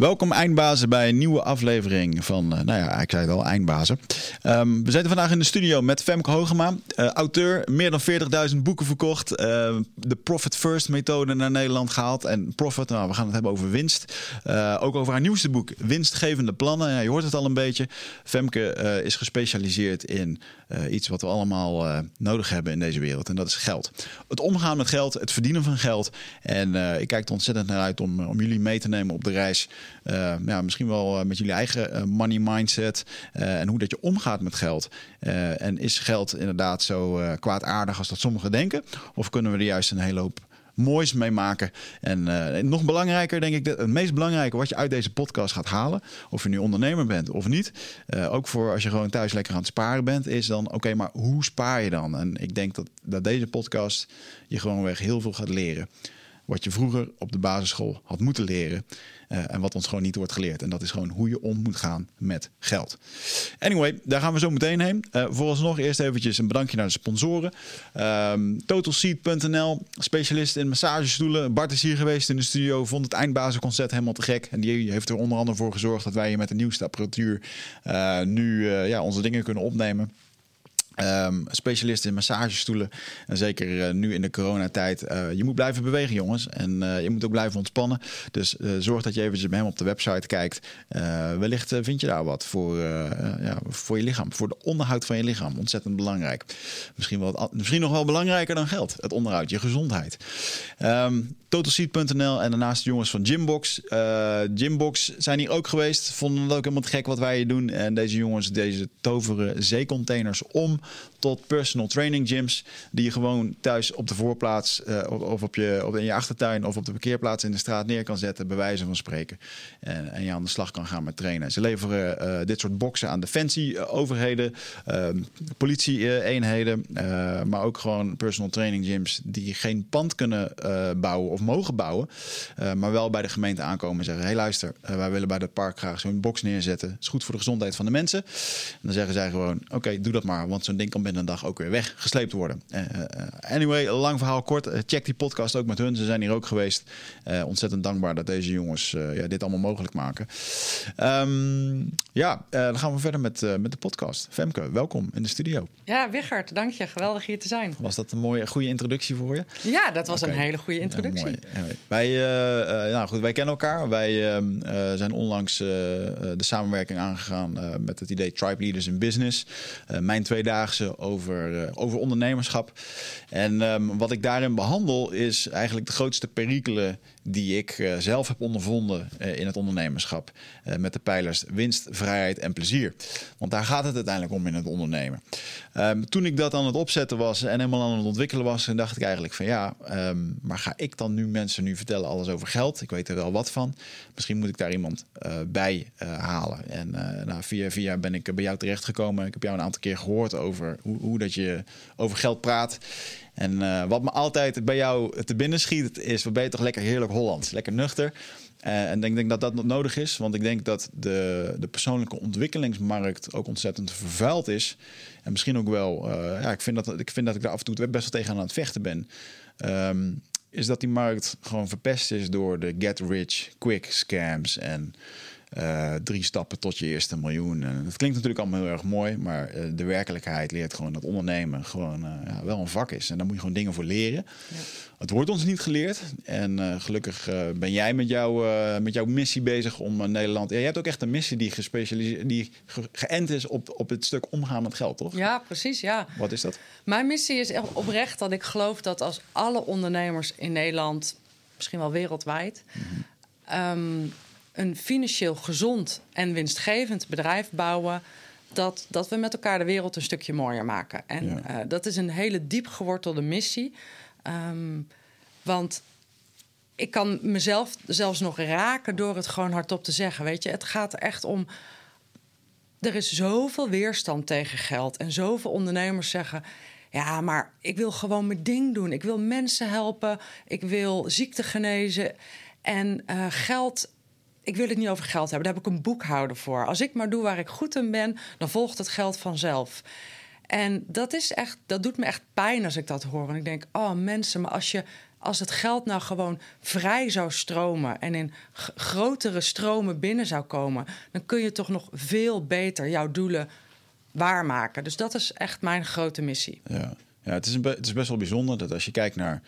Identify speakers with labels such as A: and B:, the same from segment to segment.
A: Welkom eindbazen bij een nieuwe aflevering van, uh, nou ja, ik zei al, eindbazen. Um, we zitten vandaag in de studio met Femke Hogema, uh, auteur, meer dan 40.000 boeken verkocht, uh, de Profit First methode naar Nederland gehaald. En profit, nou, we gaan het hebben over winst. ook over haar nieuwste boek, Winstgevende Plannen. Ja, je hoort het al een beetje. Femke is gespecialiseerd in iets wat we allemaal nodig hebben in deze wereld en dat is geld. Het omgaan met geld, het verdienen van geld. En ik kijk er ontzettend naar uit om, om jullie mee te nemen op de reis uh, ja, misschien wel eh, met jullie eigen uh, money mindset en hoe dat je omgaat met geld. en is geld inderdaad zo kwaadaardig als dat sommigen denken? Of kunnen we er juist een hele hoop moois mee maken. En nog belangrijker, denk ik, het meest belangrijke wat je uit deze podcast gaat halen, of je nu ondernemer bent of niet, ook voor als je gewoon thuis lekker aan het sparen bent, is dan oké, maar hoe spaar je dan? En ik denk dat, dat deze podcast je gewoon weg heel veel gaat leren. Wat je vroeger op de basisschool had moeten leren. Uh, en wat ons gewoon niet wordt geleerd. En dat is gewoon hoe je om moet gaan met geld. Anyway, daar gaan we zo meteen heen. Uh, vooralsnog eerst eventjes een bedankje naar de sponsoren. Um, Totalseat.nl, specialist in massagestoelen. Bart is hier geweest in de studio, vond het eindbazenconcert helemaal te gek. En die heeft er onder andere voor gezorgd dat wij hier met de nieuwste apparatuur uh, nu ja, onze dingen kunnen opnemen. Um, specialist in massagestoelen. En zeker uh, nu in de coronatijd. Uh, je moet blijven bewegen, jongens. En uh, je moet ook blijven ontspannen. Dus zorg dat je eventjes bij hem op de website kijkt. wellicht vind je daar wat voor, ja, voor je lichaam. Voor de onderhoud van je lichaam. Ontzettend belangrijk. Misschien, wel, misschien nog wel belangrijker dan geld. Het onderhoud, je gezondheid. Um, Totalseat.nl en daarnaast de jongens van Gymbox. Gymbox zijn hier ook geweest. Vonden het ook helemaal gek wat wij hier doen. En deze jongens, deze toveren zeecontainers om tot personal training gyms. Die je gewoon thuis op de voorplaats uh, of op je, op, in je achtertuin of op de parkeerplaats in de straat neer kan zetten, bij wijze van spreken. En, en je aan de slag kan gaan met trainen. Ze leveren uh, dit soort boxen aan defensie-overheden, uh, politie-eenheden, maar ook gewoon personal training gyms die geen pand kunnen bouwen of mogen bouwen, maar wel bij de gemeente aankomen en zeggen: hey, luister, wij willen bij het park graag zo'n box neerzetten. Is goed voor de gezondheid van de mensen. En dan zeggen zij gewoon: oké, doe dat maar, want zo'n ding kan een dag ook weer weggesleept worden. Uh, anyway, lang verhaal kort. Uh, check die podcast ook met hun. Ze zijn hier ook geweest. Uh, ontzettend dankbaar dat deze jongens ja, dit allemaal mogelijk maken. Um, ja, dan gaan we verder met, met de podcast. Femke, welkom in de studio.
B: Ja, Wichert, dank je. Geweldig hier te zijn.
A: Was dat een mooie, goede introductie voor je?
B: Ja, dat was okay. een hele goede introductie.
A: Ja. Wij, nou goed, wij kennen elkaar. Wij ehm, zijn onlangs de samenwerking aangegaan met het idee Tribe Leaders in Business. mijn tweedaagse over, uh, over ondernemerschap. En um, wat ik daarin behandel is eigenlijk de grootste perikelen die ik uh, zelf heb ondervonden uh, in het ondernemerschap. met de pijlers winst, vrijheid en plezier. Want daar gaat het uiteindelijk om in het ondernemen. Um, toen ik dat aan het opzetten was en helemaal aan het ontwikkelen was, dacht ik eigenlijk van ja, um, maar ga ik dan nu mensen nu vertellen alles over geld? Ik weet er wel wat van. Misschien moet ik daar iemand bij halen. En nou, via via ben ik bij jou terechtgekomen. Ik heb jou een aantal keer gehoord over hoe, hoe dat je over geld praat. En uh, wat me altijd bij jou te binnen schiet, is: wat ben je toch lekker heerlijk Hollands, lekker nuchter. Uh, en ik denk dat dat nodig is, want ik denk dat de, de persoonlijke ontwikkelingsmarkt ook ontzettend vervuild is. En misschien ook wel, uh, ja, ik vind, dat, ik vind dat ik daar af en toe best wel tegen aan het vechten ben. Um, is dat die markt gewoon verpest is door de get rich quick scams en uh, drie stappen tot je eerste miljoen. En dat klinkt natuurlijk allemaal heel erg mooi, maar uh, de werkelijkheid leert gewoon dat ondernemen gewoon uh, ja, wel een vak is. En daar moet je gewoon dingen voor leren. Ja. Het wordt ons niet geleerd. En gelukkig ben jij met, jou, met jouw missie bezig om Nederland. Ja, je hebt ook echt een missie die gespecialiseerd, die ge geënt is op, op het stuk omgaan met geld, toch?
B: Ja, precies. Ja.
A: Wat is dat?
B: Mijn missie is echt oprecht dat ik geloof dat als alle ondernemers in Nederland, misschien wel wereldwijd. Mm -hmm. um, een financieel gezond en winstgevend bedrijf bouwen. Dat, dat we met elkaar de wereld een stukje mooier maken. En ja. uh, dat is een hele diep gewortelde missie. Um, want ik kan mezelf zelfs nog raken door het gewoon hardop te zeggen. Weet je, het gaat echt om. Er is zoveel weerstand tegen geld. En zoveel ondernemers zeggen. Ja, maar ik wil gewoon mijn ding doen. Ik wil mensen helpen. Ik wil ziekte genezen. En uh, geld ik wil het niet over geld hebben. Daar heb ik een boekhouder voor. Als ik maar doe waar ik goed in ben, dan volgt het geld vanzelf. En dat is echt, dat doet me echt pijn als ik dat hoor. En ik denk, oh mensen, maar als je als het geld nou gewoon vrij zou stromen en in grotere stromen binnen zou komen, dan kun je toch nog veel beter jouw doelen waarmaken. Dus dat is echt mijn grote missie.
A: Ja, ja het, is een het is best wel bijzonder dat als je kijkt naar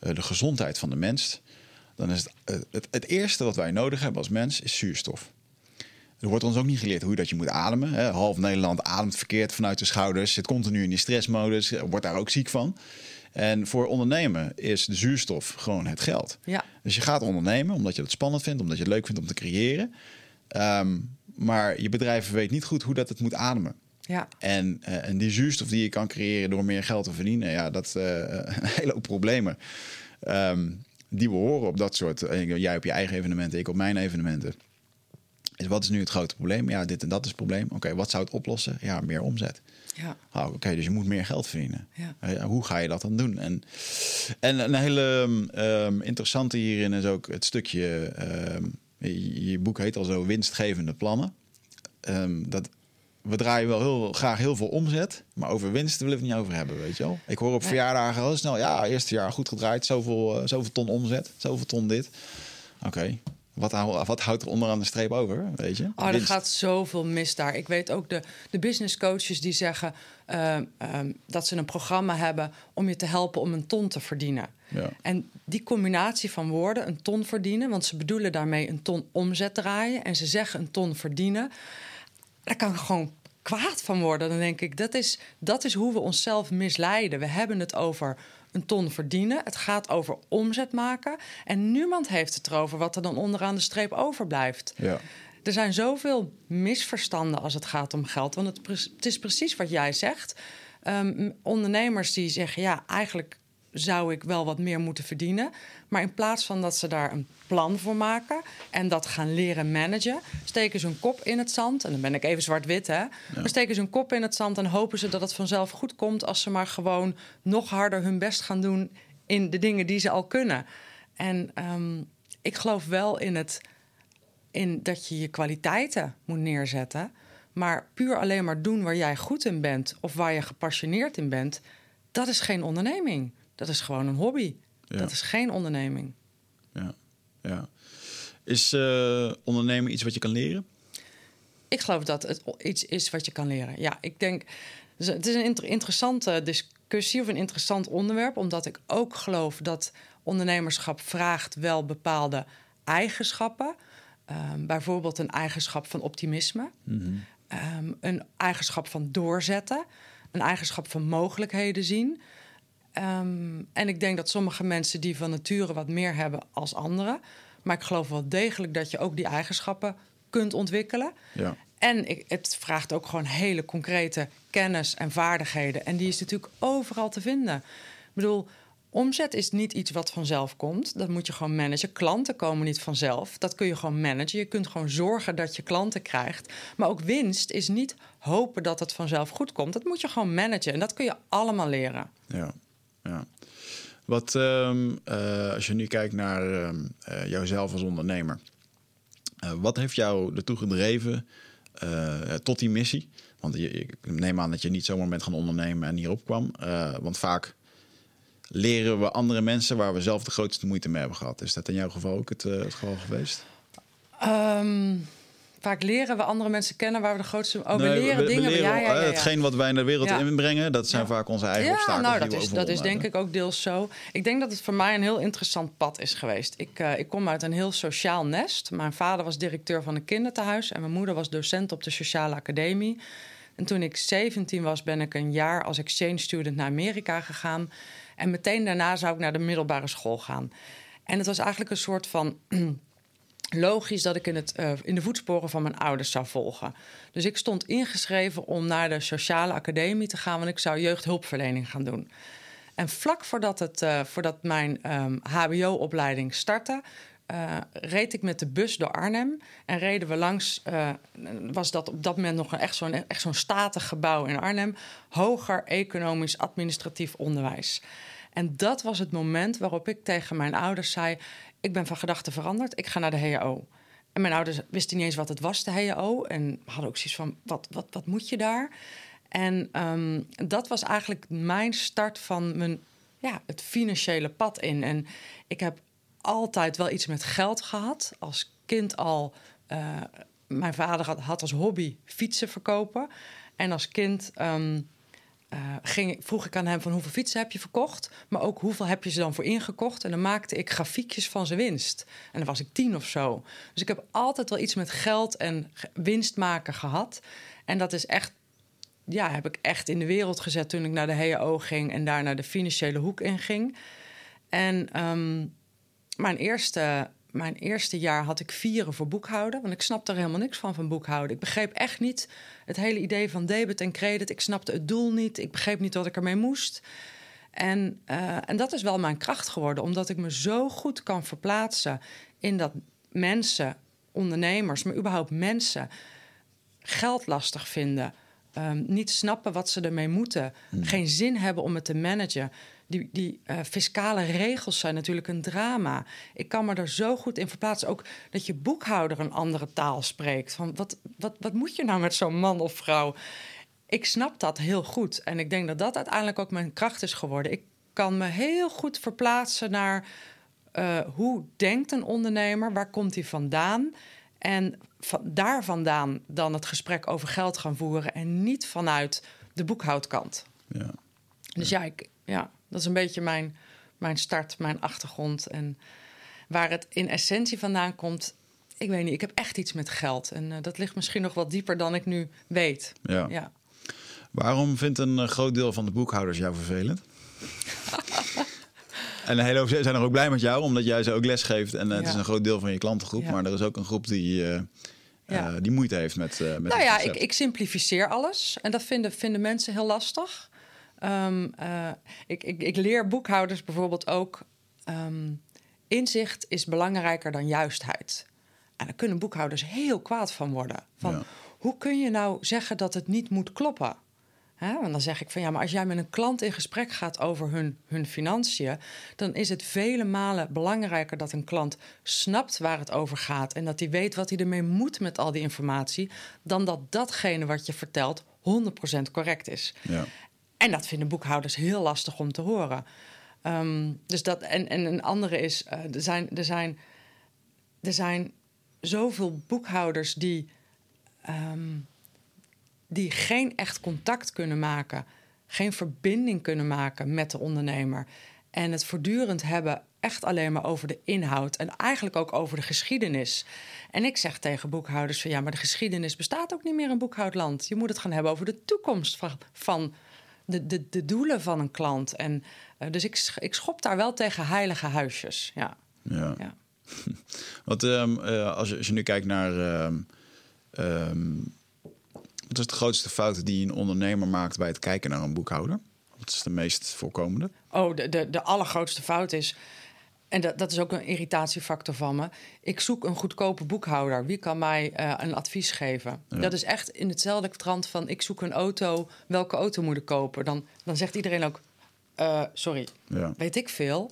A: uh, de gezondheid van de mens, dan is het, uh, het, het eerste wat wij nodig hebben als mens is zuurstof. Er wordt ons ook niet geleerd hoe dat je moet ademen. Hè. Half Nederland ademt verkeerd vanuit de schouders, zit continu in die stressmodus, wordt daar ook ziek van. En voor ondernemen is de zuurstof gewoon het geld.
B: Ja.
A: Dus je gaat ondernemen omdat je het spannend vindt, omdat je het leuk vindt om te creëren. Um, maar je bedrijf weet niet goed hoe dat het moet ademen.
B: Ja.
A: En, uh, en die zuurstof die je kan creëren door meer geld te verdienen, ja, dat uh, een hele hoop problemen. Um, die we horen op dat soort. Uh, jij op je eigen evenementen, ik op mijn evenementen. Is wat is nu het grote probleem? Ja, dit en dat is het probleem. Oké, wat zou het oplossen? Ja, meer omzet.
B: Ja.
A: Oh, Oké, dus je moet meer geld verdienen.
B: Ja.
A: hoe ga je dat dan doen? En, en een hele um, interessante hierin is ook het stukje. Um, je, je, boek heet al zo winstgevende plannen. Um, dat, we draaien wel heel graag heel veel omzet, maar over winst willen we het niet over hebben, weet je wel. Ik hoor op verjaardagen heel snel, ja, eerste jaar goed gedraaid, zoveel, uh, zoveel ton omzet, zoveel ton dit. Oké, okay. Wat, wat, houdt er onderaan de streep over, weet je?
B: Oh, er gaat zoveel mis daar. Ik weet ook de, de business coaches die zeggen uh, um, dat ze een programma hebben om je te helpen om een ton te verdienen.
A: Ja.
B: En die combinatie van woorden, een ton verdienen, want ze bedoelen daarmee een ton omzet draaien en ze zeggen een ton verdienen, daar kan gewoon kwaad van worden. Dan denk ik, dat is, dat is hoe we onszelf misleiden. We hebben het over een ton verdienen. Het gaat over omzet maken. En niemand heeft het erover wat er dan onderaan de streep overblijft.
A: Ja.
B: Er zijn zoveel misverstanden als het gaat om geld. Want het, het is precies wat jij zegt. Um, ondernemers die zeggen: ja, eigenlijk zou ik wel wat meer moeten verdienen. Maar in plaats van dat ze daar een plan voor maken en dat gaan leren managen, steken ze hun kop in het zand. En dan ben ik even zwart-wit, hè? Ja. Maar steken ze hun kop in het zand en hopen ze dat het vanzelf goed komt als ze maar gewoon nog harder hun best gaan doen in de dingen die ze al kunnen. En um, ik geloof wel in, het, in dat je je kwaliteiten moet neerzetten. Maar puur alleen maar doen waar jij goed in bent of waar je gepassioneerd in bent, dat is geen onderneming. Dat is gewoon een hobby. Ja. Dat is geen onderneming.
A: Ja, ja. Is uh, ondernemen iets wat je kan leren?
B: Ik geloof dat het iets is wat je kan leren. Ja, ik denk. Het is een inter interessante discussie of een interessant onderwerp, omdat ik ook geloof dat ondernemerschap vraagt wel bepaalde eigenschappen. Um, bijvoorbeeld een eigenschap van optimisme,
A: mm -hmm.
B: um, een eigenschap van doorzetten, een eigenschap van mogelijkheden zien. Um, en ik denk dat sommige mensen die van nature wat meer hebben als anderen. Maar ik geloof wel degelijk dat je ook die eigenschappen kunt ontwikkelen.
A: Ja.
B: En ik, het vraagt ook gewoon hele concrete kennis en vaardigheden. En die is natuurlijk overal te vinden. Ik bedoel, omzet is niet iets wat vanzelf komt. Dat moet je gewoon managen. Klanten komen niet vanzelf. Dat kun je gewoon managen. Je kunt gewoon zorgen dat je klanten krijgt. Maar ook winst is niet hopen dat het vanzelf goed komt. Dat moet je gewoon managen. En dat kun je allemaal leren.
A: Ja. Ja. Wat, um, uh, als je nu kijkt naar uh, uh, jouzelf als ondernemer, wat heeft jou ertoe gedreven tot die missie? Want je, ik neem aan dat je niet zomaar bent gaan ondernemen en hierop kwam. want vaak leren we andere mensen waar we zelf de grootste moeite mee hebben gehad. Is dat in jouw geval ook het, het geval geweest?
B: Um vaak leren we andere mensen kennen waar we de grootste. Oh, nee, we leren we, dingen.
A: Leren,
B: ja, ja, ja,
A: Hetgeen wat wij in de wereld inbrengen, dat zijn vaak onze eigen
B: ja,
A: obstakels.
B: Nou, dat is, dat is denk ik ook deels zo. Ik denk dat het voor mij een heel interessant pad is geweest. Ik, uh, ik kom uit een heel sociaal nest. Mijn vader was directeur van een kinderthuis en mijn moeder was docent op de sociale academie. En toen ik 17 was, ben ik een jaar als exchange student naar Amerika gegaan. En meteen daarna zou ik naar de middelbare school gaan. En het was eigenlijk een soort van logisch dat ik in, het, uh, in de voetsporen van mijn ouders zou volgen. Dus ik stond ingeschreven om naar de sociale academie te gaan, want ik zou jeugdhulpverlening gaan doen. En vlak voordat, het, uh, voordat mijn um, HBO-opleiding startte, uh, reed ik met de bus door Arnhem en reden we langs, was dat op dat moment nog echt zo'n echt zo'n statig gebouw in Arnhem, hoger economisch administratief onderwijs. En dat was het moment waarop ik tegen mijn ouders zei: ik ben van gedachten veranderd. Ik ga naar de HAO. En mijn ouders wisten niet eens wat het was, de HAO. En hadden ook zoiets van, wat, wat, wat moet je daar? En um, dat was eigenlijk mijn start van mijn ja, het financiële pad in. En ik heb altijd wel iets met geld gehad. Als kind al. Uh, mijn vader had, als hobby fietsen verkopen. En als kind um, uh, ging, vroeg ik aan hem van hoeveel fietsen heb je verkocht, maar ook hoeveel heb je ze dan voor ingekocht. En dan maakte ik grafiekjes van zijn winst. En dan was ik tien of zo. Dus ik heb altijd wel iets met geld en winst maken gehad. En dat is echt, ja, heb ik echt in de wereld gezet toen ik naar de HEO ging en daar naar de financiële hoek in ging. En um, mijn eerste mijn eerste jaar had ik vieren voor boekhouden. Want ik snapte er helemaal niks van, van boekhouden. Ik begreep echt niet het hele idee van debit en credit. Ik snapte het doel niet. Ik begreep niet wat ik ermee moest. En, uh, en dat is wel mijn kracht geworden, omdat ik me zo goed kan verplaatsen in dat mensen, ondernemers, maar überhaupt mensen geld lastig vinden. Um, niet snappen wat ze ermee moeten. Hmm. Geen zin hebben om het te managen die, die uh, fiscale regels zijn natuurlijk een drama. Ik kan me er zo goed in verplaatsen. Ook dat je boekhouder een andere taal spreekt. Van wat, wat, wat moet je nou met zo'n man of vrouw? Ik snap dat heel goed. En ik denk dat dat uiteindelijk ook mijn kracht is geworden. Ik kan me heel goed verplaatsen naar uh, hoe denkt een ondernemer? Waar komt hij vandaan? En van, daar vandaan dan het gesprek over geld gaan voeren en niet vanuit de boekhoudkant. Ja. Dus ja, ik, ja. Dat is een beetje mijn, mijn start, mijn achtergrond. En waar het in essentie vandaan komt, ik weet niet. Ik heb echt iets met geld. En uh, dat ligt misschien nog wat dieper dan ik nu weet.
A: Ja. ja. Waarom vindt een uh, groot deel van de boekhouders jou vervelend? en een hele hoop zijn er ook blij met jou, omdat jij ze ook les geeft. En uh, het is een groot deel van je klantengroep. Ja. Maar er is ook een groep die, ja. die moeite heeft met. met
B: nou ja, ik, ik, simplificeer alles. En dat vinden, vinden mensen heel lastig. Um, uh, ik, ik, ik, leer boekhouders bijvoorbeeld ook... Um, inzicht is belangrijker dan juistheid. En daar kunnen boekhouders heel kwaad van worden. Van, ja. Hoe kun je nou zeggen dat het niet moet kloppen? He, want dan zeg ik van ja, maar als jij met een klant in gesprek gaat over hun, hun financiën, dan is het vele malen belangrijker dat een klant snapt waar het over gaat en dat hij weet wat hij ermee moet met al die informatie, dan dat datgene wat je vertelt 100% correct is. Ja. En dat vinden boekhouders heel lastig om te horen. Um, dus dat, en, en een andere is, uh, er, zijn, er, zijn, er zijn zoveel boekhouders die, um, die geen echt contact kunnen maken, geen verbinding kunnen maken met de ondernemer. En het voortdurend hebben echt alleen maar over de inhoud en eigenlijk ook over de geschiedenis. En ik zeg tegen boekhouders van ja, maar de geschiedenis bestaat ook niet meer in boekhoudland. Je moet het gaan hebben over de toekomst van, van de, de, de doelen van een klant. En, uh, dus ik, ik schop daar wel tegen heilige huisjes. Ja.
A: ja. ja. Want um, uh, als, je, als je nu kijkt naar. Um, um, wat is de grootste fout die een ondernemer maakt bij het kijken naar een boekhouder? Wat is de meest voorkomende?
B: Oh, de, de, de allergrootste fout is en dat, dat is ook een irritatiefactor van me. Ik zoek een goedkope boekhouder. Wie kan mij uh, een advies geven? Ja. Dat is echt in hetzelfde trant van... ik zoek een auto, welke auto moet ik kopen? Dan, dan zegt iedereen ook, uh, sorry, ja. weet ik veel.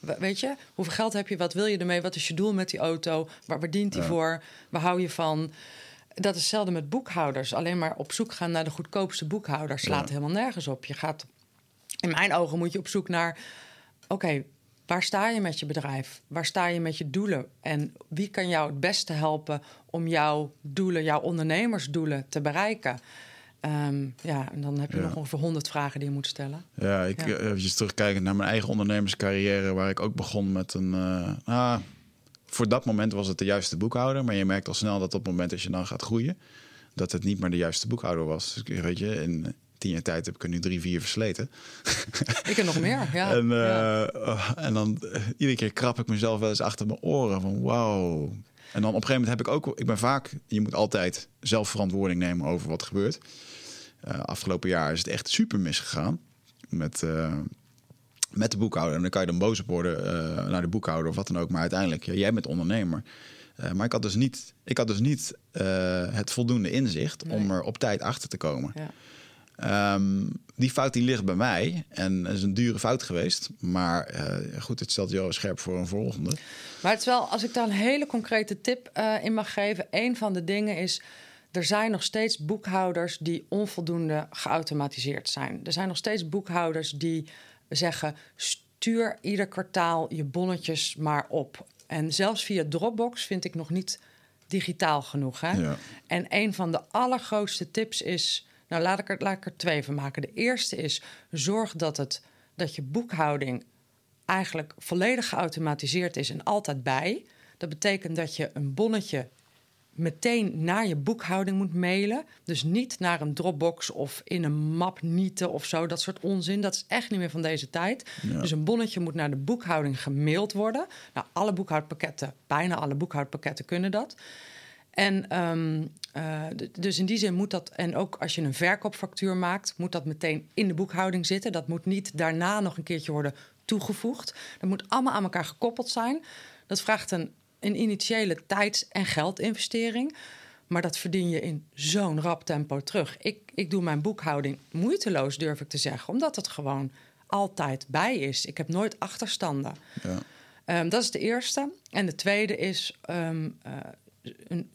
B: Weet je, hoeveel geld heb je? Wat wil je ermee? Wat is je doel met die auto? Waar, waar dient die ja. voor? Waar hou je van? Dat is zelden met boekhouders. Alleen maar op zoek gaan naar de goedkoopste boekhouder... slaat helemaal nergens op. Je gaat... In mijn ogen moet je op zoek naar... oké, Waar sta je met je bedrijf? Waar sta je met je doelen? En wie kan jou het beste helpen om jouw doelen, jouw ondernemersdoelen te bereiken? Um, ja, en dan heb je ja. nog ongeveer 100 vragen die je moet stellen.
A: Ja, ik ja. even terugkijken naar mijn eigen ondernemerscarrière, waar ik ook begon met een. Uh, ah, voor dat moment was het de juiste boekhouder, maar je merkt al snel dat op het moment dat je dan gaat groeien, dat het niet meer de juiste boekhouder was. Dus, weet je, in, tien jaar tijd heb ik er nu drie, vier versleten.
B: Ik heb nog meer, ja.
A: en, uh, ja. Uh, en dan uh, iedere keer krap ik mezelf wel eens achter mijn oren van wauw. En dan op een gegeven moment heb ik ook, ik ben vaak, je moet altijd zelf verantwoording nemen over wat gebeurt. Uh, afgelopen jaar is het echt super misgegaan met, met de boekhouder. En dan kan je dan boos op worden naar de boekhouder of wat dan ook. Maar uiteindelijk, ja, jij bent ondernemer. maar ik had dus niet, ik had dus niet het voldoende inzicht nee. om er op tijd achter te komen. Ja. Um, die fout die ligt bij mij. En is een dure fout geweest. Maar uh, goed, het stelt jou scherp voor een volgende.
B: Maar het is wel, als ik daar een hele concrete tip uh, in mag geven. Een van de dingen is. Er zijn nog steeds boekhouders die onvoldoende geautomatiseerd zijn. Er zijn nog steeds boekhouders die zeggen stuur ieder kwartaal je bonnetjes maar op. En zelfs via Dropbox vind ik nog niet digitaal genoeg. Hè?
A: Ja.
B: En een van de allergrootste tips is. Nou, laat ik, er, laat ik er twee van maken. De eerste is: zorg dat, het, dat je boekhouding eigenlijk volledig geautomatiseerd is en altijd bij. Dat betekent dat je een bonnetje meteen naar je boekhouding moet mailen. Dus niet naar een Dropbox of in een map nieten of zo. Dat soort onzin. Dat is echt niet meer van deze tijd.
A: Ja.
B: Dus een bonnetje moet naar de boekhouding gemaild worden. Nou, alle boekhoudpakketten, bijna alle boekhoudpakketten kunnen dat. En ehm, eh, dus in die zin moet dat, en ook als je een verkoopfactuur maakt, moet dat meteen in de boekhouding zitten. Dat moet niet daarna nog een keertje worden toegevoegd. Dat moet allemaal aan elkaar gekoppeld zijn. Dat vraagt een, een initiële tijds- en geldinvestering. Maar dat verdien je in zo'n rap tempo terug. Ik, ik doe mijn boekhouding moeiteloos, durf ik te zeggen, omdat het gewoon altijd bij is. Ik heb nooit achterstanden.
A: Ja.
B: Ehm, dat is de eerste. En de tweede is ehm, eh, een,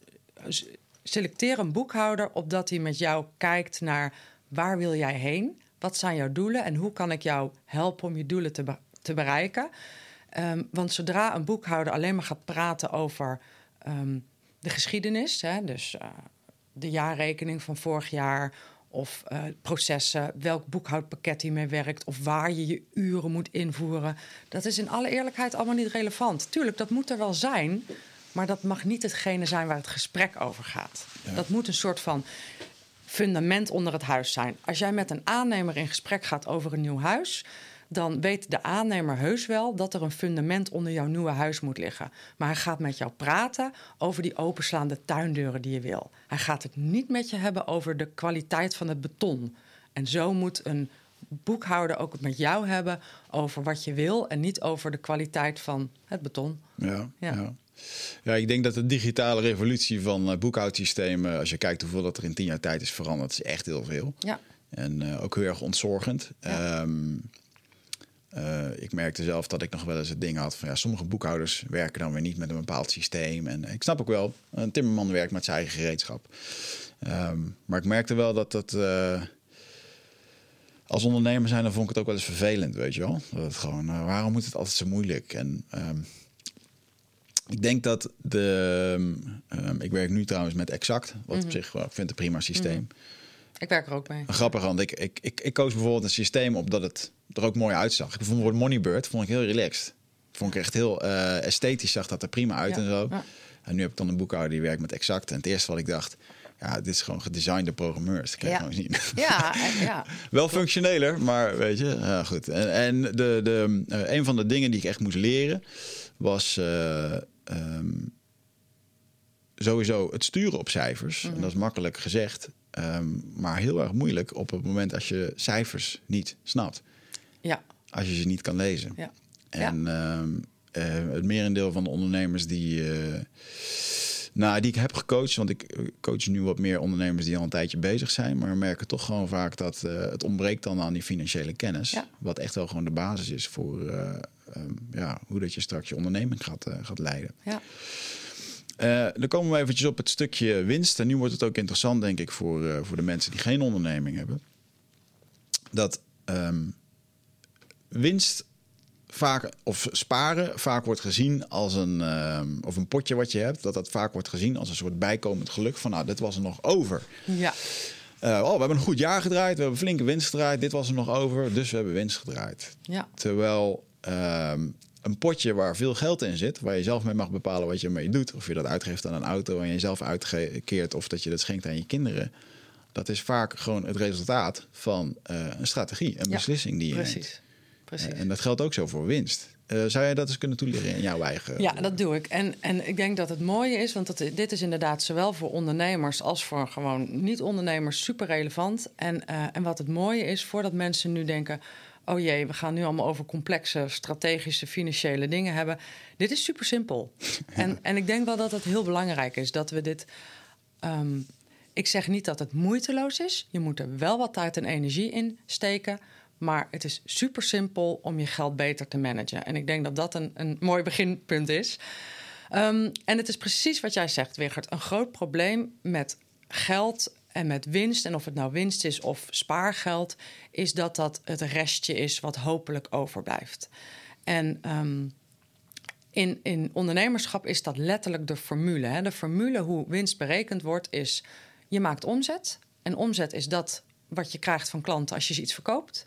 B: selecteer een boekhouder opdat hij met jou kijkt naar waar wil jij heen, wat zijn jouw doelen en hoe kan ik jou helpen om je doelen te, te bereiken. Ehm, want zodra een boekhouder alleen maar gaat praten over ehm, de geschiedenis, hè, dus eh, de jaarrekening van vorig jaar of eh, processen, welk boekhoudpakket hij mee werkt of waar je je uren moet invoeren. Dat is in alle eerlijkheid allemaal niet relevant. Tuurlijk, dat moet er wel zijn, maar dat mag niet hetgene zijn waar het gesprek over gaat. Dat moet een soort van fundament onder het huis zijn. Als jij met een aannemer in gesprek gaat over een nieuw huis, dan weet de aannemer heus wel dat er een fundament onder jouw nieuwe huis moet liggen. Maar hij gaat met jou praten over die openslaande tuindeuren die je wil. Hij gaat het niet met je hebben over de kwaliteit van het beton. En zo moet een boekhouder ook het met jou hebben over wat je wil en niet over de kwaliteit van het beton.
A: Ja, ja.
B: Ja.
A: Ja. ik denk dat de digitale revolutie van eh, boekhoudsystemen, als je kijkt hoeveel dat er in tien jaar tijd is veranderd, is echt heel veel.
B: Ja,
A: En eh, ook heel erg ontzorgend.
B: Ja.
A: Ehm, eh, ik merkte zelf dat ik nog wel eens het ding had van ja, sommige boekhouders werken dan weer niet met een bepaald systeem. En ik snap ook wel, een timmerman werkt met zijn eigen gereedschap. Ehm, maar ik merkte wel dat dat. eh, als ondernemer zijn, dan vond ik het ook wel eens vervelend, weet je wel. Dat het gewoon, eh, waarom moet het altijd zo moeilijk? En ehm, ik denk dat de. ehm, ik werk nu trouwens met Exact, wat op zich wel, ik vind een prima systeem.
B: ik werk er ook mee.
A: Grappig, want ik, ik, ik, ik koos bijvoorbeeld een systeem op dat het er ook mooi uitzag. Ik vond bijvoorbeeld Moneybird vond ik heel relaxed. Vond ik echt heel eh, esthetisch, zag dat er prima uit
B: Ja,
A: en zo.
B: ja.
A: En nu heb ik dan een boekhouder die werkt met Exact. En het eerste wat ik dacht, ja, dit is gewoon gedesignde programmeurs. Dat kan je
B: Ja.
A: gewoon zien.
B: Ja, eh, ja.
A: Wel functioneler, maar weet je, ja, goed. En, en de, de, eh, een van de dingen die ik echt moest leren was ehm, sowieso het sturen op cijfers. En dat is makkelijk gezegd, ehm, maar heel erg moeilijk op het moment als je cijfers niet snapt.
B: ja.
A: Als je ze niet kan lezen.
B: Ja.
A: En ehm, eh, het merendeel van de ondernemers die, eh, nou, die ik heb gecoacht, want ik eh, coach nu wat meer ondernemers die al een tijdje bezig zijn, maar we merken toch gewoon vaak dat het ontbreekt dan aan die financiële kennis,
B: Ja.
A: wat echt wel gewoon de basis is voor eh, ehm, ja, hoe dat je straks je onderneming gaat, eh, gaat leiden.
B: ja.
A: Eh, dan komen we eventjes op het stukje winst. En nu wordt het ook interessant, denk ik, voor, eh, voor de mensen die geen onderneming hebben. Dat ehm, winst vaak, of sparen vaak wordt gezien als een, ehm, of een potje wat je hebt, dat dat vaak wordt gezien als een soort bijkomend geluk. Van nou, dit was er nog over.
B: ja.
A: Oh, we hebben een goed jaar gedraaid, we hebben flinke winst gedraaid, dit was er nog over, dus we hebben winst gedraaid.
B: ja.
A: Terwijl ehm, een potje waar veel geld in zit, waar je zelf mee mag bepalen wat je ermee doet, of je dat uitgeeft aan een auto en je zelf uitkeert, of dat je dat schenkt aan je kinderen, dat is vaak gewoon het resultaat van eh, een strategie, een
B: Ja,
A: beslissing die je
B: Precies.
A: neemt.
B: Precies.
A: Eh, en dat geldt ook zo voor winst. Eh, zou jij dat eens kunnen toelichten in jouw eigen?
B: Ja, dat doe ik. En, en ik denk dat het mooie is, want dat, dit is inderdaad zowel voor ondernemers als voor gewoon niet-ondernemers super relevant. En, en wat het mooie is, voordat mensen nu denken: oh jee, we gaan nu allemaal over complexe strategische financiële dingen hebben. Dit is super simpel. En, en ik denk wel dat het heel belangrijk is dat we dit. ehm, ik zeg niet dat het moeiteloos is. Je moet er wel wat tijd en energie in steken. Maar het is super simpel om je geld beter te managen. En ik denk dat dat een, een mooi beginpunt is. Ehm, en het is precies wat jij zegt, Wigert. Een groot probleem met geld en met winst, en of het nou winst is of spaargeld, is dat dat het restje is wat hopelijk overblijft. En um, in, in ondernemerschap is dat letterlijk de formule. Hè? De formule hoe winst berekend wordt is: je maakt omzet. En omzet is dat wat je krijgt van klanten als je iets verkoopt.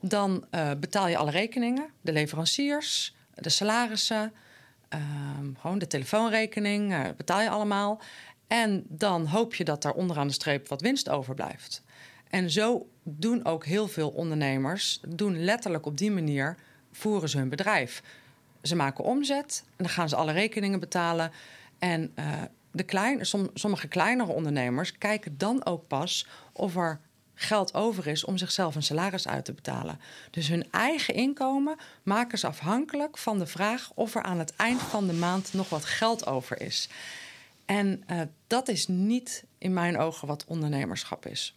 B: Dan uh, betaal je alle rekeningen, de leveranciers, de salarissen, uh, gewoon de telefoonrekening, uh, betaal je allemaal. En dan hoop je dat daar onderaan de streep wat winst overblijft. En zo doen ook heel veel ondernemers, doen letterlijk op die manier, voeren ze hun bedrijf. Ze maken omzet en dan gaan ze alle rekeningen betalen. En uh, de klein, som, sommige kleinere ondernemers kijken dan ook pas of er geld over is om zichzelf een salaris uit te betalen. Dus hun eigen inkomen maken ze afhankelijk van de vraag of er aan het eind van de maand nog wat geld over is. En uh, dat is niet in mijn ogen wat ondernemerschap is.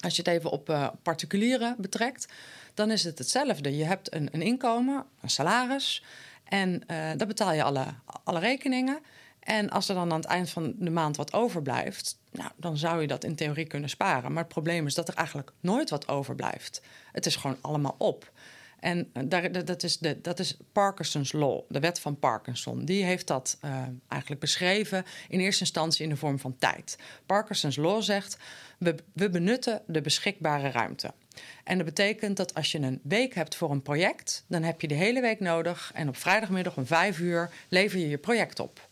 B: Als je het even op uh, particulieren betrekt, dan is het hetzelfde. Je hebt een, een inkomen, een salaris, en uh, betaal je alle, alle rekeningen. En als er dan aan het eind van de maand wat overblijft, nou, dan zou je dat in theorie kunnen sparen. Maar het probleem is dat er eigenlijk nooit wat overblijft. Het is gewoon allemaal op. En eh, daar, dat, is de, dat is Parkinson's Law, de wet van Parkinson. Die heeft dat uh, eigenlijk beschreven in eerste instantie in de vorm van tijd. Parkinson's Law zegt: we, we benutten de beschikbare ruimte. En dat betekent dat als je een week hebt voor een project, dan heb je de hele week nodig. En op vrijdagmiddag om vijf uur lever je je project op.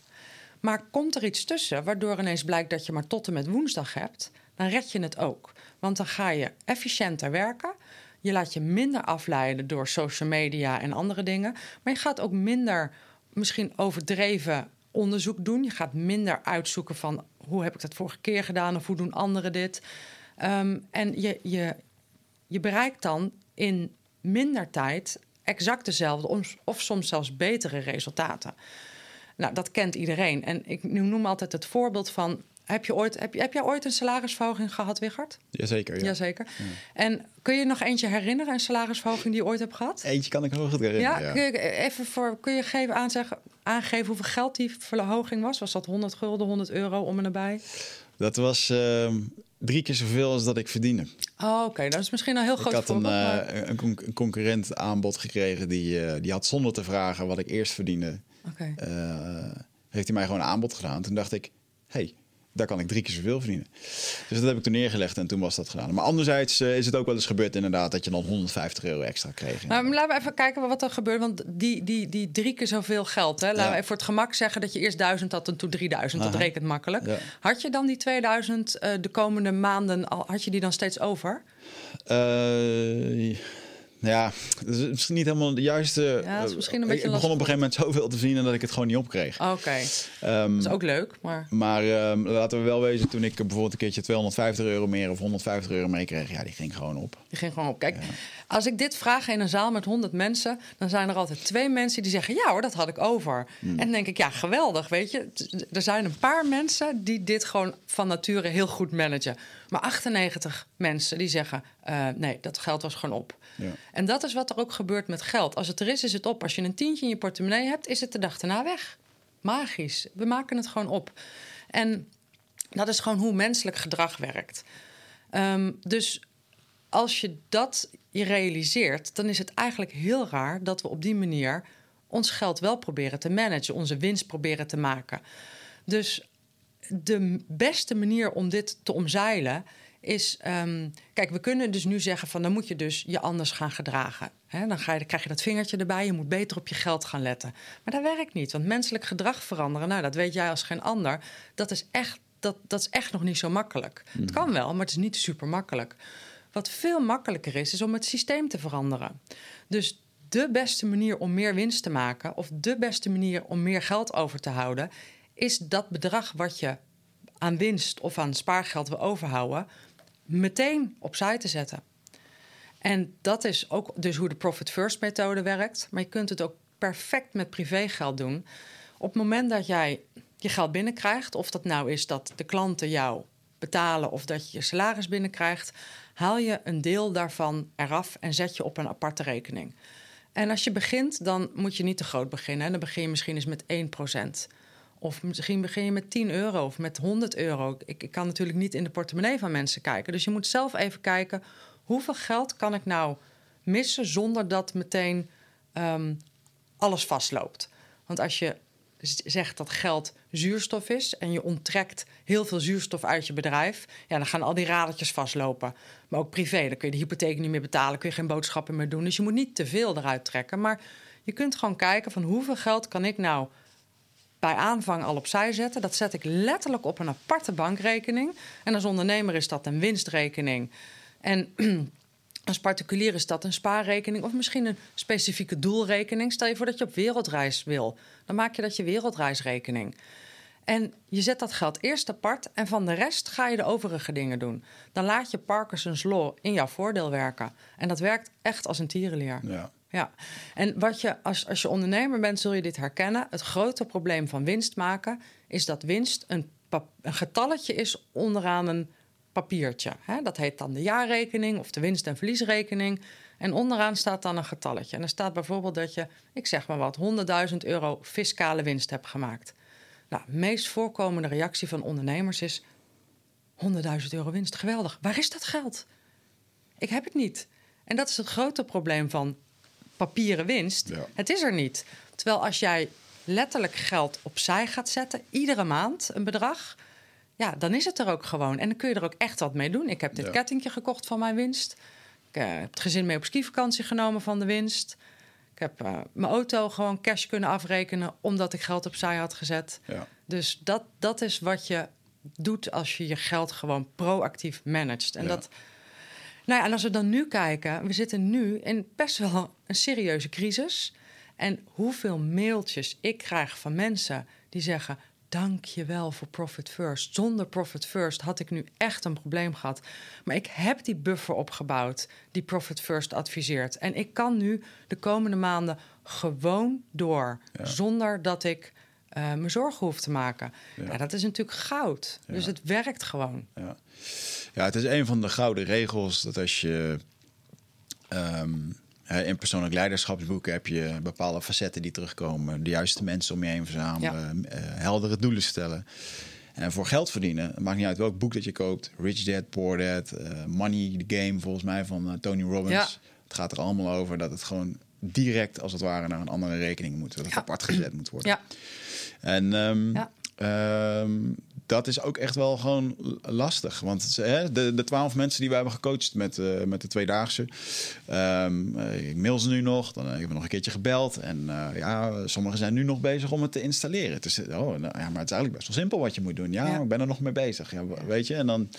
B: Maar komt er iets tussen waardoor ineens blijkt dat je maar tot en met woensdag hebt, dan red je het ook. Want dan ga je efficiënter werken. Je laat je minder afleiden door social media en andere dingen. Maar je gaat ook minder misschien overdreven onderzoek doen. Je gaat minder uitzoeken van hoe heb ik dat vorige keer gedaan of hoe doen anderen dit. Um, en je, je, je bereikt dan in minder tijd exact dezelfde of soms zelfs betere resultaten. Nou, dat kent iedereen. En ik noem altijd het voorbeeld van heb, je ooit, heb, je, heb jij ooit een salarisverhoging gehad, Wichert?
A: Jazeker. Ja.
B: Jazeker. Ja. En kun je nog eentje herinneren, een salarisverhoging die je ooit hebt gehad?
A: Eentje kan ik heel goed herinneren.
B: Ja, Kun, je even voor, kun je geven, aanzeggen, aangeven hoeveel geld die verhoging was? Was dat 100 gulden, 100 euro om en nabij?
A: Dat was uh, drie keer zoveel als dat ik verdiende.
B: Oh, oké. Okay. Dat is misschien een heel groot
A: Ik had een, uh, een, con een, concurrent aanbod gekregen die, uh, die had zonder te vragen wat ik eerst verdiende.
B: Okay.
A: heeft hij mij gewoon een aanbod gedaan. Toen dacht ik, hey, daar kan ik drie keer zoveel verdienen. Dus dat heb ik toen neergelegd en toen was dat gedaan. Maar anderzijds uh, is het ook wel eens gebeurd inderdaad dat je dan 150 euro extra kreeg.
B: Maar laten we even kijken wat er gebeurt. Want die, die, die drie keer zoveel geld. Hè? Laten ja. we even voor het gemak zeggen dat je eerst 1000 had en toen 3000. Dat rekent makkelijk. Ja. Had je dan die 2000 uh, de komende maanden, al, had je die dan steeds over?
A: Uh, ja, dat is misschien niet helemaal de juiste.
B: Ja, dat is misschien een beetje
A: ik begon op een gegeven moment zoveel te verdienen dat ik het gewoon niet opkreeg.
B: Oké. Okay. Um, dat is ook leuk, maar.
A: Maar um, laten we wel wezen, toen ik bijvoorbeeld een keertje 250 euro meer of 150 euro mee kreeg, ja, die ging gewoon op.
B: Die ging gewoon op. Kijk, ja. als ik dit vraag in een zaal met 100 mensen, dan zijn er altijd twee mensen die zeggen: Ja hoor, dat had ik over. Hmm. En dan denk ik: Ja, geweldig. Weet je, er zijn een paar mensen die dit gewoon van nature heel goed managen. Maar 98 mensen die zeggen: uh, Nee, dat geld was gewoon op. Ja. En dat is wat er ook gebeurt met geld. Als het er is, is het op. Als je een tientje in je portemonnee hebt, is het de dag daarna weg. Magisch. We maken het gewoon op. En dat is gewoon hoe menselijk gedrag werkt. Um, dus als je dat je realiseert, dan is het eigenlijk heel raar dat we op die manier ons geld wel proberen te managen, onze winst proberen te maken. Dus de beste manier om dit te omzeilen is... Um, kijk, we kunnen dus nu zeggen van... dan moet je dus je anders gaan gedragen. He, dan, ga je, dan krijg je dat vingertje erbij. Je moet beter op je geld gaan letten. Maar dat werkt niet, want menselijk gedrag veranderen... nou, dat weet jij als geen ander. Dat is echt, dat, dat is echt nog niet zo makkelijk. Mm. Het kan wel, maar het is niet super makkelijk. Wat veel makkelijker is, is om het systeem te veranderen. Dus de beste manier om meer winst te maken... of de beste manier om meer geld over te houden... is dat bedrag wat je aan winst of aan spaargeld wil overhouden meteen opzij te zetten. En dat is ook dus hoe de Profit First methode werkt. Maar je kunt het ook perfect met privégeld doen. Op het moment dat jij je geld binnenkrijgt, of dat nou is dat de klanten jou betalen of dat je je salaris binnenkrijgt, haal je een deel daarvan eraf en zet je op een aparte rekening. En als je begint, dan moet je niet te groot beginnen. Dan begin je misschien eens met 1%. Of misschien begin je met 10 euro of met 100 euro. Ik, kan natuurlijk niet in de portemonnee van mensen kijken. Dus je moet zelf even kijken... hoeveel geld kan ik nou missen... zonder dat meteen um, alles vastloopt. Want als je zegt dat geld zuurstof is en je onttrekt heel veel zuurstof uit je bedrijf, ja, dan gaan al die radertjes vastlopen. Maar ook privé, dan kun je de hypotheek niet meer betalen, kun je geen boodschappen meer doen. Dus je moet niet te veel eruit trekken. Maar je kunt gewoon kijken van hoeveel geld kan ik nou bij aanvang al opzij zetten. Dat zet ik letterlijk op een aparte bankrekening. En als ondernemer is dat een winstrekening. En als particulier is dat een spaarrekening of misschien een specifieke doelrekening. Stel je voor dat je op wereldreis wil. Dan maak je dat je wereldreisrekening. En je zet dat geld eerst apart en van de rest ga je de overige dingen doen. Dan laat je Parkinson's Law in jouw voordeel werken. En dat werkt echt als een tierenleer. Ja. Ja, en wat je als, als je ondernemer bent, zul je dit herkennen. Het grote probleem van winst maken is dat winst een, een getalletje is onderaan een papiertje. Hè? Dat heet dan de jaarrekening of de winst- en verliesrekening. En onderaan staat dan een getalletje. En er staat bijvoorbeeld dat je, ik zeg maar wat, 100.000 euro fiscale winst hebt gemaakt. Nou, de meest voorkomende reactie van ondernemers is: 100.000 euro winst, geweldig. Waar is dat geld? Ik heb het niet. En dat is het grote probleem van papieren winst. Het is er niet. Terwijl als jij letterlijk geld opzij gaat zetten, iedere maand een bedrag, ja, dan is het er ook gewoon. En dan kun je er ook echt wat mee doen. Ik heb dit ja. kettingje gekocht van mijn winst. Ik uh, heb het gezin mee op skivakantie genomen van de winst. Ik heb uh, mijn auto gewoon cash kunnen afrekenen omdat ik geld opzij had gezet. Ja. Dus dat, dat is wat je doet als je je geld gewoon proactief managt. En dat. Nou ja, en als we dan nu kijken, we zitten nu in best wel een serieuze crisis. En hoeveel mailtjes ik krijg van mensen die zeggen: dank je wel voor Profit First. Zonder Profit First had ik nu echt een probleem gehad. Maar ik heb die buffer opgebouwd die Profit First adviseert. En ik kan nu de komende maanden gewoon door. Zonder dat ik uh, me zorgen hoef te maken. Ja. dat is natuurlijk goud. Dus het werkt gewoon.
A: Ja. ja, het is een van de gouden regels dat als je. Um, in persoonlijk leiderschapsboeken heb je bepaalde facetten die terugkomen. De juiste mensen om je heen verzamelen. Ja. Uh, heldere doelen stellen. En voor geld verdienen, maakt niet uit welk boek dat je koopt. Rich Dad, Poor Dad, uh, Money, the Game volgens mij van uh, Tony Robbins. Ja. Het gaat er allemaal over dat het gewoon direct als het ware naar een andere rekening moet. Dat het ja. apart gezet moet worden. Ja. En um, um, dat is ook echt wel gewoon lastig. Want hè, de, de twaalf mensen die we hebben gecoacht met, uh, met de tweedaagse. Um, ik mail ze nu nog. Dan hebben we nog een keertje gebeld. En uh, ja, sommigen zijn nu nog bezig om het te installeren. Het is, oh, nou, ja, maar het is eigenlijk best wel simpel wat je moet doen. Ja, ja. ik ben er nog mee bezig. Ja, weet je, en dan...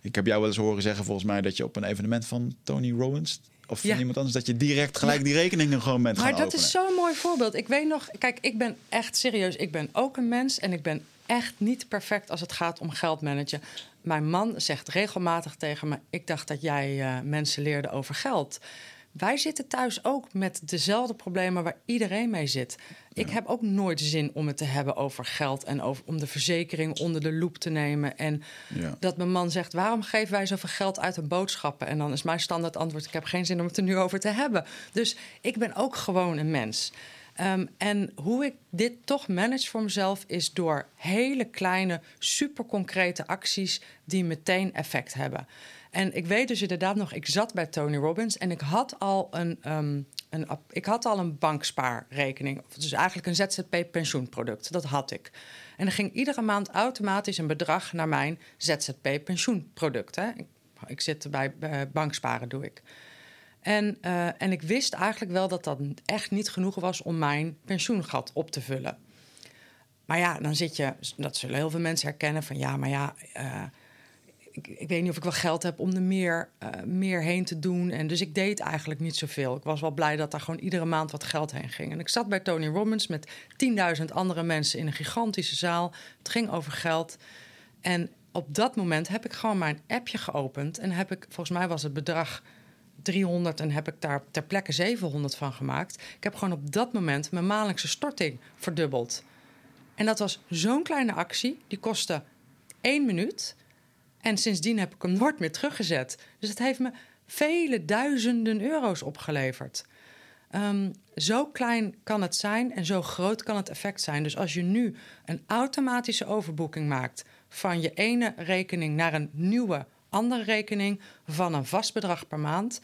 A: Ik heb jou wel eens horen zeggen volgens mij dat je op een evenement van Tony Robbins of ja. iemand anders, dat je direct gelijk die rekeningen gewoon bent
B: maar
A: gaan
B: Maar dat is zo'n mooi voorbeeld. Ik weet nog, kijk, ik ben echt serieus. Ik ben ook een mens en ik ben echt niet perfect als het gaat om geld managen. Mijn man zegt regelmatig tegen me: Ik dacht dat jij uh, mensen leerde over geld. Wij zitten thuis ook met dezelfde problemen waar iedereen mee zit. Ik heb ook nooit zin om het te hebben over geld en over, om de verzekering onder de loep te nemen. En ja. dat mijn man zegt: waarom geven wij zoveel geld uit aan boodschappen? En dan is mijn standaard antwoord: ik heb geen zin om het er nu over te hebben. Dus ik ben ook gewoon een mens. Um, en hoe ik dit toch manage voor mezelf is door hele kleine, super concrete acties die meteen effect hebben. En ik weet dus inderdaad nog, ik zat bij Tony Robbins en ik had al een, um, een, ik had al een bankspaarrekening. Dus eigenlijk een ZZP-pensioenproduct. Dat had ik. En er ging iedere maand automatisch een bedrag naar mijn ZZP-pensioenproduct. Ik, ik zit bij uh, banksparen, doe ik. En, uh, en ik wist eigenlijk wel dat dat echt niet genoeg was om mijn pensioengat op te vullen. Maar ja, dan zit je, dat zullen heel veel mensen herkennen van ja, maar ja, uh, ik, ik, weet niet of ik wel geld heb om er meer, uh, meer heen te doen. En dus ik deed eigenlijk niet zoveel. Ik was wel blij dat daar gewoon iedere maand wat geld heen ging. En ik zat bij Tony Robbins met 10.000 andere mensen in een gigantische zaal. Het ging over geld. En op dat moment heb ik gewoon mijn appje geopend en heb ik, volgens mij was het bedrag 300 en heb ik daar ter plekke 700 van gemaakt. Ik heb gewoon op dat moment mijn maandelijkse storting verdubbeld. En dat was zo'n kleine actie, die kostte één minuut. En sindsdien heb ik hem nooit meer teruggezet. Dus het heeft me vele duizenden euro's opgeleverd. Ehm, zo klein kan het zijn en zo groot kan het effect zijn. Dus als je nu een automatische overboeking maakt van je ene rekening naar een nieuwe andere rekening van een vast bedrag per maand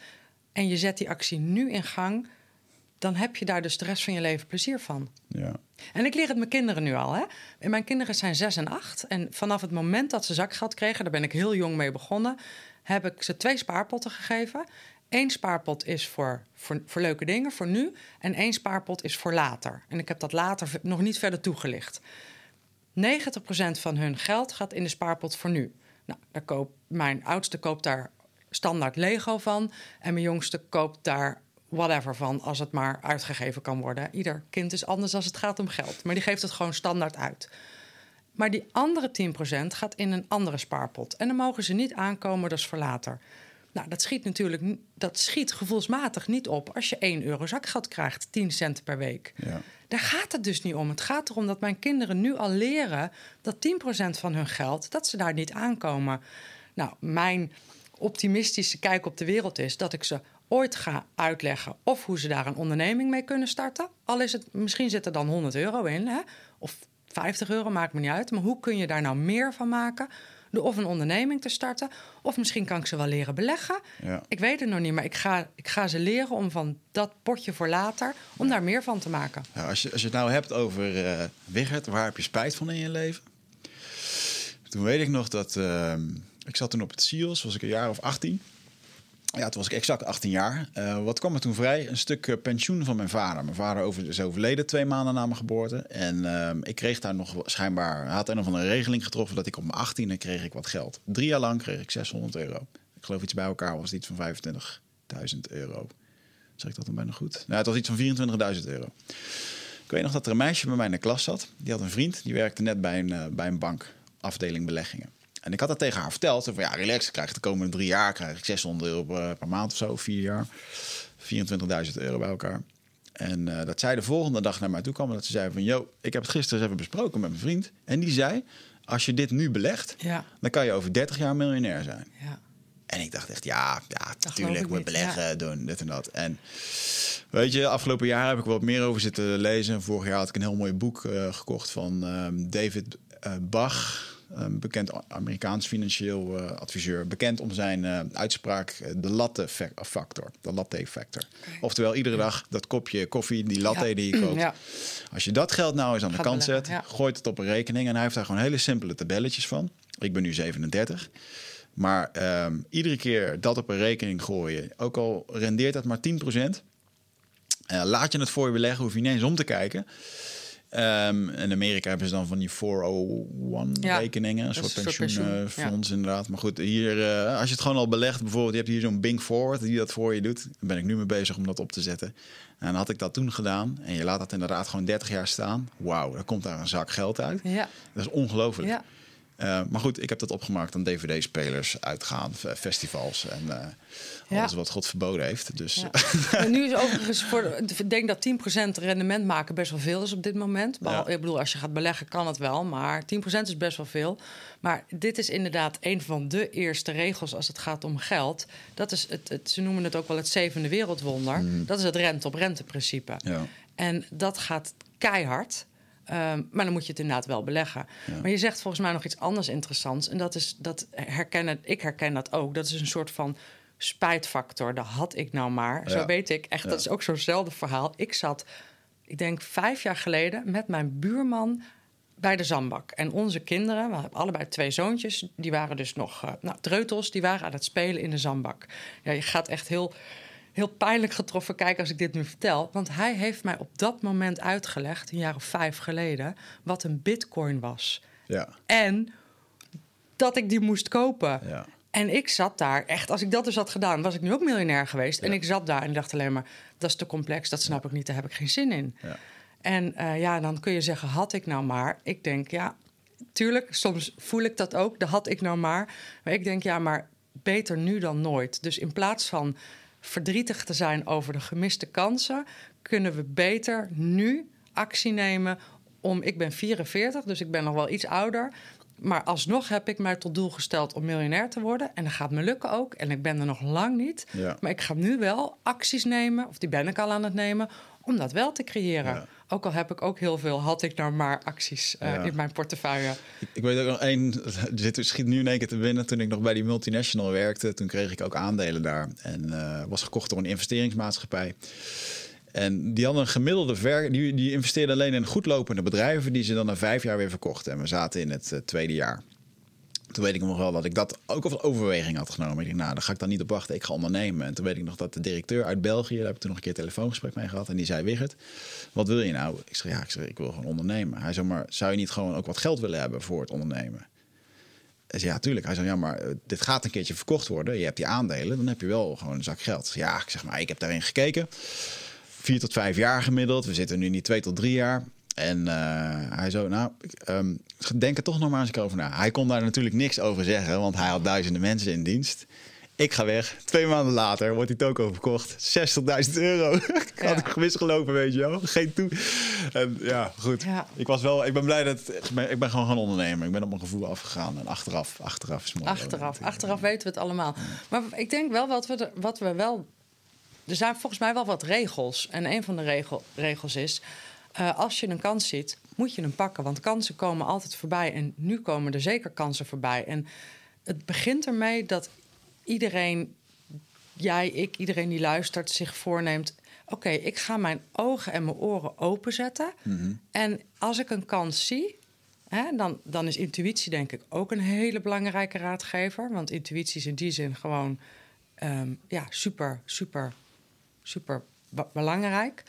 B: en je zet die actie nu in gang, dan heb je daar dus de rest van je leven plezier van.
A: Ja.
B: En ik leer het mijn kinderen nu al. Hè? En mijn kinderen zijn zes en acht. En vanaf het moment dat ze zakgeld kregen, daar ben ik heel jong mee begonnen, heb ik ze twee spaarpotten gegeven. Eén spaarpot is voor, voor, voor, leuke dingen, voor nu. En één spaarpot is voor later. En ik heb dat later nog niet verder toegelicht. 90% van hun geld gaat in de spaarpot voor nu. Nou, daar mijn oudste koopt daar standaard Lego van. En mijn jongste koopt daar whatever van, als het maar uitgegeven kan worden. Ieder kind is anders als het gaat om geld. Maar die geeft het gewoon standaard uit. Maar die andere 10% gaat in een andere spaarpot. En dan mogen ze niet aankomen, dat is voor later. Nou, dat schiet natuurlijk dat schiet gevoelsmatig niet op als je 1 euro zakgeld krijgt, 10 cent per week. Ja. Daar gaat het dus niet om. Het gaat erom dat mijn kinderen nu al leren dat 10% van hun geld, dat ze daar niet aankomen. Nou, mijn optimistische kijk op de wereld is dat ik ze ooit ga uitleggen of hoe ze daar een onderneming mee kunnen starten. Al is het, misschien zit er dan 100 euro in, hè? of 50 euro, maakt me niet uit. Maar hoe kun je daar nou meer van maken? Door of een onderneming te starten, of misschien kan ik ze wel leren beleggen. Ja. Ik weet het nog niet, maar ik ga, ik ga ze leren om van dat potje voor later, om daar meer van te maken.
A: Ja, als, je, als je het nou hebt over uh, Wigert, waar heb je spijt van in je leven? Toen weet ik nog dat, uh, ik zat toen op het SIOS, was ik een jaar of 18. Ja, toen was ik exact 18 jaar. Uh, wat kwam er toen vrij? Een stuk uh, pensioen van mijn vader. Mijn vader over, is overleden twee maanden na mijn geboorte. En uh, ik kreeg daar nog schijnbaar... had een regeling getroffen dat ik op mijn 18e kreeg ik wat geld. Drie jaar lang kreeg ik 600 euro. Ik geloof iets bij elkaar was iets van 25.000 euro. Zeg ik dat dan bijna goed? Nou, het was iets van 24.000 euro. Ik weet nog dat er een meisje bij mij in de klas zat. Die had een vriend, die werkte net bij een, bij een bank, afdeling beleggingen. En ik had dat tegen haar verteld. Van ja, relax, ik krijg de komende drie jaar krijg ik 600 euro per, maand of zo, vier jaar. 24.000 euro bij elkaar. En uh, dat zij de volgende dag naar mij toe kwam. Dat ze zei van, yo, ik heb het gisteren eens even besproken met mijn vriend. En die zei, als je dit nu belegt, ja. dan kan je over 30 jaar miljonair zijn. Ja. En ik dacht echt, ja, ja natuurlijk, moet beleggen, doen, dit en dat. En weet je, afgelopen jaar heb ik wat meer over zitten lezen. Vorig jaar had ik een heel mooi boek uh, gekocht van uh, David Bach een bekend Amerikaans financieel uh, adviseur, bekend om zijn uh, uitspraak uh, de latte factor, de latte factor. Okay. Oftewel iedere dag dat kopje koffie, die latte ja. die je koopt. Ja. Als je dat geld nou eens aan de kant zet, gooit het op een rekening en hij heeft daar gewoon hele simpele tabelletjes van. Ik ben nu 37. Maar um, iedere keer dat op een rekening gooien, ook al rendeert dat maar 10%, laat je het voor je beleggen, hoef je niet eens om te kijken. Um, in Amerika hebben ze dan van die 401-rekeningen, een soort pensioenfonds inderdaad. Maar goed, hier, uh, als je het gewoon al belegt, bijvoorbeeld, je hebt hier zo'n Bing Forward die dat voor je doet. Dan ben ik nu mee bezig om dat op te zetten. En had ik dat toen gedaan. En je laat dat inderdaad gewoon 30 jaar staan. Wauw, dan komt daar een zak geld uit. Ja. Dat is ongelooflijk. Ja. Uh, maar goed, ik heb dat opgemaakt aan DVD-spelers, uitgaan, festivals en uh, ja. alles wat God verboden heeft. Dus. Ja.
B: en nu is overigens, voor, ik denk dat 10% rendement maken best wel veel is op dit moment. Ja. Ik bedoel, als je gaat beleggen kan het wel, maar 10% is best wel veel. Maar dit is inderdaad een van de eerste regels als het gaat om geld. Dat is het, het ze noemen het ook wel het zevende wereldwonder. Mm. Dat is het rente-op-rente principe. En dat gaat keihard. Um, maar dan moet je het inderdaad wel beleggen. Maar je zegt volgens mij nog iets anders interessants. En dat is dat herkennen, ik herken dat ook. Dat is een soort van spijtfactor. Dat had ik nou maar. Zo weet ik echt. Dat is ook zo'nzelfde verhaal. Ik zat, ik denk vijf jaar geleden, met mijn buurman bij de zandbak. En onze kinderen, we hebben allebei twee zoontjes, die waren dus nog, uh, nou, dreutels, die waren aan het spelen in de zandbak. Ja, je gaat echt heel heel pijnlijk getroffen kijken als ik dit nu vertel. Want hij heeft mij op dat moment uitgelegd, een jaar of vijf geleden, wat een bitcoin was. Ja. En dat ik die moest kopen. Ja. En ik zat daar echt, als ik dat dus had gedaan, was ik nu ook miljonair geweest. En ik zat daar en dacht alleen maar, dat is te complex, dat snap ik niet, daar heb ik geen zin in. Ja. En uh, ja, dan kun je zeggen, had ik nou maar. Ik denk, ja, tuurlijk, soms voel ik dat ook, dat had ik nou maar. Maar ik denk, ja, maar beter nu dan nooit. Dus in plaats van verdrietig te zijn over de gemiste kansen, kunnen we beter nu actie nemen om. Ik ben 44, dus ik ben nog wel iets ouder. maar alsnog heb ik mij tot doel gesteld om miljonair te worden. En dat gaat me lukken ook. En ik ben er nog lang niet.
A: Ja.
B: Maar ik ga nu wel acties nemen, of die ben ik al aan het nemen, om dat wel te creëren.
A: Ja.
B: Ook al heb ik ook heel veel, had ik nou maar acties eh,
A: Ja.
B: in mijn portefeuille.
A: Ik, ik weet ook nog één, zit- schiet nu in één keer te binnen. Toen ik nog bij die multinational werkte, toen kreeg ik ook aandelen daar. En eh, was gekocht door een investeringsmaatschappij. En die hadden een gemiddelde ver, die, die investeerden alleen in goedlopende bedrijven, die ze dan na vijf jaar weer verkochten. En we zaten in het eh, tweede jaar. Toen weet ik nog wel dat ik dat ook als overweging had genomen. Ik dacht, nou, daar ga ik dan niet op wachten. Ik ga ondernemen. En toen weet ik nog dat de directeur uit België, daar heb ik toen nog een keer een telefoongesprek mee gehad. En die zei, Wigert, wat wil je nou? Ik zeg, ja, ik, zeg, ik wil gewoon ondernemen. Hij zei, maar zou je niet gewoon ook wat geld willen hebben voor het ondernemen? Ik zei, ja, tuurlijk. Hij zei, ja, maar eh, dit gaat een keertje verkocht worden. Je hebt die aandelen, dan heb je wel gewoon een zak geld. Ja, ik zeg maar, ik heb daarin gekeken. Vier tot vijf jaar gemiddeld. We zitten nu niet twee tot drie jaar. En eh, hij zo, nou, ik, ehm, denk er toch nog maar eens over na. Hij kon daar natuurlijk niks over zeggen, want hij had duizenden mensen in dienst. Ik ga weg. Twee maanden later wordt die toko verkocht. 60.000 euro. ik had ik misgelopen, weet je wel. Geen toe. En ja, goed.
B: Ja.
A: Ik was wel, ik ben blij dat, ik ben, gewoon gaan ondernemen. Ik ben op mijn gevoel afgegaan. En achteraf, achteraf is mooi.
B: Achteraf, achteraf weten we het allemaal. Maar ik denk wel wat we, er, wat we wel. Er zijn volgens mij wel wat regels. En een van de regel, regels is. Eh, als je een kans ziet, moet je hem pakken. Want kansen komen altijd voorbij. En nu komen er zeker kansen voorbij. En het begint ermee dat iedereen, jij, ik, iedereen die luistert, zich voorneemt. Oké, ik ga mijn ogen en mijn oren openzetten. En als ik een kans zie, Hè, dan, dan is intuïtie denk ik ook een hele belangrijke raadgever. Want intuïtie is in die zin gewoon ehm, ja, super, super, super be- belangrijk.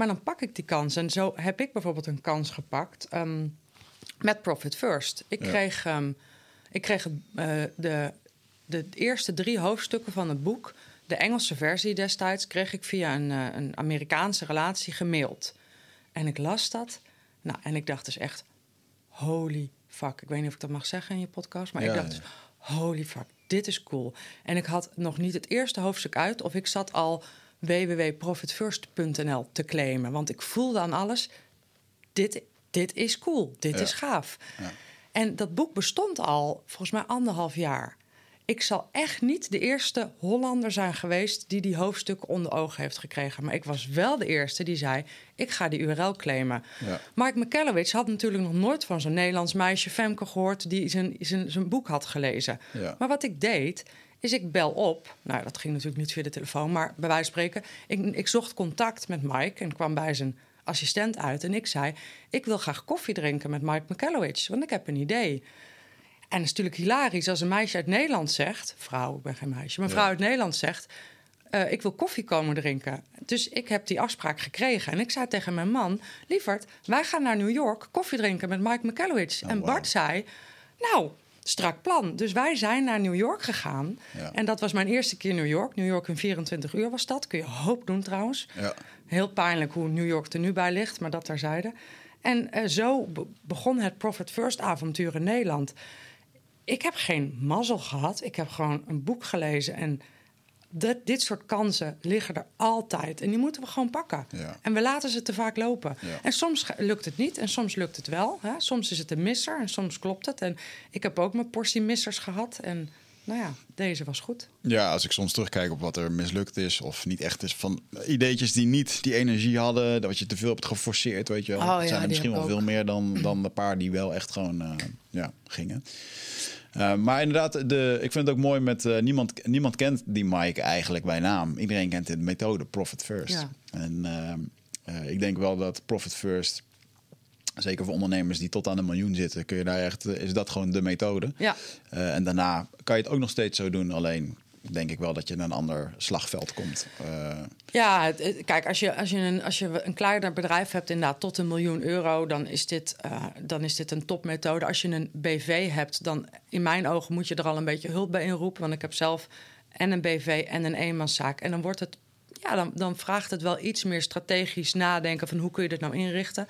B: Maar dan pak ik die kans. En zo heb ik bijvoorbeeld een kans gepakt ehm, met Profit First. Ik
A: Ja.
B: kreeg, ehm, ik kreeg eh, de, de eerste drie hoofdstukken van het boek... de Engelse versie destijds... kreeg ik via een, eh, een Amerikaanse relatie gemaild. En ik las dat. Nou, en ik dacht dus echt holy fuck. Ik weet niet of ik dat mag zeggen in je podcast, maar
A: Ja,
B: ik dacht, dus, holy fuck, dit is cool. En ik had nog niet het eerste hoofdstuk uit, of ik zat al www.profitfirst.nl te claimen. Want ik voelde aan alles, dit, dit is cool, dit
A: Ja.
B: is gaaf.
A: Ja.
B: En dat boek bestond al volgens mij anderhalf jaar. Ik zal echt niet de eerste Hollander zijn geweest die die hoofdstukken onder ogen heeft gekregen. Maar ik was wel de eerste die zei: ik ga die URL claimen.
A: Ja.
B: Mike McCallowich had natuurlijk nog nooit van zo'n Nederlands meisje Femke gehoord die zijn, zijn, zijn boek had gelezen.
A: Ja.
B: Maar wat ik deed, is ik bel op. Nou, dat ging natuurlijk niet via de telefoon, maar bij wijze van spreken, ik, ik zocht contact met Mike en kwam bij zijn assistent uit. En ik zei: Ik wil graag koffie drinken met Mike McCallowich, want ik heb een idee. En het is natuurlijk hilarisch als een meisje uit Nederland zegt... vrouw, ik ben geen meisje, maar vrouw
A: Ja.
B: uit Nederland zegt... eh, ik wil koffie komen drinken. Dus ik heb die afspraak gekregen. En ik zei tegen mijn man... lieverd, wij gaan naar New York koffie drinken met Mike McCallowich.
A: Oh,
B: en. Bart zei... nou, strak plan. Dus wij zijn naar New York gegaan.
A: Ja.
B: En dat was mijn eerste keer New York. New York in 24 uur was dat. Kun je hoop doen trouwens.
A: Ja.
B: Heel pijnlijk hoe New York er nu bij ligt, maar dat terzijde. En eh, zo be- begon het Profit First avontuur in Nederland. Ik heb geen mazzel gehad. Ik heb gewoon een boek gelezen. En dat, dit soort kansen liggen er altijd. En die moeten we gewoon pakken.
A: Ja.
B: En we laten ze te vaak lopen.
A: Ja.
B: En soms lukt het niet en soms lukt het wel. Hè? Soms is het een misser en soms klopt het. En ik heb ook mijn portie missers gehad. En nou ja, deze was goed.
A: Ja, als ik soms terugkijk op wat er mislukt is of niet echt is van ideetjes die niet die energie hadden, dat je te veel hebt geforceerd, weet je wel.
B: Oh ja,
A: zijn er misschien wel veel meer dan, dan de paar die wel echt gewoon eh, ja, gingen. Eh, maar inderdaad, de, ik vind het ook mooi met eh, niemand, niemand kent die Mike eigenlijk bij naam. Iedereen kent de methode Profit First.
B: Ja.
A: En eh, ik denk wel dat Profit First, zeker voor ondernemers die tot aan een miljoen zitten, kun je daar echt, is dat gewoon de methode.
B: Ja.
A: En daarna kan je het ook nog steeds zo doen. Alleen denk ik wel dat je in een ander slagveld komt. Eh,
B: Ja, kijk, als je, als, je een, als je een kleiner bedrijf hebt, inderdaad tot een miljoen euro, dan is dit, eh, dan is dit een topmethode. Als je een BV hebt, dan in mijn ogen moet je er al een beetje hulp bij inroepen. Want ik heb zelf en een BV en een eenmanszaak. En dan wordt het, ja, dan, dan vraagt het wel iets meer strategisch nadenken van hoe kun je dit nou inrichten.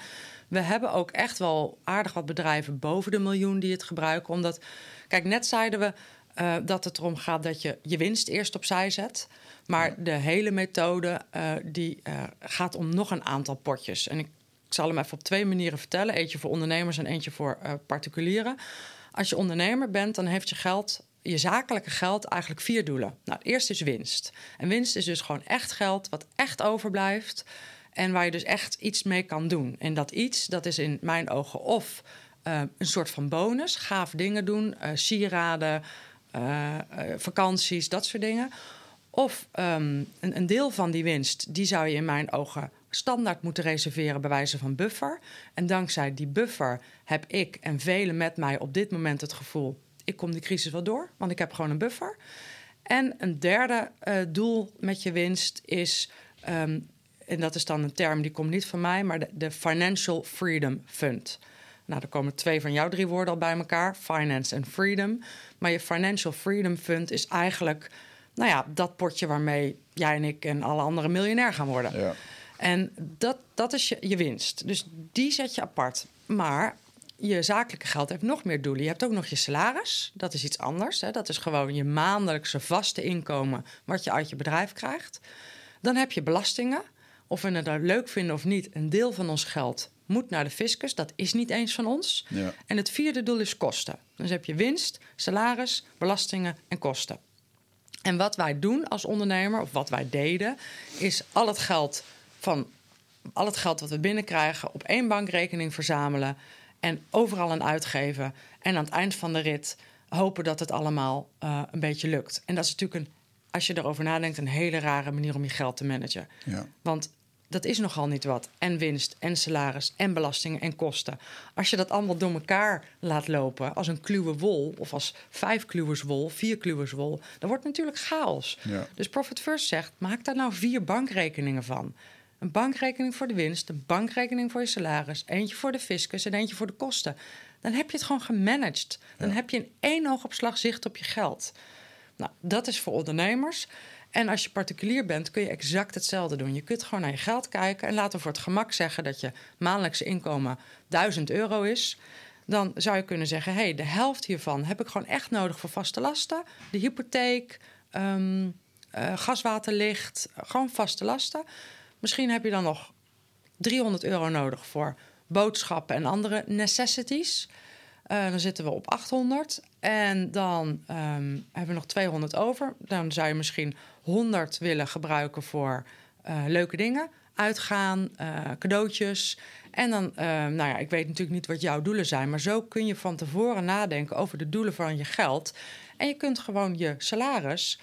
B: We hebben ook echt wel aardig wat bedrijven boven de miljoen die het gebruiken. Omdat, kijk, net zeiden we eh, dat het erom gaat dat je je winst eerst opzij zet. Maar de hele methode eh, die, eh, gaat om nog een aantal potjes. En ik, ik zal hem even op twee manieren vertellen. Eentje voor ondernemers en eentje voor particulieren. Als je ondernemer bent, dan heeft je geld, je zakelijke geld, eigenlijk vier doelen. Nou, het eerste is winst. En winst is dus gewoon echt geld wat echt overblijft. En waar je dus echt iets mee kan doen. En dat iets, dat is in mijn ogen of uh, een soort van bonus, gaaf dingen doen, uh, sieraden, uh, vakanties, dat soort dingen. Of um, een, een, deel van die winst, die zou je in mijn ogen standaard moeten reserveren bij wijze van buffer. En dankzij die buffer heb ik en velen met mij op dit moment het gevoel: ik kom die crisis wel door, want ik heb gewoon een buffer. En een derde doel met je winst is um, en dat is dan een term die komt niet van mij, maar de, de Financial Freedom Fund. Nou, er komen twee van jouw drie woorden al bij elkaar: finance en freedom. Maar je Financial Freedom Fund is eigenlijk, nou ja, dat potje waarmee jij en ik en alle anderen miljonair gaan worden. Ja. En dat, dat is je, je winst. Dus die zet je apart. Maar je zakelijke geld heeft nog meer doelen. Je hebt ook nog je salaris. Dat is iets anders. Hè? Dat is gewoon je maandelijkse vaste inkomen wat je uit je bedrijf krijgt. Dan heb je belastingen of we het nou leuk vinden of niet, een deel van ons geld moet naar de fiscus. Dat is niet eens van ons. Ja. En het vierde doel is kosten. Dus heb je winst, salaris, belastingen en kosten. En wat wij doen als ondernemer, of wat wij deden, is al het geld van al het geld wat we binnenkrijgen op één bankrekening verzamelen en overal aan uitgeven. En aan het eind van de rit hopen dat het allemaal uh, een beetje lukt. En dat is natuurlijk een, als je erover nadenkt, een hele rare manier om je geld te managen. Ja. Want dat is nogal niet wat. En winst, en salaris, en belastingen en kosten. Als je dat allemaal door elkaar laat lopen, als een kluwe wol, of als vijf kluwers wol, vier kluwers wol, dan wordt het natuurlijk chaos. Ja. Dus Profit First zegt: maak daar nou vier bankrekeningen van. Een bankrekening voor de winst, een bankrekening voor je salaris, eentje voor de fiscus en eentje voor de kosten. Dan heb je het gewoon gemanaged. Dan heb je in één oogopslag zicht op je geld. Nou, dat is voor ondernemers. En als je particulier bent, kun je exact hetzelfde doen. Je kunt gewoon naar je geld kijken en laten we voor het gemak zeggen dat je maandelijkse inkomen 1000 euro is. Dan zou je kunnen zeggen: hé, hey, de helft hiervan heb ik gewoon echt nodig voor vaste lasten. De hypotheek, um, uh, gaswaterlicht, gewoon vaste lasten. Misschien heb je dan nog 300 euro nodig voor boodschappen en andere necessities. Uh, dan zitten we op 800. En dan um, hebben we nog 200 over. Dan zou je misschien 100 willen gebruiken voor uh, leuke dingen. Uitgaan, uh, cadeautjes. En dan, nou ja, ik weet natuurlijk niet wat jouw doelen zijn. Maar zo kun je van tevoren nadenken over de doelen van je geld. En je kunt gewoon je salaris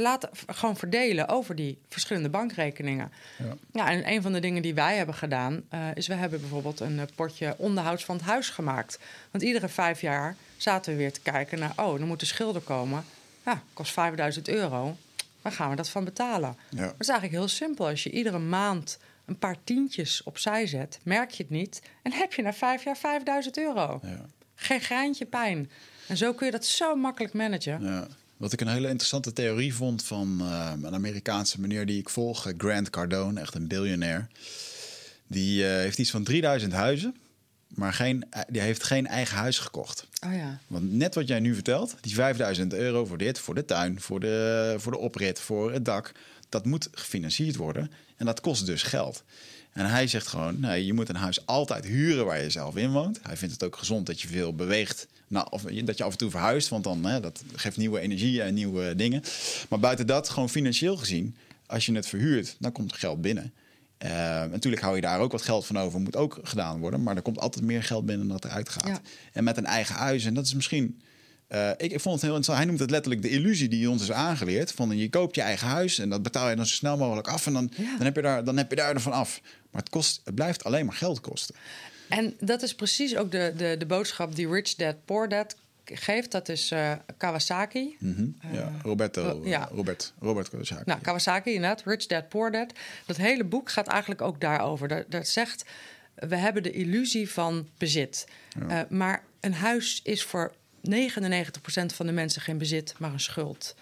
B: laten gewoon verdelen over die verschillende bankrekeningen. Ja. ja. en een van de dingen die wij hebben gedaan, uh, is we hebben bijvoorbeeld een uh, potje onderhouds van het huis gemaakt. Want iedere vijf jaar zaten we weer te kijken naar, oh, dan moet de schilder komen. Ja, kost 5000 euro. Waar gaan we dat van betalen? Ja. Dat is eigenlijk heel simpel. Als je iedere maand een paar tientjes opzij zet, merk je het niet. En heb je na vijf jaar 5000 euro. Ja. Geen graantje pijn. En zo kun je dat zo makkelijk managen.
A: Ja. Wat ik een hele interessante theorie vond van uh, een Amerikaanse meneer die ik volg, eh, Grant Cardone, echt een biljonair. Die uh, heeft iets van 3000 huizen, maar geen, die heeft geen eigen huis gekocht.
B: Oh ja.
A: Want net wat jij nu vertelt, die 5000 euro voor dit, voor de tuin, voor de, voor de oprit, voor het dak, dat moet gefinancierd worden. En dat kost dus geld. En hij zegt gewoon, nee, je moet een huis altijd huren waar je zelf in woont. Hij vindt het ook gezond dat je veel beweegt. Nou, of dat je af en toe verhuist, want dan hè, dat geeft nieuwe energie en nieuwe dingen. Maar buiten dat, gewoon financieel gezien, als je het verhuurt, dan komt er geld binnen. Uh, natuurlijk hou je daar ook wat geld van over, moet ook gedaan worden. Maar er komt altijd meer geld binnen dan dat eruit gaat. En met een eigen huis, en dat is misschien uh, ik, ik, vond het heel interessant. Hij noemt het letterlijk de illusie die ons is aangeleerd. Van je koopt je eigen huis en dat betaal je dan zo snel mogelijk af. En dan, dan, heb, je daar, dan heb je daar ervan af. Maar het, kost, het blijft alleen maar geld kosten.
B: En dat is precies ook de, de, de boodschap die Rich Dad Poor Dad geeft. Dat is uh, Kawasaki.
A: Mm -hmm. ja, Roberto, ja. Robert, Robert Kawasaki.
B: Nou, Kawasaki inderdaad. Rich Dad Poor Dad. Dat hele boek gaat eigenlijk ook daarover. Dat, dat zegt, we hebben de illusie van bezit. Ja. Uh, maar een huis is voor 99% van de mensen geen bezit, maar een schuld.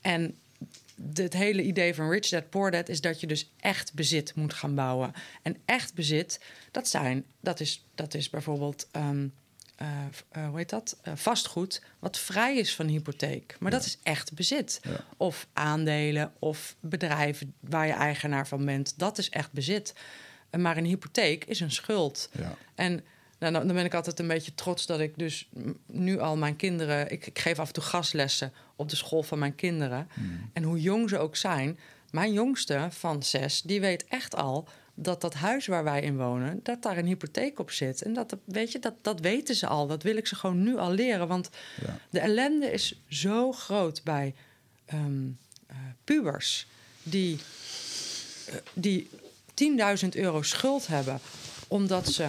B: En het hele idee van Rich Dad Poor Dad is dat je dus echt bezit moet gaan bouwen. En echt bezit, dat, zijn, dat, is, dat is bijvoorbeeld, um, uh, uh, hoe heet dat? Uh, vastgoed, wat vrij is van hypotheek. Maar dat is echt bezit. Ja. Of aandelen of bedrijven waar je eigenaar van bent. Dat is echt bezit. Maar een hypotheek is een schuld. Ja. En Nou, dan dan ben ik altijd een beetje trots dat ik dus nu al mijn kinderen... Ik, ik geef af en toe gastlessen op de school van mijn kinderen. En hoe jong ze ook zijn... Mijn jongste van zes, die weet echt al dat dat huis waar wij in wonen... dat daar een hypotheek op zit. En dat, weet je, dat, dat weten ze al. Dat wil ik ze gewoon nu al leren. Want
A: Ja.
B: de ellende is zo groot bij eh, pubers... die eh, die 10.000 euro schuld hebben omdat ze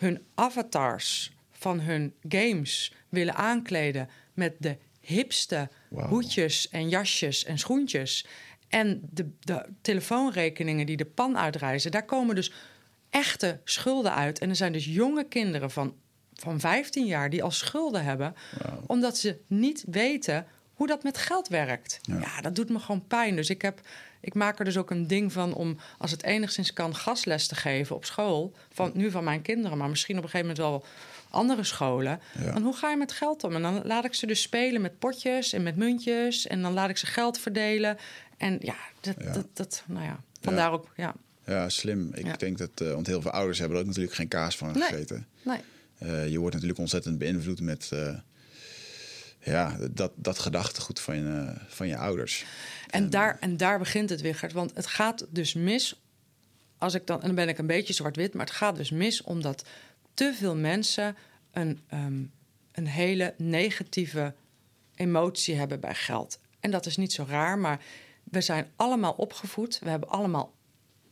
B: hun avatars van hun games willen aankleden met de hipste hoedjes en jasjes en schoentjes. En de, de telefoonrekeningen die de pan uitreizen, daar komen dus echte schulden uit. En er zijn dus jonge kinderen van, van 15 jaar die al schulden hebben, omdat ze niet weten hoe dat met geld werkt.
A: Ja.
B: Ja. dat doet me gewoon pijn. Dus ik, heb, ik maak er dus ook een ding van om, als het enigszins kan, gastles te geven op school. Van, nu van mijn kinderen, maar misschien op een gegeven moment wel andere scholen.
A: Ja.
B: Dan hoe ga je met geld om? En dan laat ik ze dus spelen met potjes en met muntjes. En dan laat ik ze geld verdelen. En ja, dat,
A: Ja.
B: dat, dat nou ja, vandaar ook, ja.
A: Ja, slim. Ik
B: Ja.
A: denk dat, eh, want heel veel ouders hebben er ook natuurlijk geen kaas van
B: Nee.
A: gegeten.
B: Nee.
A: Eh, je wordt natuurlijk ontzettend beïnvloed met eh, ja, dat, dat gedachtegoed van je, van je ouders.
B: En, daar, en daar begint het weer, Gert. Want het gaat dus mis. Als ik dan, en dan ben ik een beetje zwart-wit, maar het gaat dus mis omdat te veel mensen een, ehm, een hele negatieve emotie hebben bij geld. En dat is niet zo raar, maar we zijn allemaal opgevoed. We hebben allemaal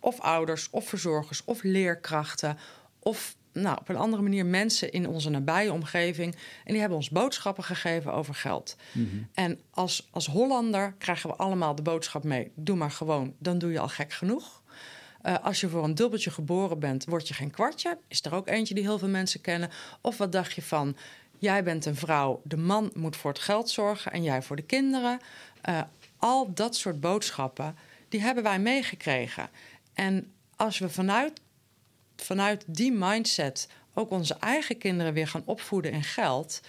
B: of ouders, of verzorgers, of leerkrachten, of nou, op een andere manier mensen in onze nabije omgeving. En die hebben ons boodschappen gegeven over geld. En als, als Hollander krijgen we allemaal de boodschap mee: doe maar gewoon, dan doe je al gek genoeg. Eh, als je voor een dubbeltje geboren bent, word je geen kwartje. Is er ook eentje die heel veel mensen kennen. Of wat dacht je van, jij bent een vrouw, de man moet voor het geld zorgen en jij voor de kinderen. Eh, al dat soort boodschappen, die hebben wij meegekregen. En als we vanuit, vanuit die mindset ook onze eigen kinderen weer gaan opvoeden in geld...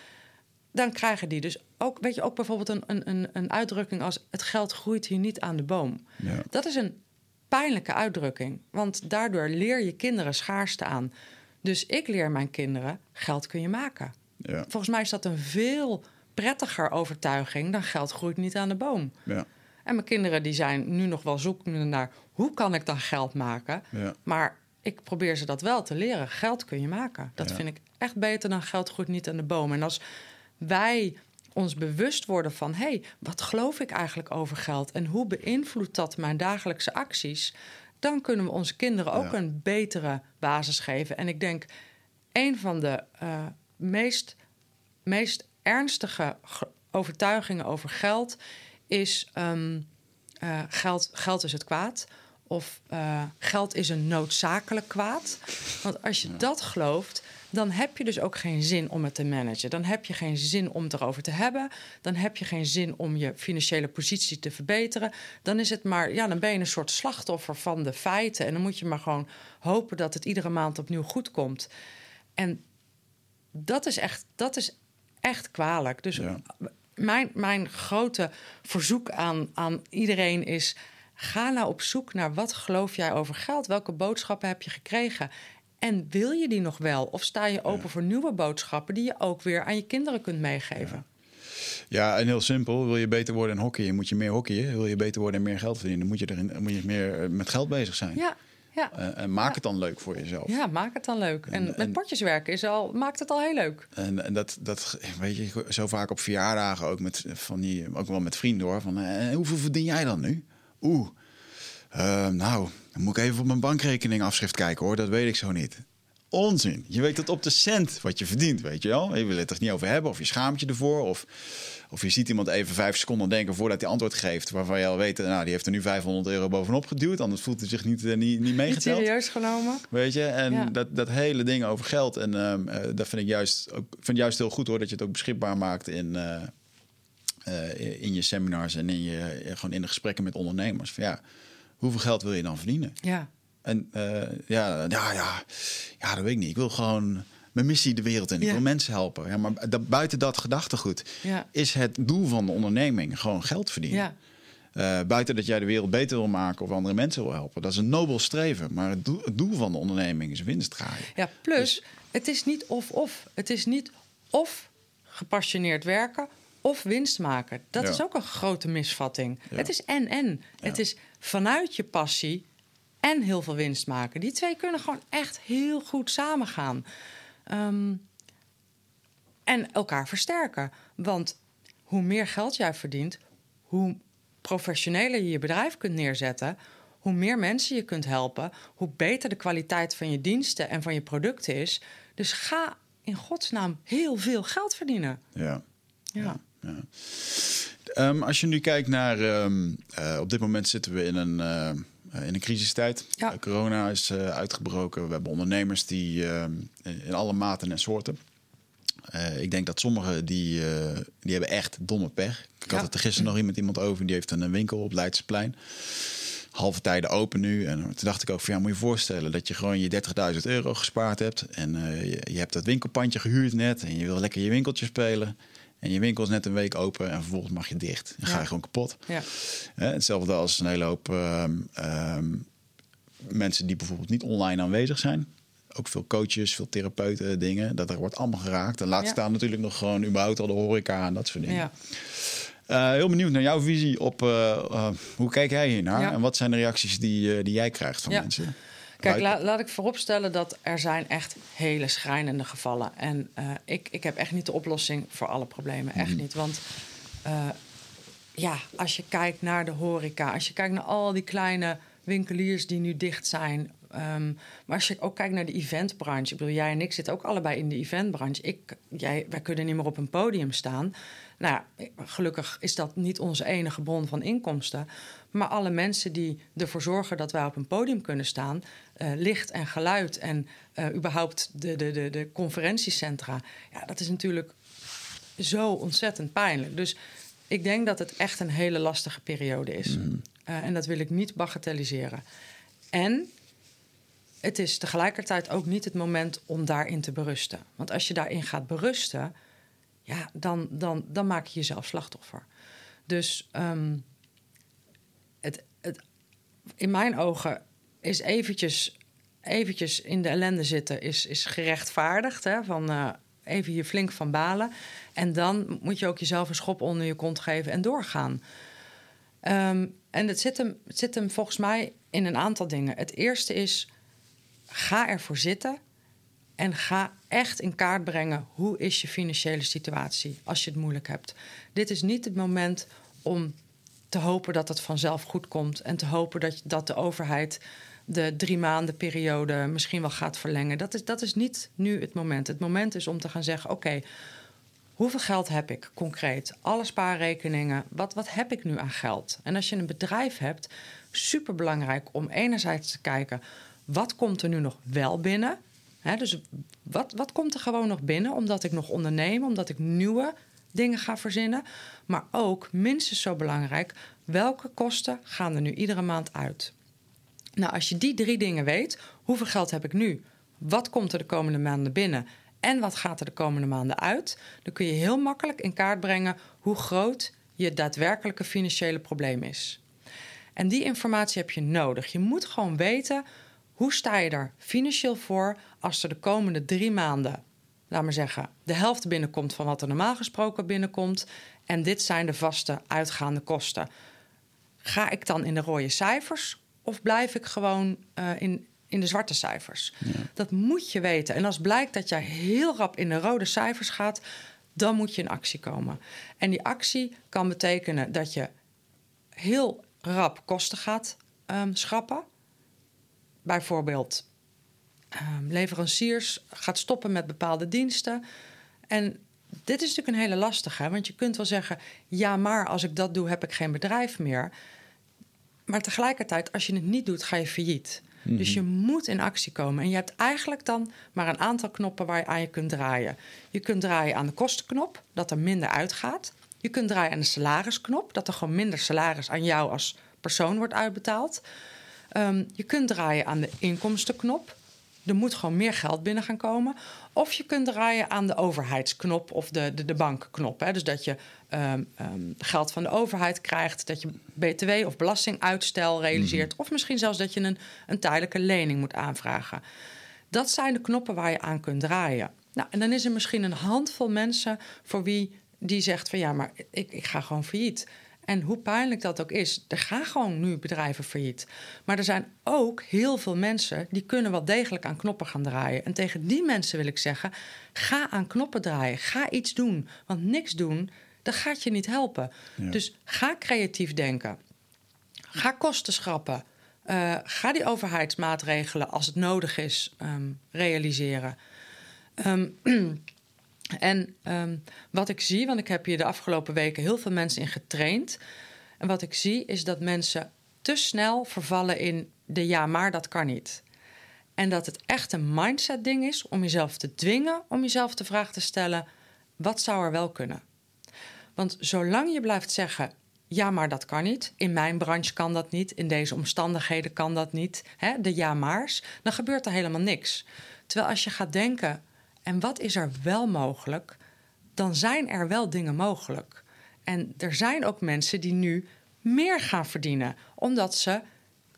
B: dan krijgen die dus ook, weet je, ook bijvoorbeeld een, een- een, een uitdrukking als... het geld groeit hier niet aan de boom.
A: Ja.
B: Dat is een pijnlijke uitdrukking, want daardoor leer je kinderen schaarste aan. Dus ik leer mijn kinderen, geld kun je maken.
A: Ja.
B: Volgens mij is dat een veel prettiger overtuiging dan geld groeit niet aan de boom.
A: Ja.
B: En mijn kinderen die zijn nu nog wel zoekende naar hoe kan ik dan geld maken.
A: Ja.
B: Maar ik probeer ze dat wel te leren. Geld kun je maken. Dat
A: Ja.
B: vind ik echt beter dan geld groeit niet aan de boom. En als wij ons bewust worden van... hé, hey, wat geloof ik eigenlijk over geld... en hoe beïnvloedt dat mijn dagelijkse acties... dan kunnen we onze kinderen ook
A: Ja.
B: een betere basis geven. En ik denk, een van de eh, meest, meest ernstige ge- overtuigingen over geld... is ehm, eh, geld, geld is het kwaad... Of eh, geld is een noodzakelijk kwaad. Want als je dat gelooft, dan heb je dus ook geen zin om het te managen. Dan heb je geen zin om het erover te hebben. Dan heb je geen zin om je financiële positie te verbeteren. Dan is het maar, ja, dan ben je een soort slachtoffer van de feiten. En dan moet je maar gewoon hopen dat het iedere maand opnieuw goed komt. En dat is echt, dat is echt kwalijk. Dus
A: Ja.
B: mijn, mijn grote verzoek aan, aan iedereen is... ga nou op zoek naar wat geloof jij over geld? Welke boodschappen heb je gekregen? En wil je die nog wel? Of sta je open voor nieuwe boodschappen... die je ook weer aan je kinderen kunt meegeven?
A: Ja, en heel simpel. Wil je beter worden in hockey, moet je meer hockeyen. Wil je beter worden en meer geld verdienen, moet je, erin, moet je meer eh, met geld bezig zijn.
B: Ja, ja.
A: Eh, en maak het dan leuk voor jezelf.
B: ja maak het dan leuk. En,
A: En-
B: met
A: en-
B: potjes werken is al, maakt het al heel leuk.
A: En, en dat, dat, weet je, zo vaak op verjaardagen ook met, van die, ook wel met vrienden hoor. Van, eh, hoeveel verdien jij dan nu? Oeh, eh, nou, dan moet ik even op mijn bankrekening afschrift kijken hoor. Dat weet ik zo niet. Onzin. Je weet tot op de cent wat je verdient, weet je wel. Je wil het er niet over hebben of je schaamt je ervoor. Of, of je ziet iemand even vijf seconden denken voordat hij antwoord geeft... waarvan je al weet, nou, die heeft er nu 500 euro bovenop geduwd. Anders voelt hij zich niet, eh, niet, niet
B: Niet
A: meegeteld.
B: serieus genomen?
A: Weet je, en
B: Ja.
A: dat, dat hele ding over geld. En ehm, eh, dat vind ik juist ook vind juist heel goed hoor, dat je het ook beschikbaar maakt in, eh, eh, in je seminars en in je eh, gewoon in de gesprekken met ondernemers. Van ja, hoeveel geld wil je dan verdienen?
B: Ja.
A: En eh, ja, ja, ja, ja, dat weet ik niet. Ik wil gewoon mijn missie de wereld in. Ik
B: Ja.
A: wil mensen helpen. Ja, maar dat, buiten dat gedachtegoed
B: Ja.
A: is het doel van de onderneming gewoon geld verdienen.
B: Ja.
A: Buiten dat jij de wereld beter wil maken of andere mensen wil helpen. Dat is een nobel streven. Maar het doel, het doel van de onderneming is winst draaien.
B: Ja, plus het is niet of-of. Het is niet of gepassioneerd werken of winst maken. Dat
A: Ja.
B: is ook een grote misvatting.
A: Ja.
B: Het is en-en. Het is vanuit je passie en heel veel winst maken. Die twee kunnen gewoon echt heel goed samengaan. Ehm, en elkaar versterken. Want hoe meer geld jij verdient, hoe professioneler je je bedrijf kunt neerzetten, hoe meer mensen je kunt helpen, hoe beter de kwaliteit van je diensten en van je producten is. Dus ga in godsnaam heel veel geld verdienen.
A: Ja.
B: Ja.
A: Ja. Ehm, als je nu kijkt naar. ehm, eh, op dit moment zitten we in een, eh, in een crisistijd.
B: Ja.
A: Eh, corona is uitgebroken. We hebben ondernemers die ehm, in alle maten en soorten. Ik denk dat sommigen die, die hebben echt domme pech. Ik had het er gisteren nog iemand, iemand over. Die heeft een winkel op Leidseplein. Halve tijden open nu. En toen dacht ik ook van ja, moet je je voorstellen dat je gewoon je 30.000 euro gespaard hebt. En je, je hebt dat winkelpandje gehuurd net. En je wil lekker je winkeltje spelen. En je winkel is net een week open en vervolgens mag je dicht. Dan ga je gewoon kapot.
B: Ja.
A: Hetzelfde als een hele hoop ehm, ehm, mensen die bijvoorbeeld niet online aanwezig zijn. Ook veel coaches, veel therapeuten, dingen. Dat er wordt allemaal geraakt. En laat
B: Ja.
A: staan natuurlijk nog gewoon überhaupt al de horeca en dat soort dingen.
B: Ja.
A: Eh, heel benieuwd naar jouw visie op eh, eh, hoe kijk jij hier naar
B: Ja.
A: en wat zijn de reacties die, die jij krijgt van
B: Ja.
A: mensen?
B: Kijk, la- laat ik vooropstellen dat er zijn echt hele schrijnende gevallen. En eh, ik, ik heb echt niet de oplossing voor alle problemen. Echt niet. Want eh, ja, als je kijkt naar de horeca, als je kijkt naar al die kleine winkeliers die nu dicht zijn. ehm, maar als je ook kijkt naar de eventbranche. Ik bedoel, jij en ik zitten ook allebei in de eventbranche. Ik, jij, wij kunnen niet meer op een podium staan. Nou, ja, gelukkig is dat niet onze enige bron van inkomsten. Maar alle mensen die ervoor zorgen dat wij op een podium kunnen staan, eh, licht en geluid en eh, überhaupt de, de, de, de conferentiecentra, ja, dat is natuurlijk zo ontzettend pijnlijk. Dus ik denk dat het echt een hele lastige periode is. Eh, en dat wil ik niet bagatelliseren. En het is tegelijkertijd ook niet het moment om daarin te berusten. Want als je daarin gaat berusten, ja, dan, dan, dan maak je jezelf slachtoffer. Dus ehm, in mijn ogen is eventjes, eventjes in de ellende zitten is, is gerechtvaardigd. Hè? Van eh, even hier flink van balen. En dan moet je ook jezelf een schop onder je kont geven en doorgaan. Ehm, en het zit, hem, zit hem volgens mij in een aantal dingen. Het eerste is, ga ervoor zitten en ga echt in kaart brengen hoe is je financiële situatie als je het moeilijk hebt. Dit is niet het moment om te hopen dat het vanzelf goed komt en te hopen dat, dat de overheid de drie maanden periode misschien wel gaat verlengen. Dat is, dat is niet nu het moment. Het moment is om te gaan zeggen: oké, hoeveel geld heb ik concreet? Alle spaarrekeningen, wat, wat heb ik nu aan geld? En als je een bedrijf hebt, superbelangrijk om enerzijds te kijken: wat komt er nu nog wel binnen? Dus wat, wat komt er gewoon nog binnen omdat ik nog onderneem, omdat ik nieuwe dingen ga verzinnen? Maar ook, minstens zo belangrijk, welke kosten gaan er nu iedere maand uit? Nou, als je die drie dingen weet, hoeveel geld heb ik nu? Wat komt er de komende maanden binnen? En wat gaat er de komende maanden uit? Dan kun je heel makkelijk in kaart brengen hoe groot je daadwerkelijke financiële probleem is. En die informatie heb je nodig. Je moet gewoon weten hoe sta je er financieel voor als er de komende drie maanden, laat maar zeggen, de helft binnenkomt van wat er normaal gesproken binnenkomt. En dit zijn de vaste uitgaande kosten. Ga ik dan in de rode cijfers of blijf ik gewoon uh, in, in de zwarte cijfers? Ja. Dat moet je weten. En als blijkt dat jij heel rap in de rode cijfers gaat, dan moet je in actie komen. En die actie kan betekenen dat je heel rap kosten gaat um, schrappen. Bijvoorbeeld um, leveranciers gaat stoppen met bepaalde diensten. En dit is natuurlijk een hele lastige, want je kunt wel zeggen: ja, maar als ik dat doe, heb ik geen bedrijf meer. Maar tegelijkertijd, als je het niet doet, ga je failliet. Dus je moet in actie komen. En je hebt eigenlijk dan maar een aantal knoppen waar je aan je kunt draaien. Je kunt draaien aan de kostenknop, dat er minder uitgaat. Je kunt draaien aan de salarisknop, dat er gewoon minder salaris aan jou als persoon wordt uitbetaald. Um, je kunt draaien aan de inkomstenknop. Er moet gewoon meer geld binnen gaan komen. Of je kunt draaien aan de overheidsknop of de, de, de bankknop. Hè. Dus dat je um, um, geld van de overheid krijgt, dat je BTW of belastinguitstel realiseert. Mm. Of misschien zelfs dat je een, een tijdelijke lening moet aanvragen. Dat zijn de knoppen waar je aan kunt draaien. Nou, en dan is er misschien een handvol mensen voor wie die zegt van ja, maar ik, ik ga gewoon failliet. En hoe pijnlijk dat ook is, er gaan gewoon nu bedrijven failliet. Maar er zijn ook heel veel mensen die kunnen wel degelijk aan knoppen gaan draaien. En tegen die mensen wil ik zeggen: ga aan knoppen draaien. Ga iets doen. Want niks doen, dat gaat je niet helpen. Dus ga creatief denken. Ga kosten schrappen. Uh, ga die overheidsmaatregelen, als het nodig is, um, realiseren. Um, En um, wat ik zie, want ik heb hier de afgelopen weken heel veel mensen in getraind. En wat ik zie is dat mensen te snel vervallen in de ja, maar dat kan niet. En dat het echt een mindset ding is om jezelf te dwingen om jezelf de vraag te stellen: wat zou er wel kunnen? Want zolang je blijft zeggen: ja, maar dat kan niet. In mijn branche kan dat niet. In deze omstandigheden kan dat niet. Hè, de ja, maar's. Dan gebeurt er helemaal niks. Terwijl als je gaat denken: en wat is er wel mogelijk? Dan zijn er wel dingen mogelijk. En er zijn ook mensen die nu meer gaan verdienen, omdat ze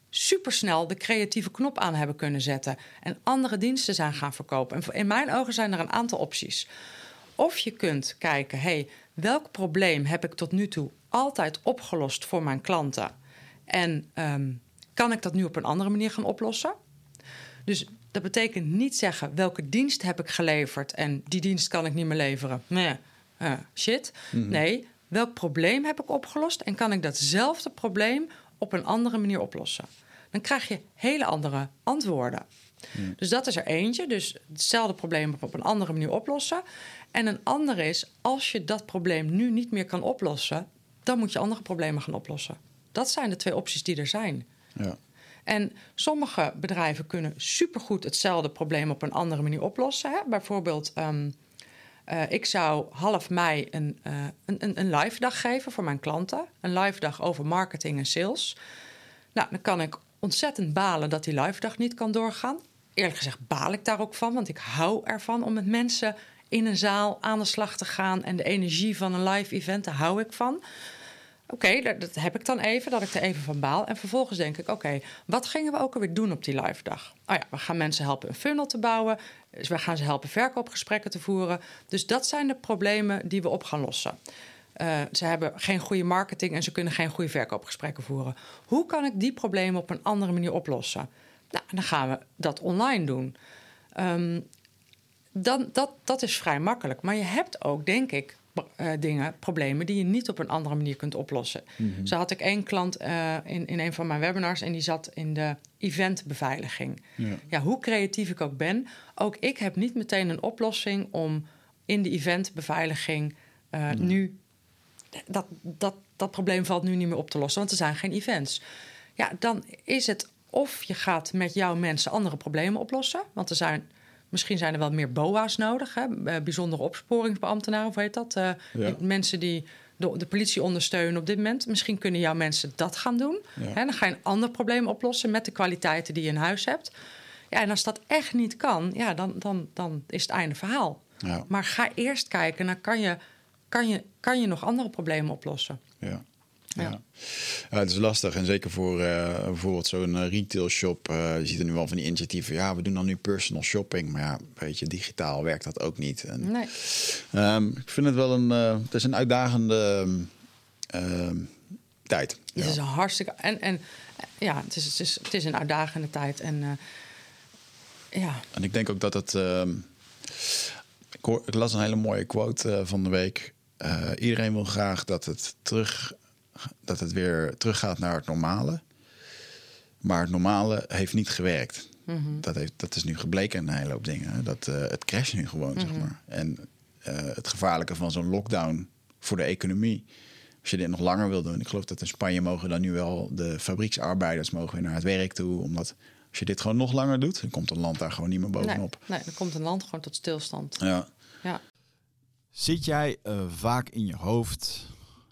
B: supersnel de creatieve knop aan hebben kunnen zetten en andere diensten zijn gaan verkopen. En in mijn ogen zijn er een aantal opties. Of je kunt kijken, hey, welk probleem heb ik tot nu toe altijd opgelost voor mijn klanten? En um, kan ik dat nu op een andere manier gaan oplossen? Dus dat betekent niet zeggen welke dienst heb ik geleverd en die dienst kan ik niet meer leveren. Nee, uh, shit. Mhm. Nee, welk probleem heb ik opgelost en kan ik datzelfde probleem op een andere manier oplossen? Dan krijg je hele andere antwoorden. Dus dat is er eentje. Dus hetzelfde probleem op een andere manier oplossen. En een andere is, als je dat probleem nu niet meer kan oplossen, dan moet je andere problemen gaan oplossen. Dat zijn de twee opties die er zijn. Ja. En sommige bedrijven kunnen supergoed hetzelfde probleem op een andere manier oplossen. Hè? Bijvoorbeeld, um, uh, ik zou half mei een, uh, een, een live dag geven voor mijn klanten. Een live dag over marketing en sales. Nou, dan kan ik ontzettend balen dat die live dag niet kan doorgaan. Eerlijk gezegd baal ik daar ook van, want ik hou ervan om met mensen in een zaal aan de slag te gaan. En de energie van een live event, daar hou ik van. Oké, dat, heb ik dan even, dat ik er even van baal. En vervolgens denk ik, oké, wat gingen we ook alweer doen op die live dag? Oh ja, we gaan mensen helpen een funnel te bouwen. Dus we gaan ze helpen verkoopgesprekken te voeren. Dus dat zijn de problemen die we op gaan lossen. Uh, ze hebben geen goede marketing en ze kunnen geen goede verkoopgesprekken voeren. Hoe kan ik die problemen op een andere manier oplossen? Nou, dan gaan we dat online doen. Um, dan, dat, dat is vrij makkelijk. Maar je hebt ook, denk ik, uh, dingen, problemen die je niet op een andere manier kunt oplossen. Mm Zo had ik één klant uh, in, in een van mijn webinars en die zat in de eventbeveiliging. Ja. ja, hoe creatief ik ook ben, ook ik heb niet meteen een oplossing om in de eventbeveiliging uh, nu. Dat, dat, dat probleem valt nu niet meer op te lossen, want er zijn geen events. Ja, dan is het of je gaat met jouw mensen andere problemen oplossen, want er zijn Misschien zijn er wel meer BOA's nodig, hè? Eh, bijzondere opsporingsbeambtenaren, of heet dat? Uh, Mensen die de, de, politie ondersteunen op dit moment. Misschien kunnen jouw mensen dat gaan doen. Hè? Dan ga je een ander probleem oplossen met de kwaliteiten die je in huis hebt. Ja, en als dat echt niet kan, ja, dan, dan, dan is het einde verhaal. Ja. Maar ga eerst kijken naar kan je, kan, je, kan je nog andere problemen oplossen.
A: Ja. Ja. ja. het is lastig. En zeker voor uh, bijvoorbeeld zo'n uh, retail shop. Uh, je ziet er nu wel van die initiatieven. Ja, we doen dan nu personal shopping. Maar ja, weet je, digitaal werkt dat ook niet. En, nee. Um, ik vind het wel een, het is een uitdagende uh, tijd.
B: Het
A: ja.
B: is een hartstikke... En, en ja, het is, het, is, het is een uitdagende tijd. En ja.
A: En ik denk ook dat het... ik, hoor, ik las een hele mooie quote van de week. iedereen wil graag dat het terug dat het weer teruggaat naar het normale. Maar het normale heeft niet gewerkt. Mhm. dat, heeft, dat is nu gebleken in een hele hoop dingen. Dat, uh, het crasht nu gewoon, zeg mhm. maar. En uh, het gevaarlijke van zo'n lockdown voor de economie... als je dit nog langer wil doen... ik geloof dat in Spanje mogen dan nu wel de fabrieksarbeiders... mogen weer naar het werk toe, omdat... Als je dit gewoon nog langer doet, dan komt een land daar gewoon niet meer bovenop.
B: Nee, nee dan komt een land gewoon tot stilstand.
A: Ja.
B: ja.
A: Zit jij uh, vaak in je hoofd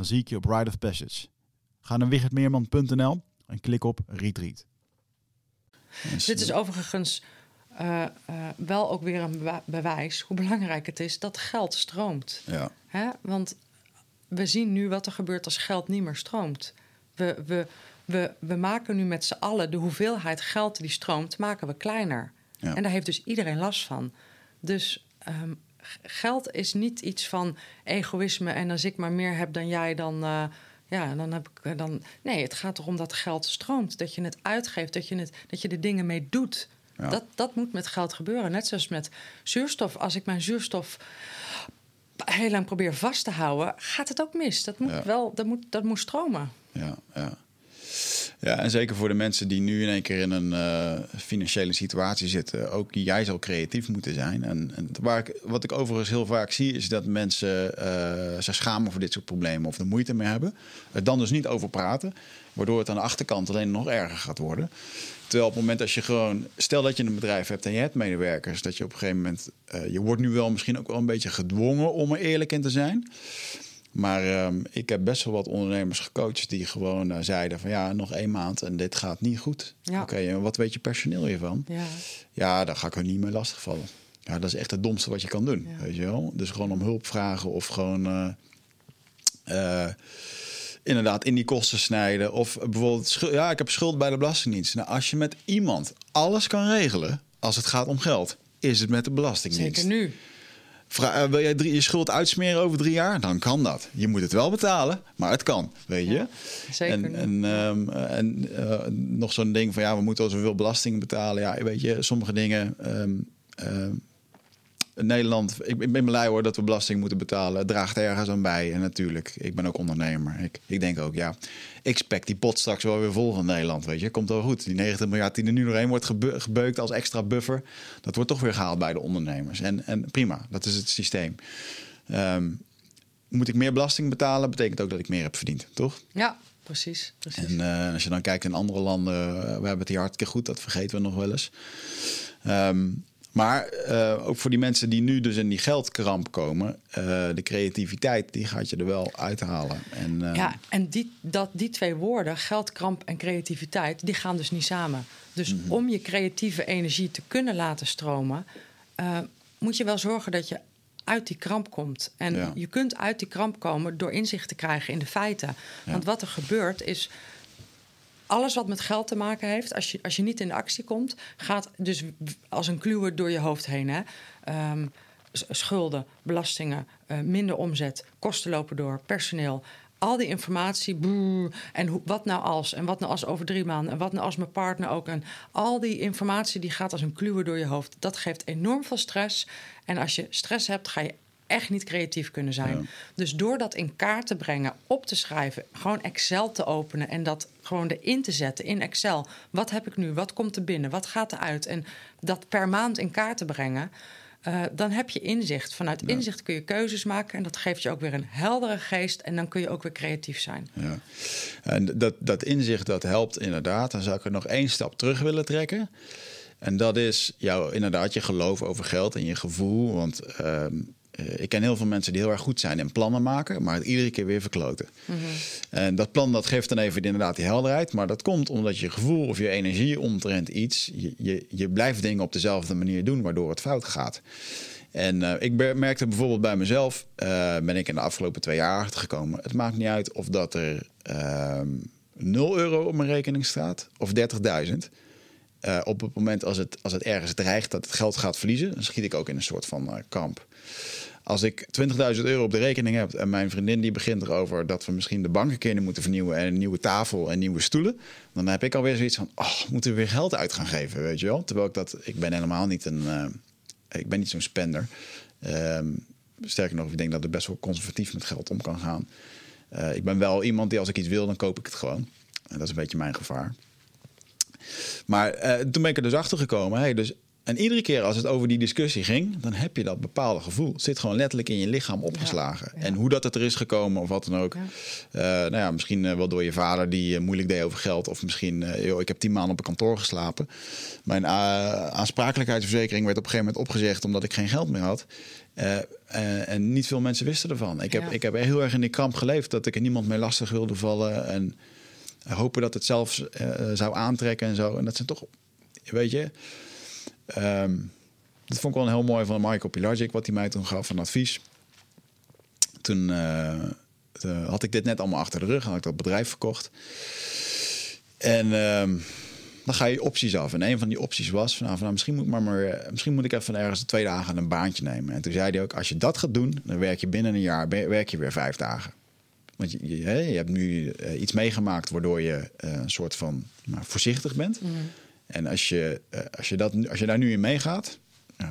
C: Dan zie ik je op Ride of Passage. Ga naar wichertmeerman.nl en klik op Retreat.
B: Dit is overigens uh, uh, wel ook weer een bewijs hoe belangrijk het is dat geld stroomt.
A: Ja.
B: Hè? Want we zien nu wat er gebeurt als geld niet meer stroomt. We, we, we, we maken nu met z'n allen de hoeveelheid geld die stroomt, maken we kleiner. Ja. En daar heeft dus iedereen last van. Dus um, geld is niet iets van egoïsme en als ik maar meer heb dan jij, dan. Uh, ja, dan heb ik dan. Nee, het gaat erom dat geld stroomt. Dat je het uitgeeft, dat je, het, dat je er dingen mee doet. Ja. Dat, dat moet met geld gebeuren. Net zoals met zuurstof. Als ik mijn zuurstof heel lang probeer vast te houden, gaat het ook mis. Dat moet wel, dat moet, dat moet stromen.
A: Ja, ja. Ja, en zeker voor de mensen die nu in één keer in een uh, financiële situatie zitten, ook jij zal creatief moeten zijn. En, en waar wat ik overigens heel vaak zie, is dat mensen uh, schamen voor dit soort problemen of er moeite mee hebben. Er dan dus niet over praten, waardoor het aan de achterkant alleen nog erger gaat worden. Terwijl op het moment als je gewoon, stel dat je een bedrijf hebt en je hebt medewerkers, dat je op een gegeven moment, uh, je wordt nu wel misschien ook wel een beetje gedwongen om er eerlijk in te zijn. Maar um, ik heb best wel wat ondernemers gecoacht die gewoon uh, zeiden van ja, nog één maand en dit gaat niet goed.
B: Ja.
A: Oké, okay, en wat weet je personeel hiervan?
B: Ja.
A: ja, daar ga ik er niet mee lastigvallen. Ja, dat is echt het domste wat je kan doen,
B: Ja.
A: weet je wel? Dus gewoon om hulp vragen of gewoon uh, uh, inderdaad in die kosten snijden. Of bijvoorbeeld, ja, ik heb schuld bij de Belastingdienst. Nou, als je met iemand alles kan regelen als het gaat om geld, is het met de Belastingdienst.
B: Zeker nu.
A: Vra wil jij drie, je schuld uitsmeren over drie jaar? Dan kan dat. Je moet het wel betalen, maar het kan, weet je.
B: Ja, zeker.
A: En, en, um, en uh, nog zo'n ding van ja, we moeten al zoveel belasting betalen. Ja, weet je, sommige dingen. Um, uh, Nederland, ik, ik ben blij hoor dat we belasting moeten betalen. Het draagt ergens aan bij. En natuurlijk, ik ben ook ondernemer. Ik, ik denk ook, ja, ik spek die pot straks wel weer vol van Nederland. Weet je, komt wel goed. Die 90 miljard die er nu doorheen wordt gebe gebeukt als extra buffer, dat wordt toch weer gehaald bij de ondernemers. En, en prima, dat is het systeem. Um, moet ik meer belasting betalen, betekent ook dat ik meer heb verdiend, toch?
B: Ja, precies. precies.
A: En uh, als je dan kijkt in andere landen, uh, we hebben het hier hartstikke goed, dat vergeten we nog wel eens. Um, maar uh, ook voor die mensen die nu dus in die geldkramp komen, uh, de creativiteit, die gaat je er wel uithalen. En, uh,
B: ja, en die, dat, die twee woorden, geldkramp en creativiteit, die gaan dus niet samen. Dus mm -hmm. om je creatieve energie te kunnen laten stromen, moet je wel zorgen dat je uit die kramp komt. En ja. je kunt uit die kramp komen door inzicht te krijgen in de feiten. Ja. Want wat er gebeurt is alles wat met geld te maken heeft, als je, als je niet in de actie komt, gaat dus als een kluwer door je hoofd heen. Hè? Um, schulden, belastingen, uh, minder omzet, kosten lopen door, personeel. Al die informatie, boe, en wat nou als, en wat nou als over drie maanden, en wat nou als mijn partner ook. En al die informatie die gaat als een kluwer door je hoofd. Dat geeft enorm veel stress. En als je stress hebt, ga je echt niet creatief kunnen zijn. Ja. Dus door dat in kaart te brengen, op te schrijven, gewoon Excel te openen en dat gewoon erin te zetten in Excel. Wat heb ik nu? Wat komt er binnen? Wat gaat eruit? En dat per maand in kaart te brengen. Uh, dan heb je inzicht. Vanuit ja. inzicht kun je keuzes maken. En dat geeft je ook weer een heldere geest. En dan kun je ook weer creatief zijn.
A: Ja. En dat, dat inzicht dat helpt inderdaad. Dan zou ik er nog één stap terug willen trekken. En dat is jouw, inderdaad je geloof over geld en je gevoel. Want uh, ik ken heel veel mensen die heel erg goed zijn in plannen maken, maar het iedere keer weer verkloten. Mm -hmm. En dat plan dat geeft dan even inderdaad die helderheid, maar dat komt omdat je gevoel of je energie omtrent iets, je, je, je blijft dingen op dezelfde manier doen, waardoor het fout gaat. En uh, ik merkte bijvoorbeeld bij mezelf, uh, ben ik in de afgelopen twee jaar achtergekomen. Het maakt niet uit of dat er uh, 0 euro op mijn rekening staat of 30.000. Uh, op het moment als het, als het ergens dreigt dat het geld gaat verliezen, dan schiet ik ook in een soort van kamp. Als ik 20.000 euro op de rekening heb en mijn vriendin die begint erover dat we misschien de bankenkinderen moeten vernieuwen en een nieuwe tafel en nieuwe stoelen, dan heb ik alweer zoiets van, oh, moeten we weer geld uit gaan geven, weet je wel? Terwijl ik dat, ik ben helemaal niet een, uh, ik ben niet zo'n spender. Um, sterker nog, ik denk dat ik best wel conservatief met geld om kan gaan. Uh, ik ben wel iemand die als ik iets wil, dan koop ik het gewoon. En dat is een beetje mijn gevaar. Maar uh, toen ben ik er dus achter gekomen. Hey, dus, en iedere keer als het over die discussie ging, dan heb je dat bepaalde gevoel. Het zit gewoon letterlijk in je lichaam opgeslagen. Ja, ja. En hoe dat het er is gekomen of wat dan ook. Ja. Uh, nou ja, misschien uh, wel door je vader die uh, moeilijk deed over geld. Of misschien, joh, ik heb tien maanden op een kantoor geslapen. Mijn aansprakelijkheidsverzekering werd op een gegeven moment opgezegd omdat ik geen geld meer had. en niet veel mensen wisten ervan. Ik heb, ik heb heel erg in die kamp geleefd dat ik er niemand mee lastig wilde vallen. En hopen dat het zelfs zou aantrekken en zo. En dat zijn toch, weet je... Um, dat vond ik wel een heel mooi van Michael Pilagic, wat hij mij toen gaf van advies. Toen uh, had ik dit net allemaal achter de rug, had ik dat bedrijf verkocht. En um, dan ga je opties af. En een van die opties was van, nou, van nou, misschien, moet maar maar, misschien moet ik even ergens twee dagen een baantje nemen. En toen zei hij ook, als je dat gaat doen, dan werk je binnen een jaar werk je weer vijf dagen. Want je, je, hebt nu iets meegemaakt waardoor je een soort van nou, voorzichtig bent. Mm. En als je, uh, als, je dat, als je daar nu in meegaat,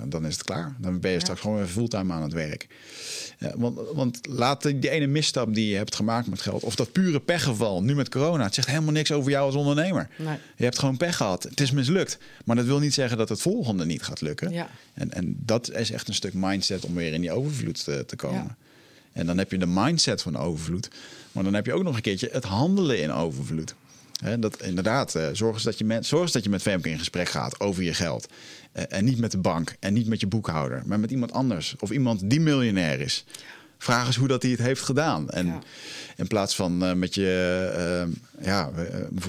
A: dan is het klaar. Dan ben je ja. straks gewoon weer fulltime aan het werk. Want, want laat die ene misstap die je hebt gemaakt met geld, of dat pure pechgeval, nu met corona, het zegt helemaal niks over jou als ondernemer.
B: Nee.
A: Je hebt gewoon pech gehad. Het is mislukt. Maar dat wil niet zeggen dat het volgende niet gaat lukken.
B: Ja.
A: En, en dat is echt een stuk mindset om weer in die overvloed te, te komen. En dan heb je de mindset van overvloed. Maar dan heb je ook nog een keertje het handelen in overvloed. He, dat inderdaad, uh, zorg, eens dat je met, zorg dat je met Femke in gesprek gaat over je geld. Uh, en niet met de bank en niet met je boekhouder, maar met iemand anders. Of iemand die miljonair is. Vraag eens hoe dat hij het heeft gedaan. En ja. in plaats van uh, met je, ja,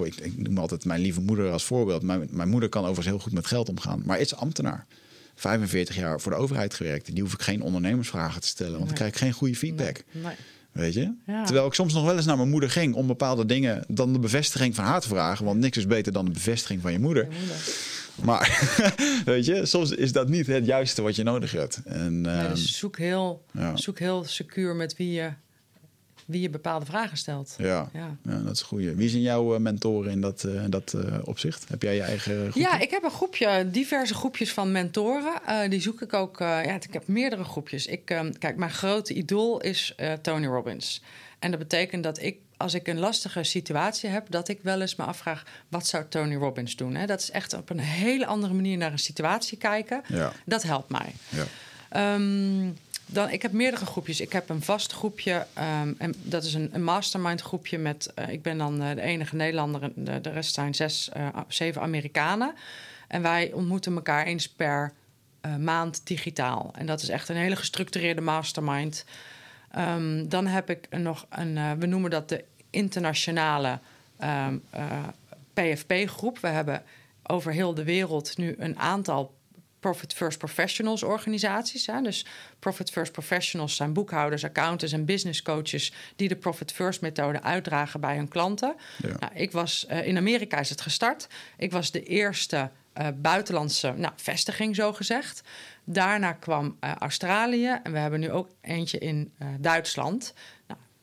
A: ik, ik noem altijd mijn lieve moeder als voorbeeld. Mijn, mijn moeder kan overigens heel goed met geld omgaan, maar is ambtenaar. 45 jaar voor de overheid gewerkt. Die hoef ik geen ondernemersvragen te stellen, want nee. dan krijg ik geen goede feedback.
B: Nee. Nee.
A: Weet je? Ja. Terwijl ik soms nog wel eens naar mijn moeder ging om bepaalde dingen dan de bevestiging van haar te vragen. Want niks is beter dan de bevestiging van je moeder. Maar weet je, soms is dat niet het juiste wat je nodig hebt. En,
B: ja, dus zoek heel, ja. zoek heel secuur met wie je, wie je bepaalde vragen stelt.
A: Ja, ja. dat is goed. Wie zijn jouw mentoren in dat, uh, dat uh, opzicht? Heb jij je eigen groepje?
B: Ja, ik heb een groepje, diverse groepjes van mentoren. Uh, die zoek ik ook. ja, ik heb meerdere groepjes. Ik, kijk, mijn grote idool is Tony Robbins. En dat betekent dat ik als ik een lastige situatie heb, dat ik wel eens me afvraag: wat zou Tony Robbins doen? Hè? Dat is echt op een hele andere manier naar een situatie kijken.
A: Ja.
B: Dat helpt mij.
A: Ja.
B: Um, dan, ik heb meerdere groepjes. Ik heb een vast groepje. Um, en dat is een, een mastermind groepje met. Uh, ik ben dan uh, de enige Nederlander. De, de rest zijn zes, uh, zeven Amerikanen. En wij ontmoeten elkaar eens per maand digitaal. En dat is echt een hele gestructureerde mastermind. Um, dan heb ik nog een. we noemen dat de internationale um, PFP-groep. We hebben over heel de wereld nu een aantal Profit First Professionals organisaties. Hè? Dus Profit First Professionals zijn boekhouders, accountants en business coaches die de Profit First methode uitdragen bij hun klanten.
A: Ja.
B: Nou, ik was uh, in Amerika is het gestart. Ik was de eerste uh, buitenlandse nou, vestiging, zo gezegd. Daarna kwam uh, Australië en we hebben nu ook eentje in Duitsland.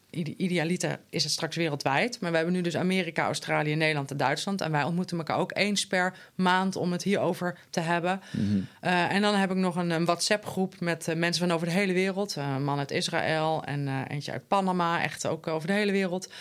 B: Idealiter is het straks wereldwijd. Maar we hebben nu dus Amerika, Australië, Nederland en Duitsland. En wij ontmoeten elkaar ook eens per maand om het hierover te hebben.
A: Mm-hmm.
B: Uh, en dan heb ik nog een, een WhatsApp-groep met uh, mensen van over de hele wereld. Uh, een man uit Israël en eentje uit Panama, echt ook over de hele wereld.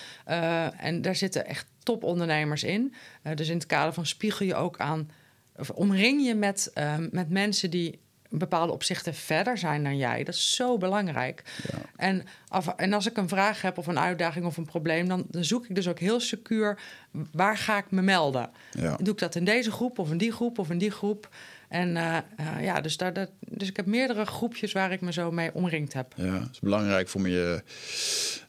B: en daar zitten echt topondernemers in. dus in het kader van spiegel je ook aan... Of omring je met, met mensen die bepaalde opzichten verder zijn dan jij. Dat is zo belangrijk.
A: Ja.
B: En, af, en als ik een vraag heb of een uitdaging of een probleem, dan, dan zoek ik dus ook heel secuur waar ga ik me melden.
A: Ja.
B: Doe ik dat in deze groep of in die groep of in die groep? En uh, uh, ja, dus, daar, dat, dus ik heb meerdere groepjes waar ik me zo mee omringd heb.
A: Ja, het is belangrijk voor me. Je,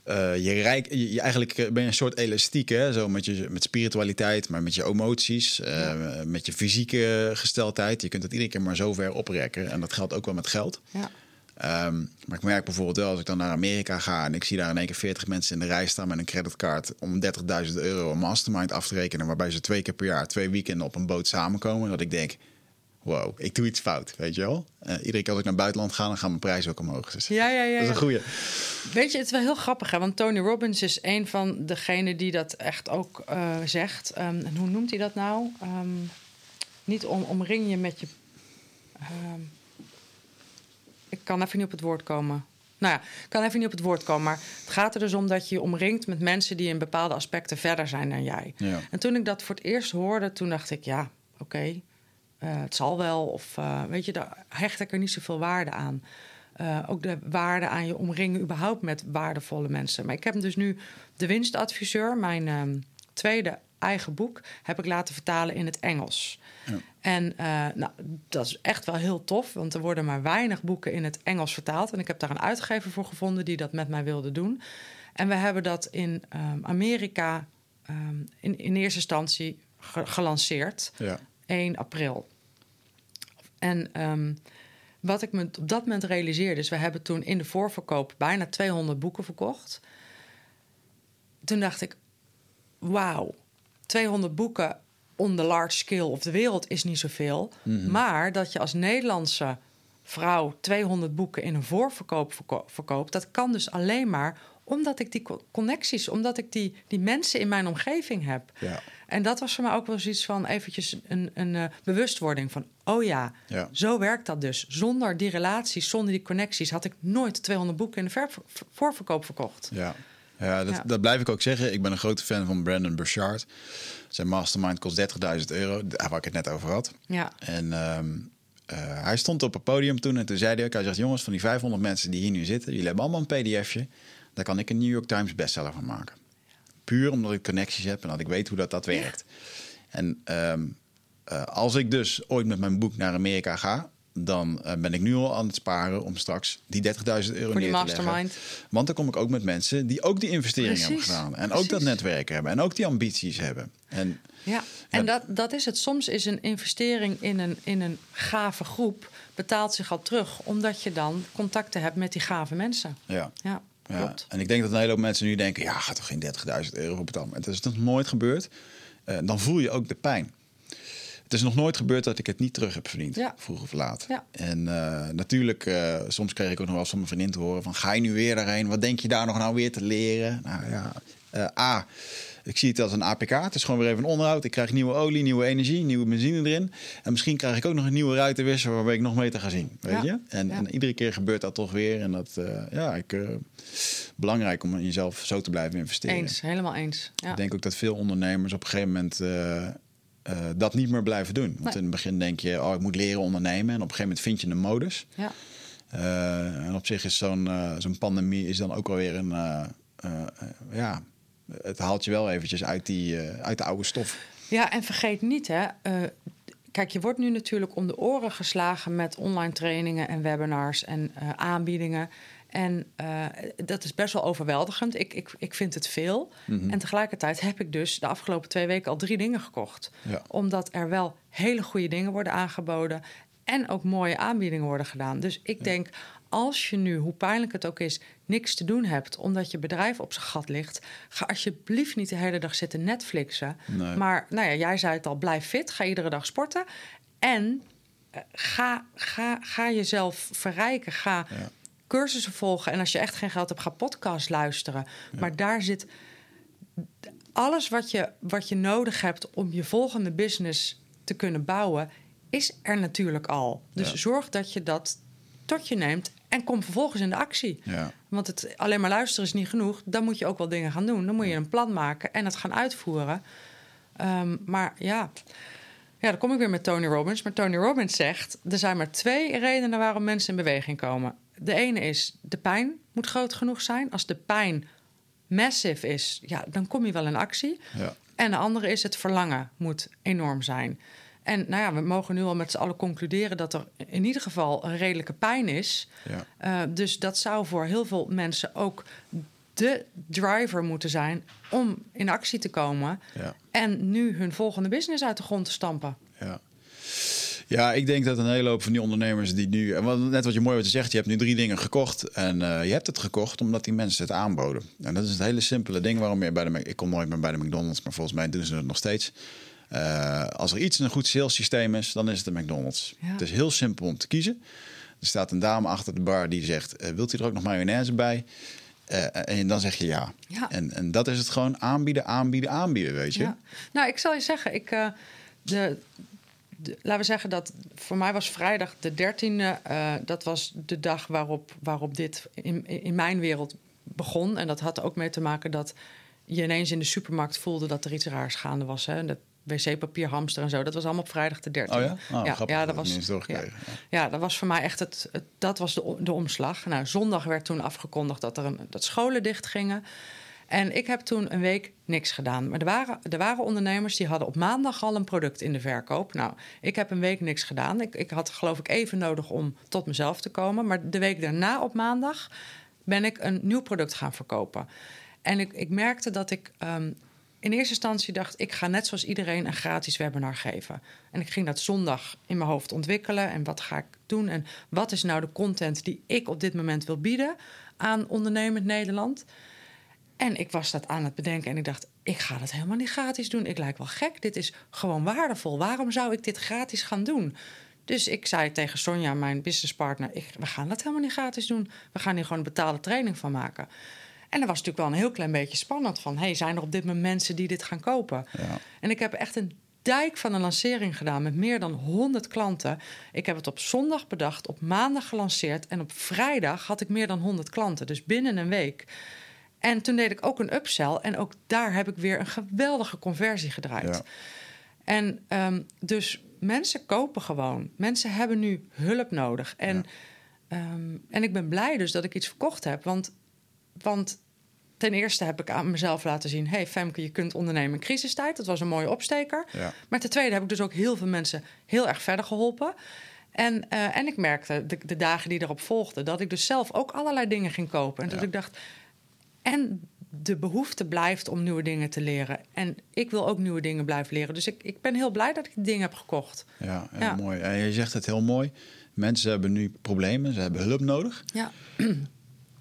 A: uh, je, rijk, je, je, eigenlijk ben je een soort elastiek, hè? Zo met, je, met spiritualiteit, maar met je emoties, ja. met je fysieke gesteldheid. Je kunt het iedere keer maar zo ver oprekken. En dat geldt ook wel met geld.
B: Ja.
A: Ehm, maar ik merk bijvoorbeeld wel als ik dan naar Amerika ga en ik zie daar in één keer 40 mensen in de rij staan met een creditcard om 30.000 euro een mastermind af te rekenen, waarbij ze twee keer per jaar, twee weekenden op een boot samenkomen, dat ik denk, wow, ik doe iets fout, weet je wel? Uh, iedere keer als ik naar het buitenland ga, dan gaan mijn prijzen ook omhoog. Dus
B: ja, ja, ja.
A: Dat is een goeie.
B: Weet je, het is wel heel grappig, hè? want Tony Robbins is een van degenen die dat echt ook uh, zegt. Um, en hoe noemt hij dat nou? Um, niet om, omring je met je... Um, ik kan even niet op het woord komen. Nou ja, ik kan even niet op het woord komen. Maar het gaat er dus om dat je je omringt met mensen die in bepaalde aspecten verder zijn dan jij.
A: Ja.
B: En toen ik dat voor het eerst hoorde, toen dacht ik, ja, oké, okay, uh, het zal wel. Of uh, weet je, daar hecht ik er niet zoveel waarde aan. Uh, ook de waarde aan je omringen überhaupt met waardevolle mensen. Maar ik heb dus nu De Winstadviseur, mijn um, tweede eigen boek, heb ik laten vertalen in het Engels.
A: Ja.
B: En nou, dat is echt wel heel tof, want er worden maar weinig boeken in het Engels vertaald. En ik heb daar een uitgever voor gevonden die dat met mij wilde doen. En we hebben dat in um, Amerika um, in, in, eerste instantie ge gelanceerd.
A: Ja.
B: 1 april. En um, wat ik me op dat moment realiseerde, is we hebben toen in de voorverkoop bijna 200 boeken verkocht. Toen dacht ik, wauw, 200 boeken on the large scale of de wereld is niet zoveel.
A: Mhm.
B: Mm -hmm. Maar dat je als Nederlandse vrouw 200 boeken in een voorverkoop verko verkoopt, dat kan dus alleen maar omdat ik die connecties, omdat ik die, die mensen in mijn omgeving heb.
A: Ja.
B: En dat was voor mij ook wel zoiets van eventjes een, een uh, bewustwording van... oh ja,
A: ja,
B: zo werkt dat dus. Zonder die relaties, zonder die connecties... had ik nooit 200 boeken in de voorverkoop verkocht.
A: Ja, ja, dat,
B: Ja.
A: dat blijf ik ook zeggen. Ik ben een grote fan van Brandon Burchard. Zijn mastermind kost 30.000 euro, waar ik het net over had.
B: Ja,
A: En ehm, eh, hij stond op het podium toen en toen zei hij ook... hij zegt, jongens, van die 500 mensen die hier nu zitten... jullie hebben allemaal een pdfje. Daar kan ik een New York Times bestseller van maken. Puur omdat ik connecties heb en dat ik weet hoe dat, dat werkt. En ehm, eh, als ik dus ooit met mijn boek naar Amerika ga... dan eh, ben ik nu al aan het sparen om straks die 30.000 euro
B: voor die
A: neer te leggen.
B: mastermind.
A: Want dan kom ik ook met mensen die ook die investeringen hebben gedaan. En ook dat netwerk hebben. En ook die ambities hebben. En
B: Ja, en dat, dat is het. Soms is een investering in een, in een gave groep... betaalt zich al terug, omdat je dan contacten hebt met die gave mensen.
A: ja,
B: Ja,
A: ja.
B: klopt.
A: En ik denk dat een hele hoop mensen nu denken... ja, gaat toch geen 30.000 euro voor betalen. Het is nog nooit gebeurd. Eh, dan voel je ook de pijn. Het is nog nooit gebeurd dat ik het niet terug heb verdiend.
B: Ja.
A: Vroeg of laat.
B: Ja.
A: En eh, natuurlijk, eh, soms kreeg ik ook nog wel eens van mijn vriendin te horen... van ga je nu weer daarheen? Wat denk je daar nog nou weer te leren? Nou ja, A... Ik zie het als een APK. Het is gewoon weer even een onderhoud. Ik krijg nieuwe olie, nieuwe energie, nieuwe benzine erin. En misschien krijg ik ook nog een nieuwe ruitenwisser waarbij ik nog meter ga zien. Weet
B: Ja.
A: je? En,
B: Ja.
A: en iedere keer gebeurt dat toch weer. En dat, eh, ja, ik, eh, belangrijk om in jezelf zo te blijven investeren.
B: Eens, helemaal eens. Ja.
A: Ik denk ook dat veel ondernemers op een gegeven moment eh, dat niet meer blijven doen. Want
B: Nee.
A: in het begin denk je, oh, ik moet leren ondernemen. En op een gegeven moment vind je een modus.
B: Ja.
A: En op zich is zo'n zo'n pandemie is dan ook wel weer een... ja, het haalt je wel eventjes uit, die, eh, uit de oude stof.
B: Ja, en vergeet niet, hè. eh, kijk, je wordt nu natuurlijk om de oren geslagen met online trainingen en webinars en eh, aanbiedingen. En dat is best wel overweldigend. Ik, ik, ik vind het veel.
A: Mhm.
B: En tegelijkertijd heb ik dus de afgelopen twee weken al drie dingen gekocht.
A: Ja.
B: Omdat er wel hele goede dingen worden aangeboden. En ook mooie aanbiedingen worden gedaan. Dus ik denk, als je nu, hoe pijnlijk het ook is, niks te doen hebt. omdat je bedrijf op zijn gat ligt. ga alsjeblieft niet de hele dag zitten Netflixen.
A: Nee.
B: Maar nou ja, jij zei het al, blijf fit. Ga iedere dag sporten. En eh, ga, ga, ga jezelf verrijken. Ga
A: Ja.
B: cursussen volgen. En als je echt geen geld hebt, ga podcast luisteren. Maar daar zit alles wat je, wat je nodig hebt om je volgende business te kunnen bouwen, is er natuurlijk al. Dus
A: Ja.
B: zorg dat je dat tot je neemt en kom vervolgens in de actie.
A: Ja.
B: Want het alleen maar luisteren is niet genoeg. Dan moet je ook wel dingen gaan doen. Dan moet je een plan maken en het gaan uitvoeren. Ehm, maar ja. ja, dan kom ik weer met Tony Robbins. Maar Tony Robbins zegt: er zijn maar twee redenen waarom mensen in beweging komen. De ene is de pijn moet groot genoeg zijn. Als de pijn massive is, ja, dan kom je wel in actie.
A: Ja.
B: En de andere is het verlangen moet enorm zijn. En nou ja, we mogen nu al met z'n allen concluderen dat er in ieder geval een redelijke pijn is.
A: Ja.
B: Eh, dus dat zou voor heel veel mensen ook de driver moeten zijn om in actie te komen.
A: Ja.
B: En nu hun volgende business uit de grond te stampen.
A: Ja. Ja, ik denk dat een hele hoop van die ondernemers die nu... en Net wat je mooi wat je zegt, je hebt nu drie dingen gekocht. En eh, je hebt het gekocht omdat die mensen het aanboden. En dat is het hele simpele ding waarom je bij de... Ik kom nooit meer bij de McDonald's, maar volgens mij doen ze het nog steeds. Eh, als er iets een goed sales systeem is, dan is het de McDonald's.
B: Ja.
A: Het is heel simpel om te kiezen. Er staat een dame achter de bar die zegt... eh, wilt u er ook nog mayonaise bij? Eh, en dan zeg je ja.
B: Ja.
A: En, en dat is het gewoon aanbieden, aanbieden, aanbieden, weet je.
B: Ja. Nou, ik zal je zeggen, ik, de, de- laten we zeggen dat voor mij was vrijdag de 13e. eh, dat was de dag waarop, waarop dit in, in mijn wereld begon. En dat had ook mee te maken dat je ineens in de supermarkt voelde dat er iets raars gaande was. Hè? Dat wc-papier, hamster en zo. Dat was allemaal op vrijdag de 13e.
A: Oh ja? Oh,
B: ja,
A: grappig,
B: ja,
A: dat
B: was. Ja. Ja, dat was voor mij echt het, het- dat was de, de omslag. Nou, zondag werd toen afgekondigd dat er een, dat scholen dicht gingen. En ik heb toen een week niks gedaan. Maar er waren, er waren ondernemers die hadden op maandag al een product in de verkoop. Nou, ik heb een week niks gedaan. Ik, ik had geloof ik even nodig om tot mezelf te komen. Maar de week daarna op maandag ben ik een nieuw product gaan verkopen. En ik, ik merkte dat ik ehm, in eerste instantie dacht... ik ga net zoals iedereen een gratis webinar geven. En ik ging dat zondag in mijn hoofd ontwikkelen. En wat ga ik doen? En wat is nou de content die ik op dit moment wil bieden... aan ondernemend Nederland... En ik was dat aan het bedenken en ik dacht, ik ga dat helemaal niet gratis doen. Ik lijk wel gek. Dit is gewoon waardevol. Waarom zou ik dit gratis gaan doen? Dus ik zei tegen Sonja, mijn businesspartner, ik, we gaan dat helemaal niet gratis doen. We gaan hier gewoon een betaalde training van maken. En dat was natuurlijk wel een heel klein beetje spannend van, hey, zijn er op dit moment mensen die dit gaan kopen?
A: Ja.
B: En ik heb echt een dijk van een lancering gedaan met meer dan 100 klanten. Ik heb het op zondag bedacht, op maandag gelanceerd en op vrijdag had ik meer dan 100 klanten. Dus binnen een week. En toen deed ik ook een upsell en ook daar heb ik weer een geweldige conversie gedraaid.
A: Ja.
B: En ehm, dus mensen kopen gewoon. Mensen hebben nu hulp nodig. En, ehm, en ik ben blij dus dat ik iets verkocht heb. Want, want ten eerste heb ik aan mezelf laten zien... hey Femke, je kunt ondernemen in crisistijd. Dat was een mooie opsteker.
A: Ja.
B: Maar ten tweede heb ik dus ook heel veel mensen heel erg verder geholpen. En, eh, en ik merkte de, de dagen die erop volgden... dat ik dus zelf ook allerlei dingen ging kopen. En dat
A: Ja.
B: ik dacht... En de behoefte blijft om nieuwe dingen te leren. En ik wil ook nieuwe dingen blijven leren. Dus ik, ik ben heel blij dat ik die dingen heb gekocht.
A: Ja, heel
B: Ja.
A: mooi. En je zegt het heel mooi. Mensen hebben nu problemen, ze hebben hulp nodig.
B: Ja,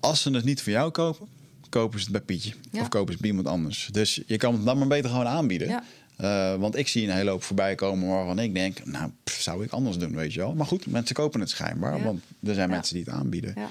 A: Als ze het niet voor jou kopen, kopen ze het bij Pietje.
B: Ja.
A: Of kopen ze het bij iemand anders. Dus je kan het dan maar beter gewoon aanbieden.
B: Ja.
A: Eh, want ik zie een hele hoop voorbij komen waarvan ik denk... nou, pff, zou ik anders doen, weet je wel. Maar goed, mensen kopen het schijnbaar.
B: Ja.
A: Want er zijn mensen die het aanbieden.
B: ja.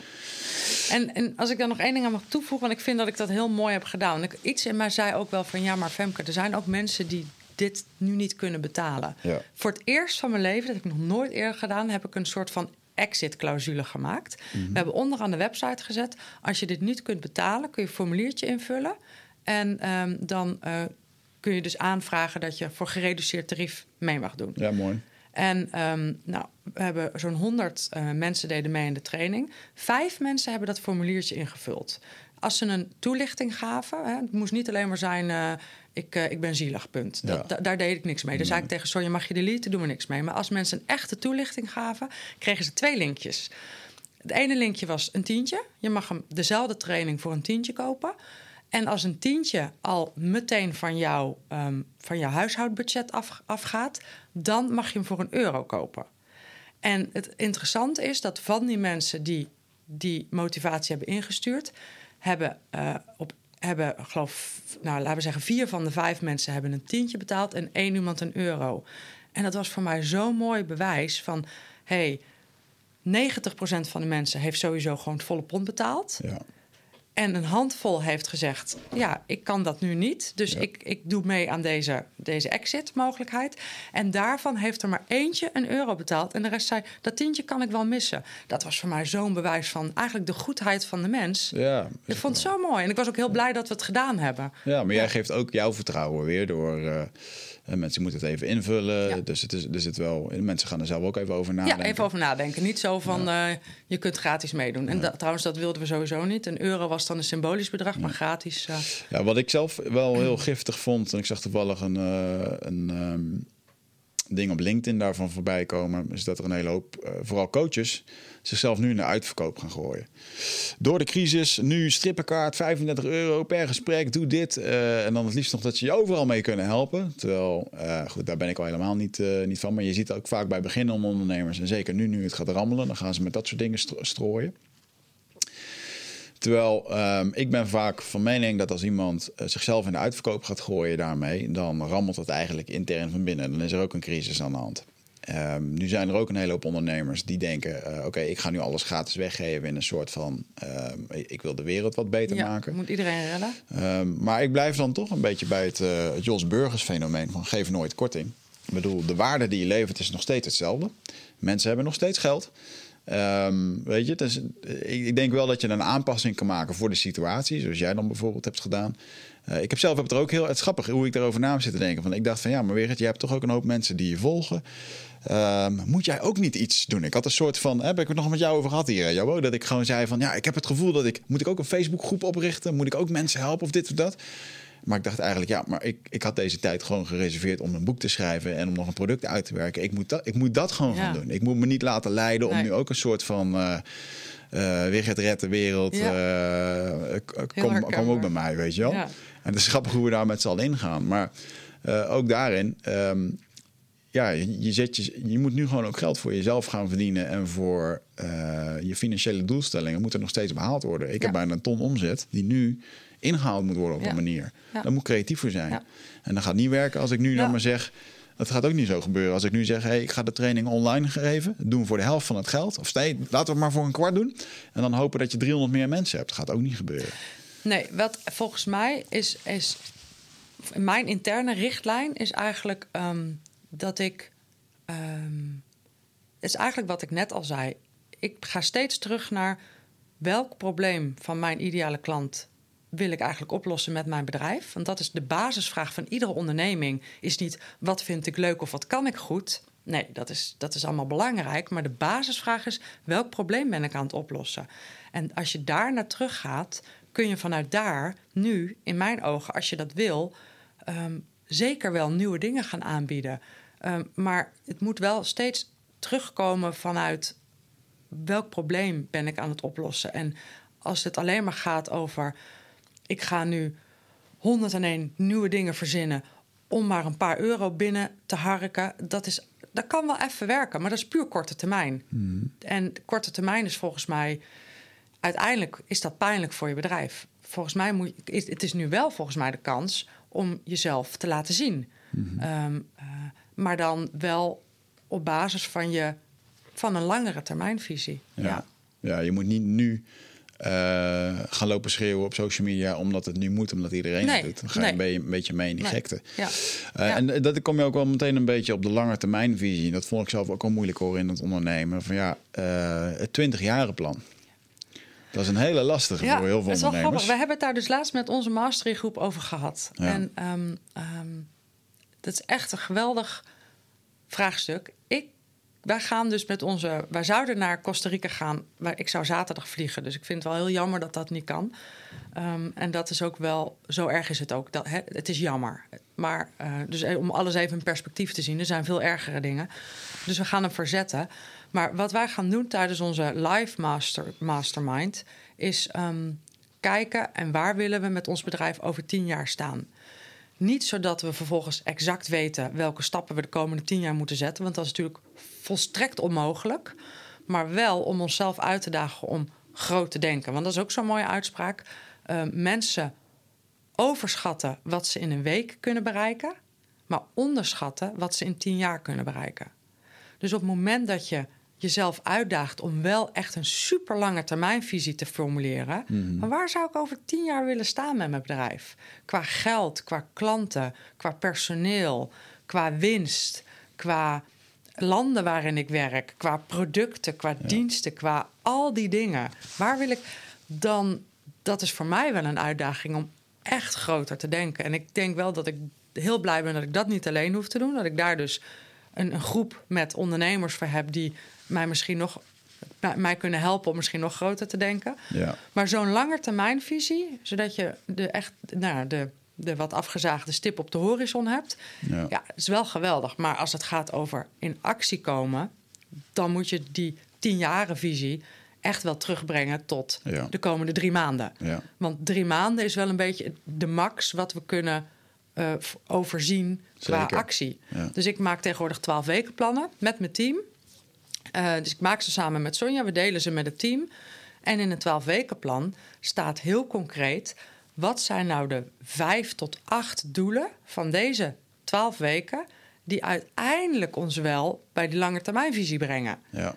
B: En, en als ik daar nog één ding aan mag toevoegen... want ik vind dat ik dat heel mooi heb gedaan. Ik, iets in mij zei ook wel van... ja, maar Femke, er zijn ook mensen die dit nu niet kunnen betalen. Voor het eerst van mijn leven, dat heb ik nog nooit eerder gedaan... heb ik een soort van exit-clausule gemaakt. We hebben onderaan de website gezet... als je dit niet kunt betalen, kun je een formuliertje invullen... en ehm, dan eh, kun je dus aanvragen dat je voor gereduceerd tarief mee mag doen.
A: Ja, mooi.
B: En ehm, nou, we hebben zo'n 100 eh, mensen deden mee in de training. Vijf mensen hebben dat formuliertje ingevuld. Als ze een toelichting gaven, hè, het moest niet alleen maar zijn... eh, ik, eh, ik ben zielig, punt. Dat,
A: Ja.
B: da- daar deed ik niks mee. Dus zei ik tegen Sonja, mag je deleten? Doen we niks mee. Maar als mensen een echte toelichting gaven, kregen ze twee linkjes. Het ene linkje was een tientje. Je mag hem dezelfde training voor een tientje kopen. En als een tientje al meteen van, jou, ehm, van jouw huishoudbudget af, afgaat, dan mag je hem voor een euro kopen. En het interessante is dat van die mensen die die motivatie hebben ingestuurd, hebben eh, op hebben, geloof, nou, laten we zeggen, vier van de vijf mensen hebben een tientje betaald en één iemand een euro. En dat was voor mij zo'n mooi bewijs van, hey, 90% van de mensen heeft sowieso gewoon het volle pond betaald.
A: Ja.
B: En een handvol heeft gezegd: Ja, ik kan dat nu niet. Dus
A: Ja.
B: ik, ik doe mee aan deze, deze exit-mogelijkheid. En daarvan heeft er maar eentje een euro betaald. En de rest zei: Dat tientje kan ik wel missen. Dat was voor mij zo'n bewijs van eigenlijk de goedheid van de mens.
A: Ja,
B: Ik vond het zo mooi. En ik was ook heel blij dat we het gedaan hebben.
A: ja, maar jij geeft ook jouw vertrouwen weer door... eh, mensen moeten het even invullen.
B: Ja.
A: Dus het is, er zit wel, mensen gaan er zelf ook even over nadenken.
B: Ja, even over nadenken. Niet zo van eh, je kunt gratis meedoen. En trouwens, dat wilden we sowieso niet. Een euro was dan een symbolisch bedrag, maar gratis. eh,
A: Ja, wat ik zelf wel heel giftig vond, en ik zag toevallig een, eh, een, ehm, dingen op LinkedIn daarvan voorbij komen, is dat er een hele hoop, uh, vooral coaches, zichzelf nu in de uitverkoop gaan gooien. Door de crisis, nu strippenkaart, 35 euro per gesprek, doe dit. Uh, en dan het liefst nog dat ze je overal mee kunnen helpen. Terwijl, uh, goed, daar ben ik al helemaal niet, niet van. Maar je ziet ook vaak bij beginnende ondernemers, en zeker nu, nu het gaat rammelen, dan gaan ze met dat soort dingen strooien. Terwijl um, ik ben vaak van mening dat als iemand uh, zichzelf in de uitverkoop gaat gooien daarmee, dan rammelt het eigenlijk intern van binnen. Dan is er ook een crisis aan de hand. Um, nu zijn er ook een hele hoop ondernemers die denken: uh, oké, ik ga nu alles gratis weggeven in een soort van: uh, ik wil de wereld wat beter
B: ja,
A: maken.
B: Moet iedereen redden?
A: Um, maar ik blijf dan toch een beetje bij het, uh, het Jos Burgers fenomeen van geef nooit korting. Ik bedoel, de waarde die je levert is nog steeds hetzelfde. Mensen hebben nog steeds geld. Um, weet je, dus, ik denk wel dat je een aanpassing kan maken voor de situatie, zoals jij dan bijvoorbeeld hebt gedaan. Uh, ik heb zelf heb er ook heel het grappig hoe ik daarover na zit te denken. Van, ik dacht van ja, maar weer, je hebt toch ook een hoop mensen die je volgen. Um, moet jij ook niet iets doen? Ik had een soort van, heb ik het nog met jou over gehad hier, Jabo, dat ik gewoon zei van ja, ik heb het gevoel dat ik, moet ik ook een Facebookgroep oprichten? Moet ik ook mensen helpen of dit of dat? Maar ik dacht eigenlijk, ja, maar ik, ik had deze tijd gewoon gereserveerd om een boek te schrijven en om nog een product uit te werken. Ik moet dat, ik moet dat gewoon ja. gaan doen. Ik moet me niet laten leiden om nu ook een soort van. Uh, uh, weer het redden wereld. Ja. Uh, kom, kom ook bij mij, weet je wel. Ja. En het is grappig hoe we daar met z'n allen ingaan. Maar ook daarin, um, ja, je, zet je, je moet nu gewoon ook geld voor jezelf gaan verdienen. En voor je financiële doelstellingen moeten nog steeds behaald worden. Ik heb bijna een ton omzet die nu ingehaald moet worden op ja. een manier. Ja. Daar moet creatief voor zijn. En dat gaat niet werken als ik nu dan maar zeg... Dat gaat ook niet zo gebeuren. Als ik nu zeg, hey, ik ga de training online geven. Doen we voor de helft van het geld. Of nee, laten we het maar voor een kwart doen. En dan hopen dat je 300 meer mensen hebt. Dat gaat ook niet gebeuren.
B: Nee, wat volgens mij is... is mijn interne richtlijn is eigenlijk um, dat ik... Um, het is eigenlijk wat ik net al zei. Ik ga steeds terug naar welk probleem van mijn ideale klant wil ik eigenlijk oplossen met mijn bedrijf? Want dat is de basisvraag van iedere onderneming. Is niet wat vind ik leuk of wat kan ik goed? Nee, dat is, dat is allemaal belangrijk. Maar de basisvraag is welk probleem ben ik aan het oplossen? En als je daar naar terug gaat, kun je vanuit daar nu, in mijn ogen, als je dat wil, um, zeker wel nieuwe dingen gaan aanbieden. Um, maar het moet wel steeds terugkomen vanuit welk probleem ben ik aan het oplossen. En als het alleen maar gaat over ik ga nu 101 nieuwe dingen verzinnen om maar een paar euro binnen te harken. Dat, is, dat kan wel even werken, maar dat is puur korte termijn.
A: Mm.
B: En korte termijn is volgens mij... uiteindelijk is dat pijnlijk voor je bedrijf. Volgens mij moet is, het is nu wel volgens mij de kans om jezelf te laten zien.
A: Mm.
B: Um, uh, maar dan wel op basis van, je, van een langere termijnvisie.
A: Ja. ja. ja je moet niet nu uh, gaan lopen schreeuwen op social media omdat het nu moet, omdat iedereen
B: nee,
A: het doet. Dan ga je
B: nee.
A: een beetje mee in die
B: Nee.
A: gekte.
B: Ja.
A: Uh,
B: Ja.
A: En dat kom je ook wel meteen een beetje op de lange termijn visie. Dat vond ik zelf ook wel moeilijk hoor in het ondernemen. Van ja, uh, het 20 jaren plan. Dat is een hele lastige
B: Ja,
A: voor heel veel
B: dat is wel
A: ondernemers.
B: grappig. We hebben het daar dus laatst met onze masterygroep over gehad. En um, um, dat is echt een geweldig vraagstuk. Wij gaan dus met onze... Wij zouden naar Costa Rica gaan. Maar ik zou zaterdag vliegen. Dus ik vind het wel heel jammer dat dat niet kan. Um, en dat is ook wel... Zo erg is het ook. Dat, het is jammer. Maar uh, dus om alles even in perspectief te zien... er zijn veel ergere dingen. Dus we gaan hem verzetten. Maar wat wij gaan doen tijdens onze live master, mastermind... is um, kijken en waar willen we met ons bedrijf over tien jaar staan. Niet zodat we vervolgens exact weten welke stappen we de komende tien jaar moeten zetten, want dat is natuurlijk volstrekt onmogelijk. Maar wel om onszelf uit te dagen om groot te denken. Want dat is ook zo'n mooie uitspraak. Uh, mensen overschatten wat ze in een week kunnen bereiken, maar onderschatten wat ze in tien jaar kunnen bereiken. Dus op het moment dat je jezelf uitdaagt om wel echt een super lange termijnvisie te formuleren.
A: Mhm.
B: Maar waar zou ik over tien jaar willen staan met mijn bedrijf? Qua geld, qua klanten, qua personeel, qua winst, qua landen waarin ik werk, qua producten, qua
A: Ja.
B: diensten, qua al die dingen. Waar wil ik dan? Dat is voor mij wel een uitdaging om echt groter te denken. En ik denk wel dat ik heel blij ben dat ik dat niet alleen hoef te doen. Dat ik daar dus een, een groep met ondernemers voor heb die mij misschien nog mij- mij kunnen helpen om misschien nog groter te denken.
A: Ja.
B: Maar zo'n langetermijnvisie, zodat je de echt nou, de de wat afgezaagde stip op de horizon hebt.
A: Ja.
B: Ja, is wel geweldig. Maar als het gaat over in actie komen, dan moet je die tien jaren visie echt wel terugbrengen tot
A: Ja.
B: de komende drie maanden.
A: Ja.
B: Want drie maanden is wel een beetje de max wat we kunnen eh, overzien qua actie. Dus ik maak tegenwoordig twaalf weken plannen met mijn team. Eh, dus ik maak ze samen met Sonja, we delen ze met het team. En in een twaalf weken plan staat heel concreet... wat zijn nou de vijf tot acht doelen van deze twaalf weken... die uiteindelijk ons wel bij die lange termijnvisie brengen.
A: Ja.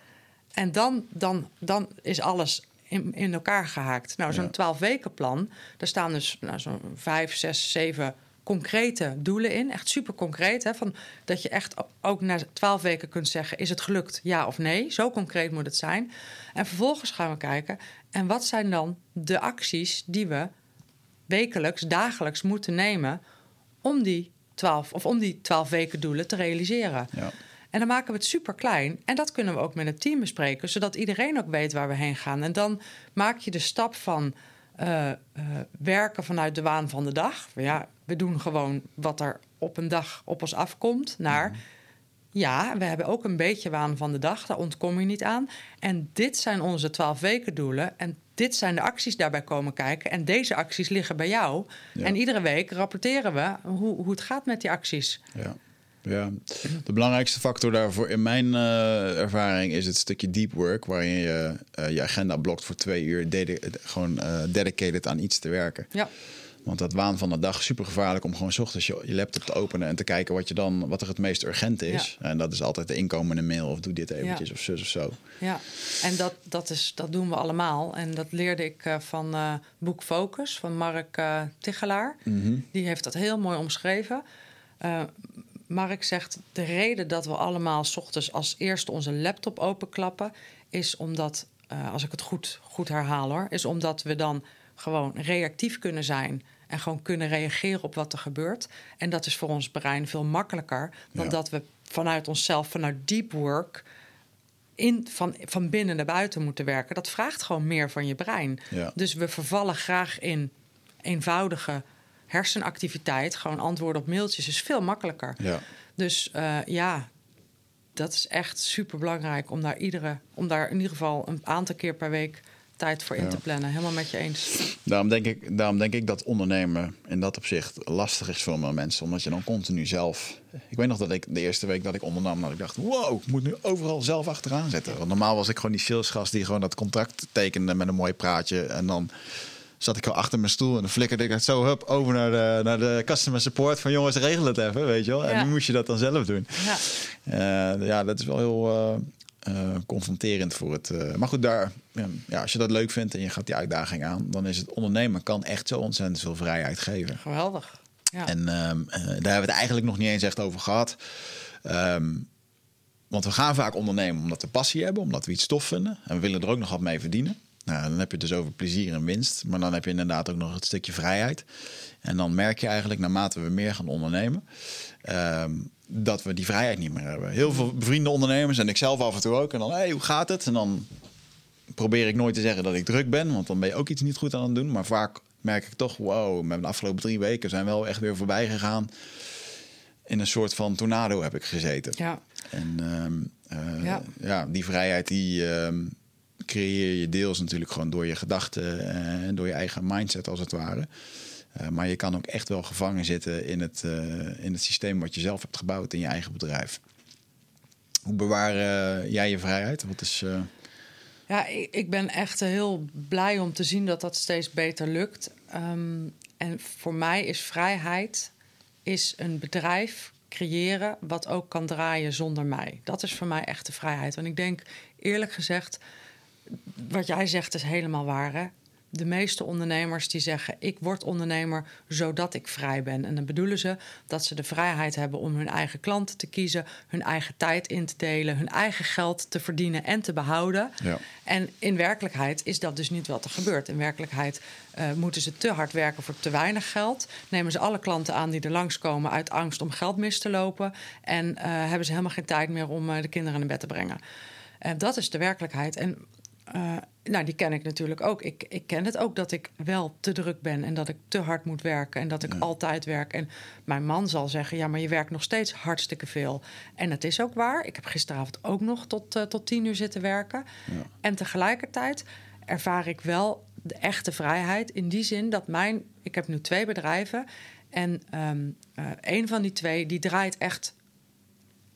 B: En dan, dan, dan is alles in, in elkaar gehaakt. Nou, zo'n
A: Ja.
B: 12 weken plan, daar staan dus nou, zo'n vijf, zes, zeven concrete doelen in. Echt super concreet. Hè? Van, dat je echt ook na 12 weken kunt zeggen: is het gelukt, ja of nee? Zo concreet moet het zijn. En vervolgens gaan we kijken. En wat zijn dan de acties die we wekelijks, dagelijks moeten nemen om die 12 of om die 12 weken doelen te realiseren?
A: Ja.
B: En dan maken we het super klein. En dat kunnen we ook met het team bespreken, zodat iedereen ook weet waar we heen gaan. En dan maak je de stap van eh, eh, werken vanuit de waan van de dag. Ja, we doen gewoon wat er op een dag op ons afkomt. Naar ja, we hebben ook een beetje waan van de dag. Daar ontkom je niet aan. En dit zijn onze 12 weken doelen. En dit zijn de acties daarbij komen kijken. En deze acties liggen bij jou.
A: Ja.
B: En iedere week rapporteren we hoe, hoe het gaat met die acties.
A: Ja. Ja, de belangrijkste factor daarvoor in mijn eh, ervaring is het stukje deep work, waarin je eh, je agenda blokt voor twee uur, dedi- gewoon eh, dedicated aan iets te werken.
B: Ja.
A: Want dat waan van de dag is super gevaarlijk om gewoon 's ochtends je, je laptop te openen en te kijken wat, je dan, wat er het meest urgent is. En dat is altijd de inkomende mail of doe dit eventjes
B: Ja.
A: of zus of zo.
B: Ja, en dat, dat, is, dat doen we allemaal. En dat leerde ik eh, van eh, boek Focus van Mark eh Tichelaar. Die heeft dat heel mooi omschreven. Mark zegt, de reden dat we allemaal 's ochtends als eerste onze laptop openklappen... is omdat, als ik het goed, goed herhaal hoor... is omdat we dan gewoon reactief kunnen zijn... en gewoon kunnen reageren op wat er gebeurt. En dat is voor ons brein veel makkelijker... dan
A: Ja.
B: dat we vanuit onszelf, vanuit deep work in, van, van binnen naar buiten moeten werken. Dat vraagt gewoon meer van je brein.
A: Ja.
B: Dus we vervallen graag in eenvoudige hersenactiviteit. Gewoon antwoorden op mailtjes is veel makkelijker.
A: Ja.
B: Dus eh, ja, dat is echt super belangrijk om daar, iedere, om daar in ieder geval een aantal keer per week tijd voor in
A: Ja.
B: te plannen. Helemaal met je eens.
A: Daarom denk, ik, daarom denk ik dat ondernemen in dat opzicht lastig is voor veel mensen. Omdat je dan continu zelf... Ik weet nog dat ik de eerste week dat ik ondernam... dat ik dacht, wow, ik moet nu overal zelf achteraan zitten. Want normaal was ik gewoon die salesgast die gewoon dat contract tekende... met een mooi praatje. En dan zat ik al achter mijn stoel en dan flikkerde ik het zo hup, over naar de, naar de customer support... van jongens, regel het even, weet je wel. En nu moest je dat dan zelf doen.
B: Ja,
A: Eh, ja, dat is wel heel eh, eh, confronterend voor het. eh, maar goed, daar, ja, als je dat leuk vindt en je gaat die uitdaging aan, dan is het ondernemen kan echt zo ontzettend veel vrijheid geven.
B: geweldig. Ja.
A: En ehm, eh, daar hebben we het eigenlijk nog niet eens echt over gehad. Ehm, want we gaan vaak ondernemen omdat we passie hebben, omdat we iets tof vinden. En we willen er ook nog wat mee verdienen. Nou, dan heb je het dus over plezier en winst. Maar dan heb je inderdaad ook nog het stukje vrijheid. En dan merk je eigenlijk, naarmate we meer gaan ondernemen, ehm, dat we die vrijheid niet meer hebben. Heel veel bevriende ondernemers en ik zelf af en toe ook. En dan, hey, hoe gaat het? En dan probeer ik nooit te zeggen dat ik druk ben, want dan ben je ook iets niet goed aan het doen. Maar vaak merk ik toch, wow, met de afgelopen drie weken zijn wel echt weer voorbij gegaan. In een soort van tornado heb ik gezeten.
B: ja.
A: En ehm, eh, ja.
B: Ja.
A: die vrijheid die ehm, creëer je deels natuurlijk gewoon door je gedachten en door je eigen mindset als het ware. Eh, maar je kan ook echt wel gevangen zitten in het, eh, in het systeem wat je zelf hebt gebouwd in je eigen bedrijf. Hoe bewaar eh, jij je vrijheid? Wat is,
B: Ja, ik, ben echt heel blij om te zien dat dat steeds beter lukt. Ehm, en voor mij is vrijheid is een bedrijf creëren wat ook kan draaien zonder mij. Dat is voor mij echt de vrijheid. Want ik denk eerlijk gezegd, wat jij zegt is helemaal waar. Hè? De meeste ondernemers die zeggen: Ik word ondernemer zodat ik vrij ben. En dan bedoelen ze dat ze de vrijheid hebben om hun eigen klanten te kiezen, hun eigen tijd in te delen, hun eigen geld te verdienen en te behouden.
A: Ja.
B: En in werkelijkheid is dat dus niet wat er gebeurt. In werkelijkheid eh, moeten ze te hard werken voor te weinig geld. Nemen ze alle klanten aan die er langskomen uit angst om geld mis te lopen. En eh, hebben ze helemaal geen tijd meer om eh, de kinderen naar bed te brengen. En dat is de werkelijkheid. En Nou, die ken ik natuurlijk ook. Ik, ik ken het ook dat ik wel te druk ben en dat ik te hard moet werken en dat ik altijd werk. En mijn man zal zeggen: Ja, maar je werkt nog steeds hartstikke veel. En het is ook waar. Ik heb gisteravond ook nog tot, uh, tot tien uur zitten werken. Ja. En tegelijkertijd ervaar ik wel de echte vrijheid in die zin dat mijn. Ik heb nu twee bedrijven en um, uh, een van die twee die draait echt.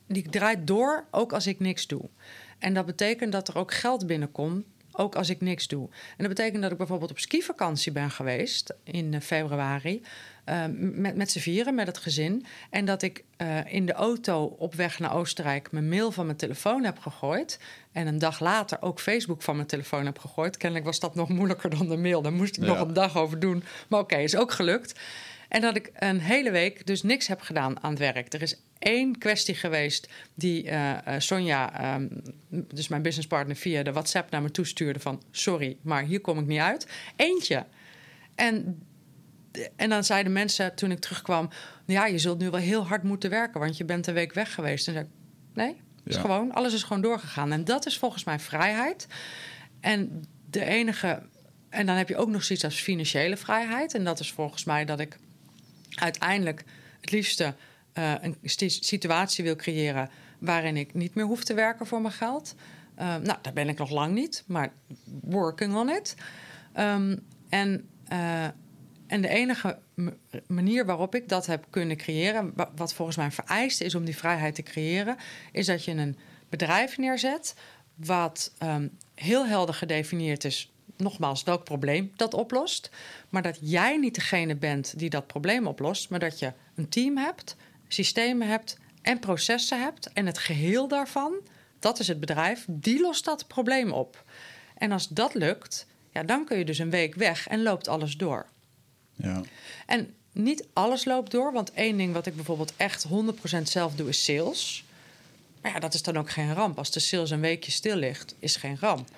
B: Die draait door, ook als ik niks doe. En dat betekent dat er ook geld binnenkomt ook als ik niks doe. En dat betekent dat ik bijvoorbeeld op skivakantie ben geweest in eh, februari. Uh, met, met z'n vieren, met het gezin. En dat ik uh, in de auto op weg naar Oostenrijk mijn mail van mijn telefoon heb gegooid. En een dag later ook Facebook van mijn telefoon heb gegooid. Kennelijk was dat nog moeilijker dan de mail. Daar moest ik ja. nog een dag over doen. Maar oké, okay, is ook gelukt. En dat ik een hele week dus niks heb gedaan aan het werk. Er is één kwestie geweest die uh, Sonja, um, dus mijn businesspartner, via de WhatsApp naar me toestuurde van sorry, maar hier kom ik niet uit. Eentje. En, en dan zeiden mensen toen ik terugkwam, ja, je zult nu wel heel hard moeten werken, want je bent een week weg geweest. En zei ik, nee, is ja. gewoon, alles is gewoon doorgegaan. En dat is volgens mij vrijheid. En de enige, en dan heb je ook nog zoiets als financiële vrijheid. En dat is volgens mij dat ik uiteindelijk het liefste uh, een situatie wil creëren waarin ik niet meer hoef te werken voor mijn geld. Uh, nou, daar ben ik nog lang niet, maar working on it. Um, en, uh, en de enige manier waarop ik dat heb kunnen creëren, wat volgens mij vereist is om die vrijheid te creëren, is dat je een bedrijf neerzet wat um, heel helder gedefinieerd is nogmaals, welk probleem dat oplost. Maar dat jij niet degene bent die dat probleem oplost, maar dat je een team hebt, systemen hebt en processen hebt. En het geheel daarvan, dat is het bedrijf, die lost dat probleem op. En als dat lukt, ja, dan kun je dus een week weg en loopt alles door.
A: Ja.
B: En niet alles loopt door, want één ding wat ik bijvoorbeeld echt 100% zelf doe is sales. Maar ja, dat is dan ook geen ramp. Als de sales een weekje stil ligt, is geen ramp.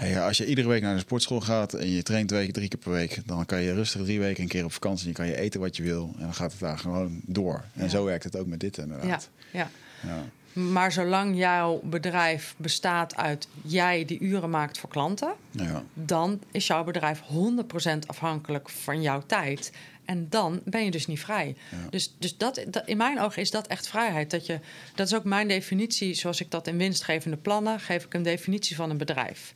A: Nee, als je iedere week naar de sportschool gaat en je traint twee, drie keer per week, dan kan je rustig drie weken een keer op vakantie. En kan je eten wat je wil en dan gaat het daar gewoon door. En ja. zo werkt het ook met dit inderdaad.
B: Ja, ja. ja. Maar zolang jouw bedrijf bestaat uit jij die uren maakt voor klanten,
A: ja.
B: dan is jouw bedrijf 100% afhankelijk van jouw tijd. En dan ben je dus niet vrij.
A: Ja.
B: Dus, dus dat, dat, in mijn ogen is dat echt vrijheid. Dat, je, dat is ook mijn definitie, zoals ik dat in winstgevende plannen, geef ik een definitie van een bedrijf.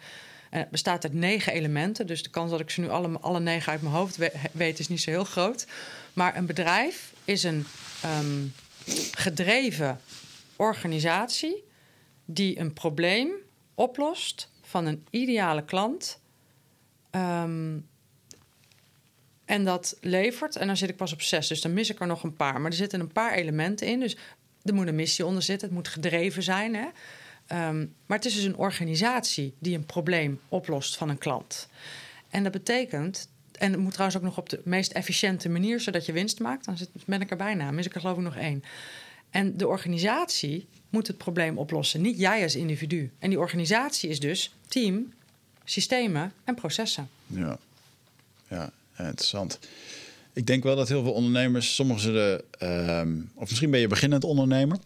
B: En het bestaat uit negen elementen. Dus de kans dat ik ze nu alle, alle negen uit mijn hoofd weet, is niet zo heel groot. Maar een bedrijf is een um, gedreven organisatie die een probleem oplost van een ideale klant. Um, en dat levert, en dan zit ik pas op zes, dus dan mis ik er nog een paar. Maar er zitten een paar elementen in. Dus er moet een missie onder zitten, het moet gedreven zijn. Hè? Um, maar het is dus een organisatie die een probleem oplost van een klant. En dat betekent, en het moet trouwens ook nog op de meest efficiënte manier, zodat je winst maakt. Dan ben ik er bijna, mis ik er geloof ik nog één. En de organisatie moet het probleem oplossen, niet jij als individu. En die organisatie is dus team, systemen en processen.
A: Ja, ja interessant. Ik denk wel dat heel veel ondernemers, sommigen zullen, uh, of misschien ben je beginnend ondernemer.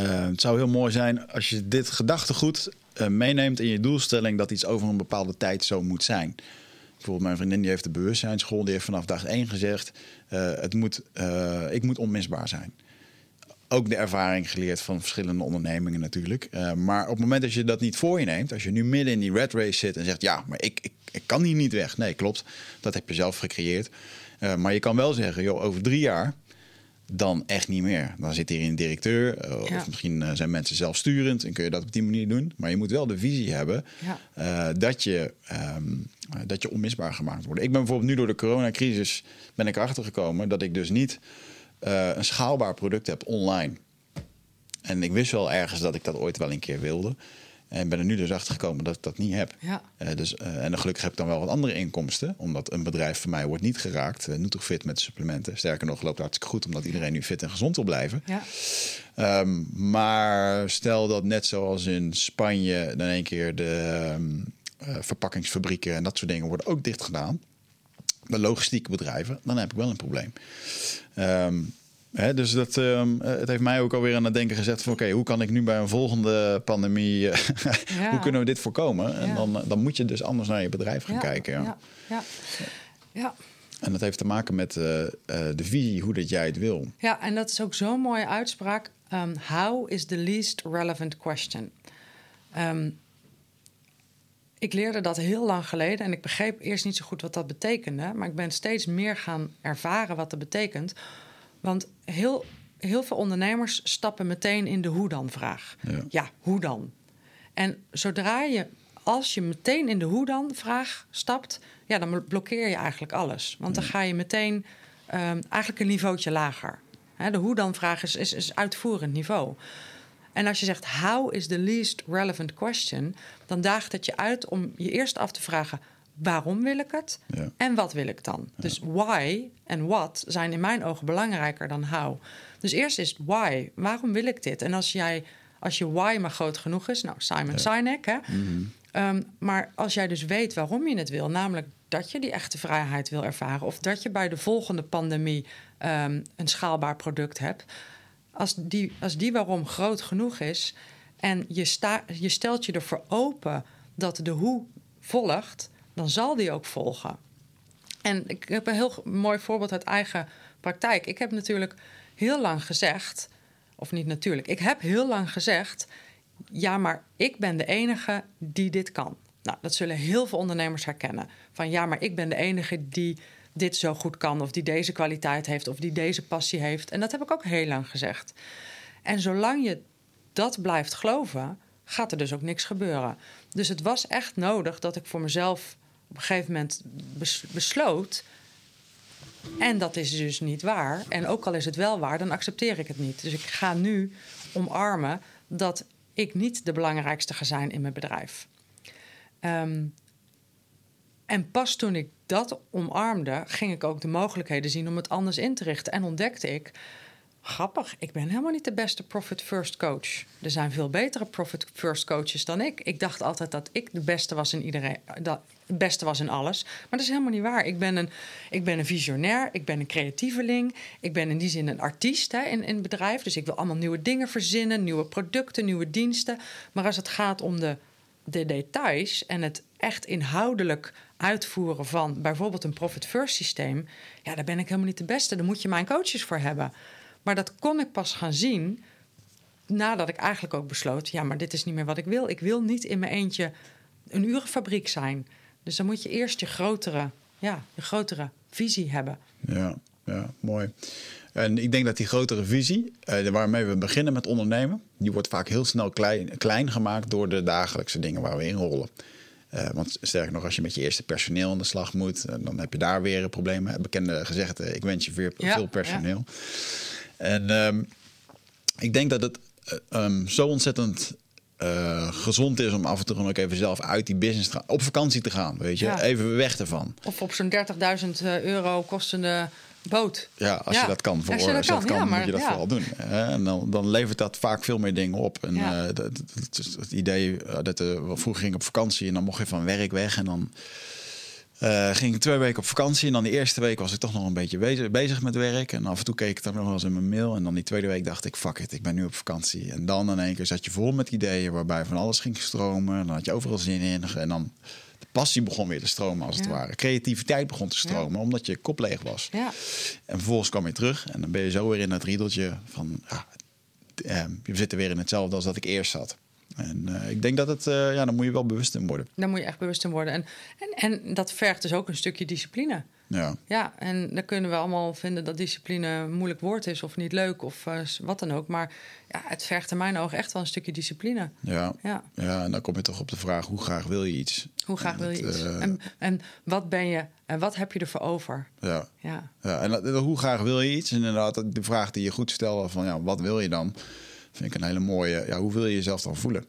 A: Uh, het zou heel mooi zijn als je dit gedachtegoed uh, meeneemt in je doelstelling dat iets over een bepaalde tijd zo moet zijn. Bijvoorbeeld mijn vriendin die heeft de bewustzijnsschool, die heeft vanaf dag één gezegd, uh, het moet, ik moet onmisbaar zijn. Ook de ervaring geleerd van verschillende ondernemingen natuurlijk. maar op het moment dat je dat niet voor je neemt, als je nu midden in die red race zit en zegt, ja, maar ik, ik, ik kan hier niet weg. Nee, klopt, dat heb je zelf gecreëerd. maar je kan wel zeggen, joh, over drie jaar dan echt niet meer. Dan zit hier een directeur, uh, ja. of misschien uh, zijn mensen zelfsturend en kun je dat op die manier doen. Maar je moet wel de visie hebben
B: ja.
A: uh, dat, je, um, dat je onmisbaar gemaakt wordt. Ik ben bijvoorbeeld nu door de coronacrisis ben ik erachter gekomen dat ik dus niet een schaalbaar product heb online. En ik wist wel ergens dat ik dat ooit wel een keer wilde. En ben er nu dus achter gekomen dat ik dat niet heb.
B: Ja.
A: Uh, dus, uh, en gelukkig heb ik dan wel wat andere inkomsten. Omdat een bedrijf van mij wordt niet geraakt. Uh, fit met supplementen. Sterker nog, loopt hartstikke goed. Omdat iedereen nu fit en gezond wil blijven.
B: Ja.
A: Um, maar stel dat net zoals in Spanje... dan een keer de um, verpakkingsfabrieken en dat soort dingen... worden ook dicht gedaan. De logistieke bedrijven. Dan heb ik wel een probleem. Um, Dus dat, ehm, het heeft mij ook alweer aan het denken gezet van... oké, hoe kan ik nu bij een volgende pandemie... eh,
B: Ja.
A: hoe kunnen we dit voorkomen? En
B: Ja.
A: dan, dan moet je dus anders naar je bedrijf gaan
B: Ja,
A: kijken. Ja.
B: Ja, ja. ja.
A: En dat heeft te maken met eh, eh, de visie, hoe dat jij het wil.
B: Ja, en dat is ook zo'n mooie uitspraak. Um, how is the least relevant question? Ehm, ik leerde dat heel lang geleden en ik begreep eerst niet zo goed wat dat betekende. Maar ik ben steeds meer gaan ervaren wat dat betekent. Want heel, heel veel ondernemers stappen meteen in de hoe dan vraag.
A: Ja.
B: hoe dan? En zodra je, als je meteen in de hoe dan vraag stapt, ja, dan blokkeer je eigenlijk alles. Want dan ga je meteen ehm, eigenlijk een niveautje lager. De hoe dan vraag is, is, is uitvoerend niveau. En als je zegt how is the least relevant question, dan daagt het je uit om je eerst af te vragen waarom wil ik het
A: Ja.
B: en wat wil ik dan. Dus why en what zijn in mijn ogen belangrijker dan how. Dus eerst is why, waarom wil ik dit? En als jij als je why maar groot genoeg is, nou Simon Sinek, hè. Ehm, maar als jij dus weet waarom je het wil, namelijk dat je die echte vrijheid wil ervaren, of dat je bij de volgende pandemie ehm, een schaalbaar product hebt, als die, als die waarom groot genoeg is en je, sta, je stelt je ervoor open dat de hoe volgt, dan zal die ook volgen. En ik heb een heel mooi voorbeeld uit eigen praktijk. Ik heb natuurlijk heel lang gezegd, of niet natuurlijk, ik heb heel lang gezegd: ja, maar ik ben de enige die dit kan. Nou, dat zullen heel veel ondernemers herkennen. Van ja, maar ik ben de enige die dit zo goed kan, of die deze kwaliteit heeft, of die deze passie heeft. En dat heb ik ook heel lang gezegd. En zolang je dat blijft geloven, gaat er dus ook niks gebeuren. Dus het was echt nodig dat ik voor mezelf op een gegeven moment bes- besloot. En dat is dus niet waar. En ook al is het wel waar, dan accepteer ik het niet. Dus ik ga nu omarmen dat ik niet de belangrijkste ga zijn in mijn bedrijf. Ehm, en pas toen ik dat omarmde, ging ik ook de mogelijkheden zien om het anders in te richten. En ontdekte ik, grappig, ik ben helemaal niet de beste Profit First coach. Er zijn veel betere Profit First coaches dan ik. Ik dacht altijd dat ik de beste was in iedereen, dat beste was in alles. Maar dat is helemaal niet waar. Ik ben een, ik ben een visionair, ik ben een creatieveling. Ik ben in die zin een artiest hè, in, in het bedrijf. Dus ik wil allemaal nieuwe dingen verzinnen, nieuwe producten, nieuwe diensten. Maar als het gaat om de, de details en het echt inhoudelijk uitvoeren van bijvoorbeeld een profit first systeem, ja, daar ben ik helemaal niet de beste. Daar moet je mijn coaches voor hebben. Maar dat kon ik pas gaan zien nadat ik eigenlijk ook besloot, ja, maar dit is niet meer wat ik wil. Ik wil niet in mijn eentje een urenfabriek zijn. Dus dan moet je eerst je grotere, ja, je grotere visie hebben.
A: Ja, ja, mooi. En ik denk dat die grotere visie, eh, waarmee we beginnen met ondernemen, die wordt vaak heel snel klein, klein gemaakt door de dagelijkse dingen waar we in rollen. Eh, want sterker nog, als je met je eerste personeel aan de slag moet, eh, dan heb je daar weer problemen. Bekende gezegde, ik wens je veel,
B: Ja,
A: veel personeel. En ehm, ik denk dat het eh, ehm, zo ontzettend eh, gezond is om af en toe gewoon ook even zelf uit die business te gaan. Op vakantie te gaan, weet je.
B: Ja.
A: Even weg ervan.
B: Of op zo'n 30.000 euro kostende boot.
A: Ja, als
B: Ja,
A: je dat kan, voor,
B: als je dat kan, ja,
A: moet je dat vooral doen. hè. En dan, dan levert dat vaak veel meer dingen op. En eh, dat, dat- het idee eh, dat eh, vroeger ging op vakantie en dan mocht je van werk weg en dan eh, ging ik twee weken op vakantie. En dan de eerste week was ik toch nog een beetje bezig, bezig met werk. En af en toe keek ik dan nog wel eens in mijn mail. En dan die tweede week dacht ik, fuck it, ik ben nu op vakantie. En dan in één keer zat je vol met ideeën waarbij van alles ging stromen. En dan had je overal zin in. En dan de passie begon weer te stromen als het ware. Creativiteit begon te stromen, omdat je kop leeg was.
B: Ja,
A: En vervolgens kwam je terug en dan ben je zo weer in dat riedeltje van... Ja, eh, je zit er weer in hetzelfde als dat ik eerst zat. En eh, ik denk dat het, eh, ja, daar moet je wel bewust in worden.
B: daar moet je echt bewust in worden. En, en, en dat vergt dus ook een stukje discipline.
A: Ja,
B: Ja, en dan kunnen we allemaal vinden dat discipline een moeilijk woord is of niet leuk of eh, wat dan ook. Maar ja, het vergt in mijn ogen echt wel een stukje discipline.
A: ja,
B: Ja,
A: ja, en dan kom je toch op de vraag, hoe graag wil je iets?
B: hoe graag wil je iets? En, en wat ben je en wat heb je ervoor over?
A: ja.
B: Ja,
A: Ja, en hoe graag wil je iets? En inderdaad, de vraag die je goed stelde van ja, wat wil je dan? Vind ik een hele mooie. Ja, hoe wil je jezelf dan voelen?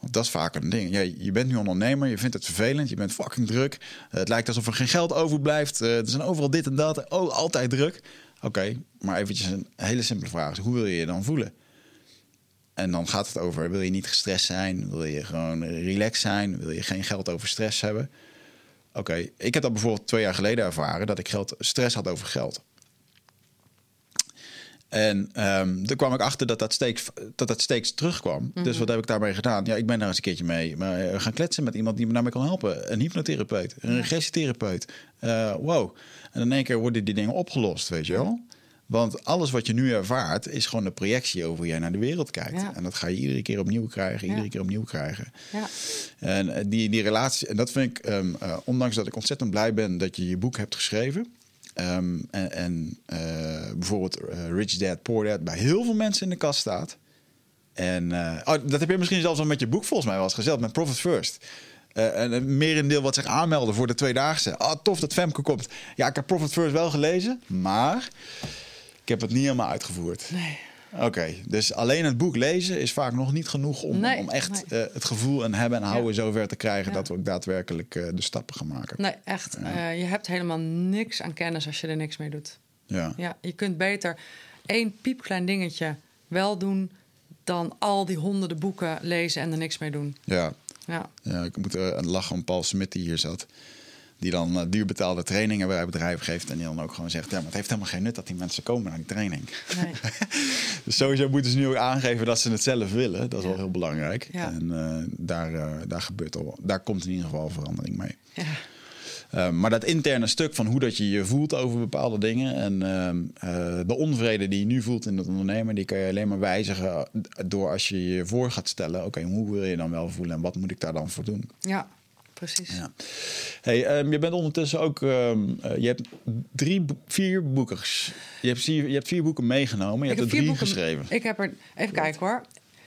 A: Want dat is vaak een ding. Ja, je bent nu ondernemer, je vindt het vervelend, je bent fucking druk. Eh, het lijkt alsof er geen geld overblijft. Eh, er zijn overal dit en dat. Oh, altijd druk. Oké, maar eventjes een hele simpele vraag. Hoe wil je je dan voelen? En dan gaat het over, wil je niet gestrest zijn? Wil je gewoon relaxed zijn? Wil je geen geld over stress hebben? Oké, ik heb dat bijvoorbeeld twee jaar geleden ervaren... dat ik stress had over geld. En um, toen kwam ik achter dat dat steeds, dat dat steeds terugkwam.
B: Mhm.
A: Dus wat heb ik daarbij gedaan? Ja, ik ben daar eens een keertje mee maar, uh, gaan kletsen met iemand die me daarmee kan helpen. Een hypnotherapeut, een regressietherapeut. Uh, wow. En in één keer worden die dingen opgelost, weet je wel? Want alles wat je nu ervaart is gewoon een projectie over hoe jij naar de wereld kijkt.
B: Ja.
A: En dat ga je iedere keer opnieuw krijgen, iedere
B: Ja.
A: keer opnieuw krijgen.
B: Ja.
A: En uh, die, die relatie, en dat vind ik, um, uh, ondanks dat ik ontzettend blij ben dat je je boek hebt geschreven. Um, en uh, bijvoorbeeld Rich Dad, Poor Dad bij heel veel mensen in de kast staat. En oh, dat heb je misschien zelfs al met je boek volgens mij wel eens gezegd, met Profit First. Uh, en een merendeel wat zich aanmelden voor de tweedaagse. Ah, tof dat Femke komt. Ja, ik heb Profit First wel gelezen, maar ik heb het niet helemaal uitgevoerd.
B: Nee.
A: Oké, okay, dus alleen het boek lezen is vaak nog niet genoeg om,
B: nee,
A: om echt
B: nee.
A: uh, het gevoel en hebben en houden
B: ja.
A: zover te krijgen
B: ja.
A: dat we ook daadwerkelijk uh, de stappen gaan maken.
B: Nee, echt. Ja. Uh, je hebt helemaal niks aan kennis als je er niks mee doet.
A: Ja.
B: ja je kunt beter één piepklein dingetje wel doen dan al die honderden boeken lezen en er niks mee doen.
A: Ja,
B: ja.
A: ja ik moet uh, lachen om Paul Smit die hier zat. Die dan uh, duur betaalde trainingen bij bedrijven geeft. En die dan ook gewoon zegt: Ja, maar het heeft helemaal geen nut dat die mensen komen naar die training.
B: Nee.
A: dus sowieso moeten ze nu ook aangeven dat ze het zelf willen. Dat is ja. wel heel belangrijk.
B: Ja.
A: En uh, daar, daar gebeurt al, daar komt in ieder geval verandering mee.
B: Ja.
A: Uh, maar dat interne stuk van hoe dat je je voelt over bepaalde dingen en uh, de onvrede die je nu voelt in het ondernemen, die kan je alleen maar wijzigen door als je je voor gaat stellen: oké, okay, hoe wil je dan wel voelen en wat moet ik daar dan voor doen?
B: Ja, precies.
A: Ja. Hey, um, je bent ondertussen ook, um, uh, je hebt drie, vier boekers. Je hebt, vier, je hebt vier boeken meegenomen. Je
B: ik
A: hebt er drie
B: boeken,
A: geschreven.
B: Ik heb er, even kijken hoor.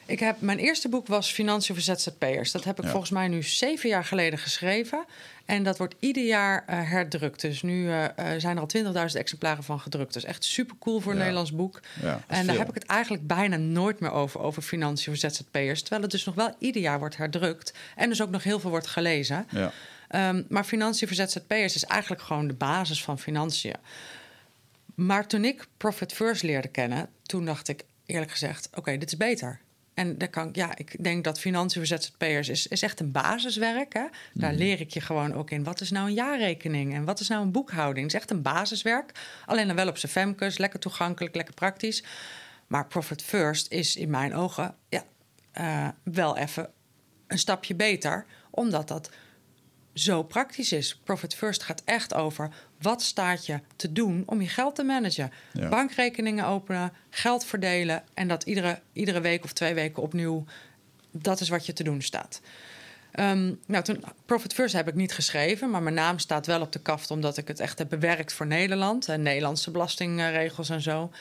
B: Ik heb, mijn eerste boek was Financiën voor ZZP'ers. Dat heb ik
A: Ja.
B: volgens mij nu zeven jaar geleden geschreven. En dat wordt ieder jaar uh, herdrukt. Dus nu uh, zijn er al 20.000 exemplaren van gedrukt. Dus echt super cool voor een. Nederlands boek.
A: Ja,
B: en daar heb ik het eigenlijk bijna nooit meer over, over financiën voor ZZP'ers. Terwijl het dus nog wel ieder jaar wordt herdrukt. En dus ook nog heel veel wordt gelezen.
A: Ja.
B: Um, maar financiën voor ZZP'ers is eigenlijk gewoon de basis van financiën. Maar toen ik Profit First leerde kennen, toen dacht ik eerlijk gezegd: oké, dit is beter. En daar kan, ja, ik denk dat financiën voor ZZP'ers is, is echt een basiswerk. Hè? Daar leer ik je gewoon ook in. Wat is nou een jaarrekening en wat is nou een boekhouding? Het is echt een basiswerk. Alleen dan wel op zijn femkes, lekker toegankelijk, lekker praktisch. Maar Profit First is in mijn ogen ja, eh, wel even een stapje beter, omdat dat zo praktisch is. Profit First gaat echt over wat staat je te doen om je geld te managen.
A: Ja.
B: Bankrekeningen openen, geld verdelen en dat iedere, iedere week of twee weken opnieuw. Dat is wat je te doen staat. Ehm, nou, toen, Profit First heb ik niet geschreven, maar mijn naam staat wel op de kaft omdat ik het echt heb bewerkt voor Nederland en Nederlandse belastingregels en zo.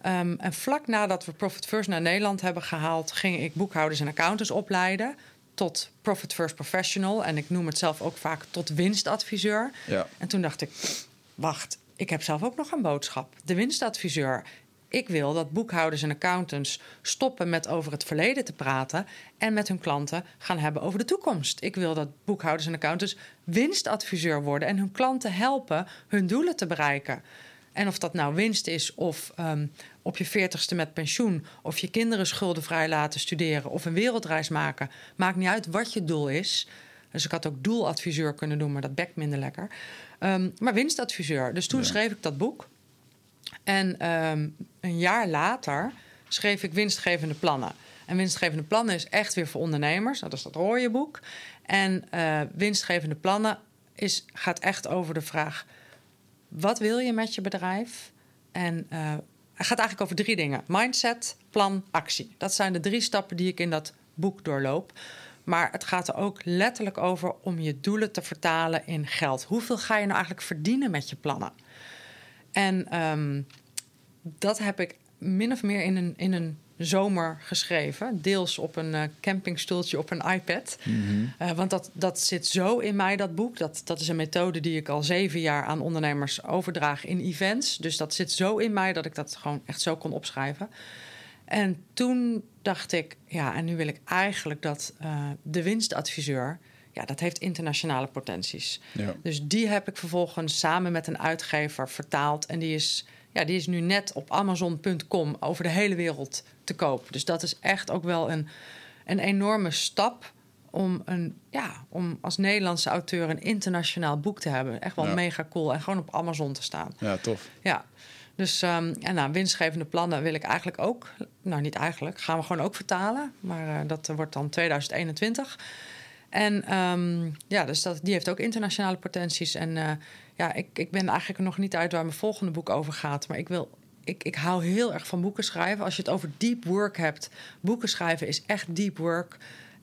B: Ehm, en vlak nadat we Profit First naar Nederland hebben gehaald, ging ik boekhouders en accountants opleiden tot Profit First Professional. En ik noem het zelf ook vaak tot winstadviseur.
A: Ja.
B: En toen dacht ik, wacht, ik heb zelf ook nog een boodschap. De winstadviseur. Ik wil dat boekhouders en accountants stoppen met over het verleden te praten en met hun klanten gaan hebben over de toekomst. Ik wil dat boekhouders en accountants winstadviseur worden en hun klanten helpen hun doelen te bereiken. En of dat nou winst is of ehm, op je veertigste met pensioen... of je kinderen schuldenvrij laten studeren of een wereldreis maken... maakt niet uit wat je doel is. Dus ik had ook doeladviseur kunnen doen, maar dat bekt minder lekker. Ehm, maar winstadviseur. Dus toen
A: Ja.
B: schreef ik dat boek. En ehm, een jaar later schreef ik winstgevende plannen. En winstgevende plannen is echt weer voor ondernemers. Nou, dat is dat rode boek. En eh, winstgevende plannen is, gaat echt over de vraag... wat wil je met je bedrijf? En eh, het gaat eigenlijk over drie dingen. Mindset, plan, actie. Dat zijn de drie stappen die ik in dat boek doorloop. Maar het gaat er ook letterlijk over om je doelen te vertalen in geld. Hoeveel ga je nou eigenlijk verdienen met je plannen? En ehm, dat heb ik min of meer in een, in een zomer geschreven. Deels op een eh, campingstoeltje op een iPad. Eh, want dat, dat zit zo in mij, dat boek. Dat, dat is een methode die ik al zeven jaar aan ondernemers overdraag in events. Dus dat zit zo in mij dat ik dat gewoon echt zo kon opschrijven. En toen dacht ik, ja, en nu wil ik eigenlijk dat eh, de winstadviseur... ja, dat heeft internationale potenties.
A: Ja.
B: Dus die heb ik vervolgens samen met een uitgever vertaald. En die is, ja, die is nu net op Amazon.com over de hele wereld te koop. Dus dat is echt ook wel een, een enorme stap om, een, ja, om als Nederlandse auteur een internationaal boek te hebben. Echt wel
A: Ja.
B: mega cool. En gewoon op Amazon te staan.
A: ja, tof.
B: Ja. Dus um, en nou, winstgevende plannen wil ik eigenlijk ook, nou niet eigenlijk, gaan we gewoon ook vertalen. Maar uh, dat wordt dan 2021. En um, ja, dus dat, die heeft ook internationale potenties. En uh, ja, ik, ik ben eigenlijk nog niet uit waar mijn volgende boek over gaat. Maar ik wil. Ik, ik hou heel erg van boeken schrijven. Als je het over deep work hebt. Boeken schrijven is echt deep work.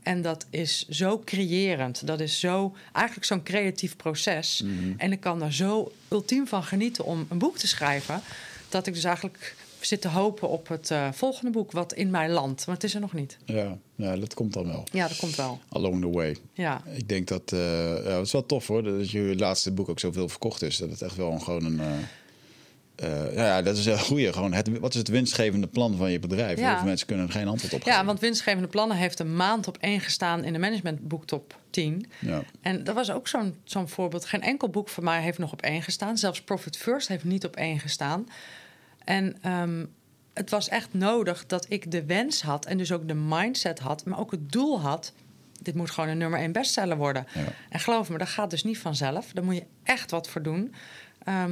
B: En dat is zo creërend. Dat is zo eigenlijk zo'n creatief proces. Mm -hmm. En ik kan daar zo ultiem van genieten om een boek te schrijven. Dat ik dus eigenlijk zit te hopen op het uh, volgende boek, wat in mij landt. Maar het is er nog niet.
A: Ja, ja, dat komt dan wel.
B: Ja, dat komt wel.
A: Along the way.
B: Ja.
A: Ik denk dat uh, ja, het is wel tof hoor, dat je laatste boek ook zoveel verkocht is. Dat het echt wel een, gewoon een. Uh, uh, ja, dat is een goede. Gewoon het, wat is het winstgevende plan van je bedrijf?
B: Ja.
A: Heel veel mensen kunnen er geen antwoord op geven.
B: Ja, want winstgevende plannen heeft een maand op één gestaan in de managementboek top 10.
A: Ja.
B: En dat was ook zo'n zo'n voorbeeld. Geen enkel boek van mij heeft nog op één gestaan. Zelfs Profit First heeft niet op één gestaan. En um, het was echt nodig dat ik de wens had en dus ook de mindset had, maar ook het doel had. Dit moet gewoon een nummer één bestseller worden.
A: Ja.
B: En geloof me, dat gaat dus niet vanzelf. Daar moet je echt wat voor doen. Um,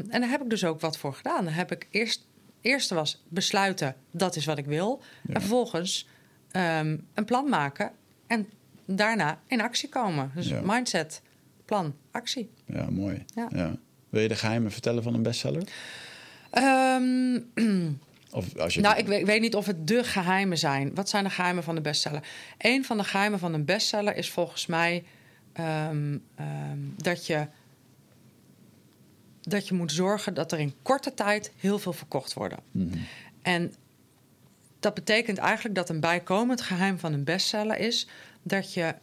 B: en daar heb ik dus ook wat voor gedaan. Dan heb ik eerst, eerste was besluiten, dat is wat ik wil.
A: Ja.
B: En vervolgens um, een plan maken en daarna in actie komen. Dus
A: Ja.
B: mindset, plan, actie.
A: Ja, mooi.
B: Ja.
A: Wil je de geheimen vertellen van een bestseller?
B: Ehm,
A: Of als je
B: Nou, ik weet, ik weet niet of het de geheimen zijn. Wat zijn de geheimen van de bestseller? Een van de geheimen van een bestseller is volgens mij ehm, ehm, dat, je, dat je moet zorgen dat er in korte tijd heel veel verkocht worden.
A: Mhm.
B: En dat betekent eigenlijk dat een bijkomend geheim van een bestseller is dat, je,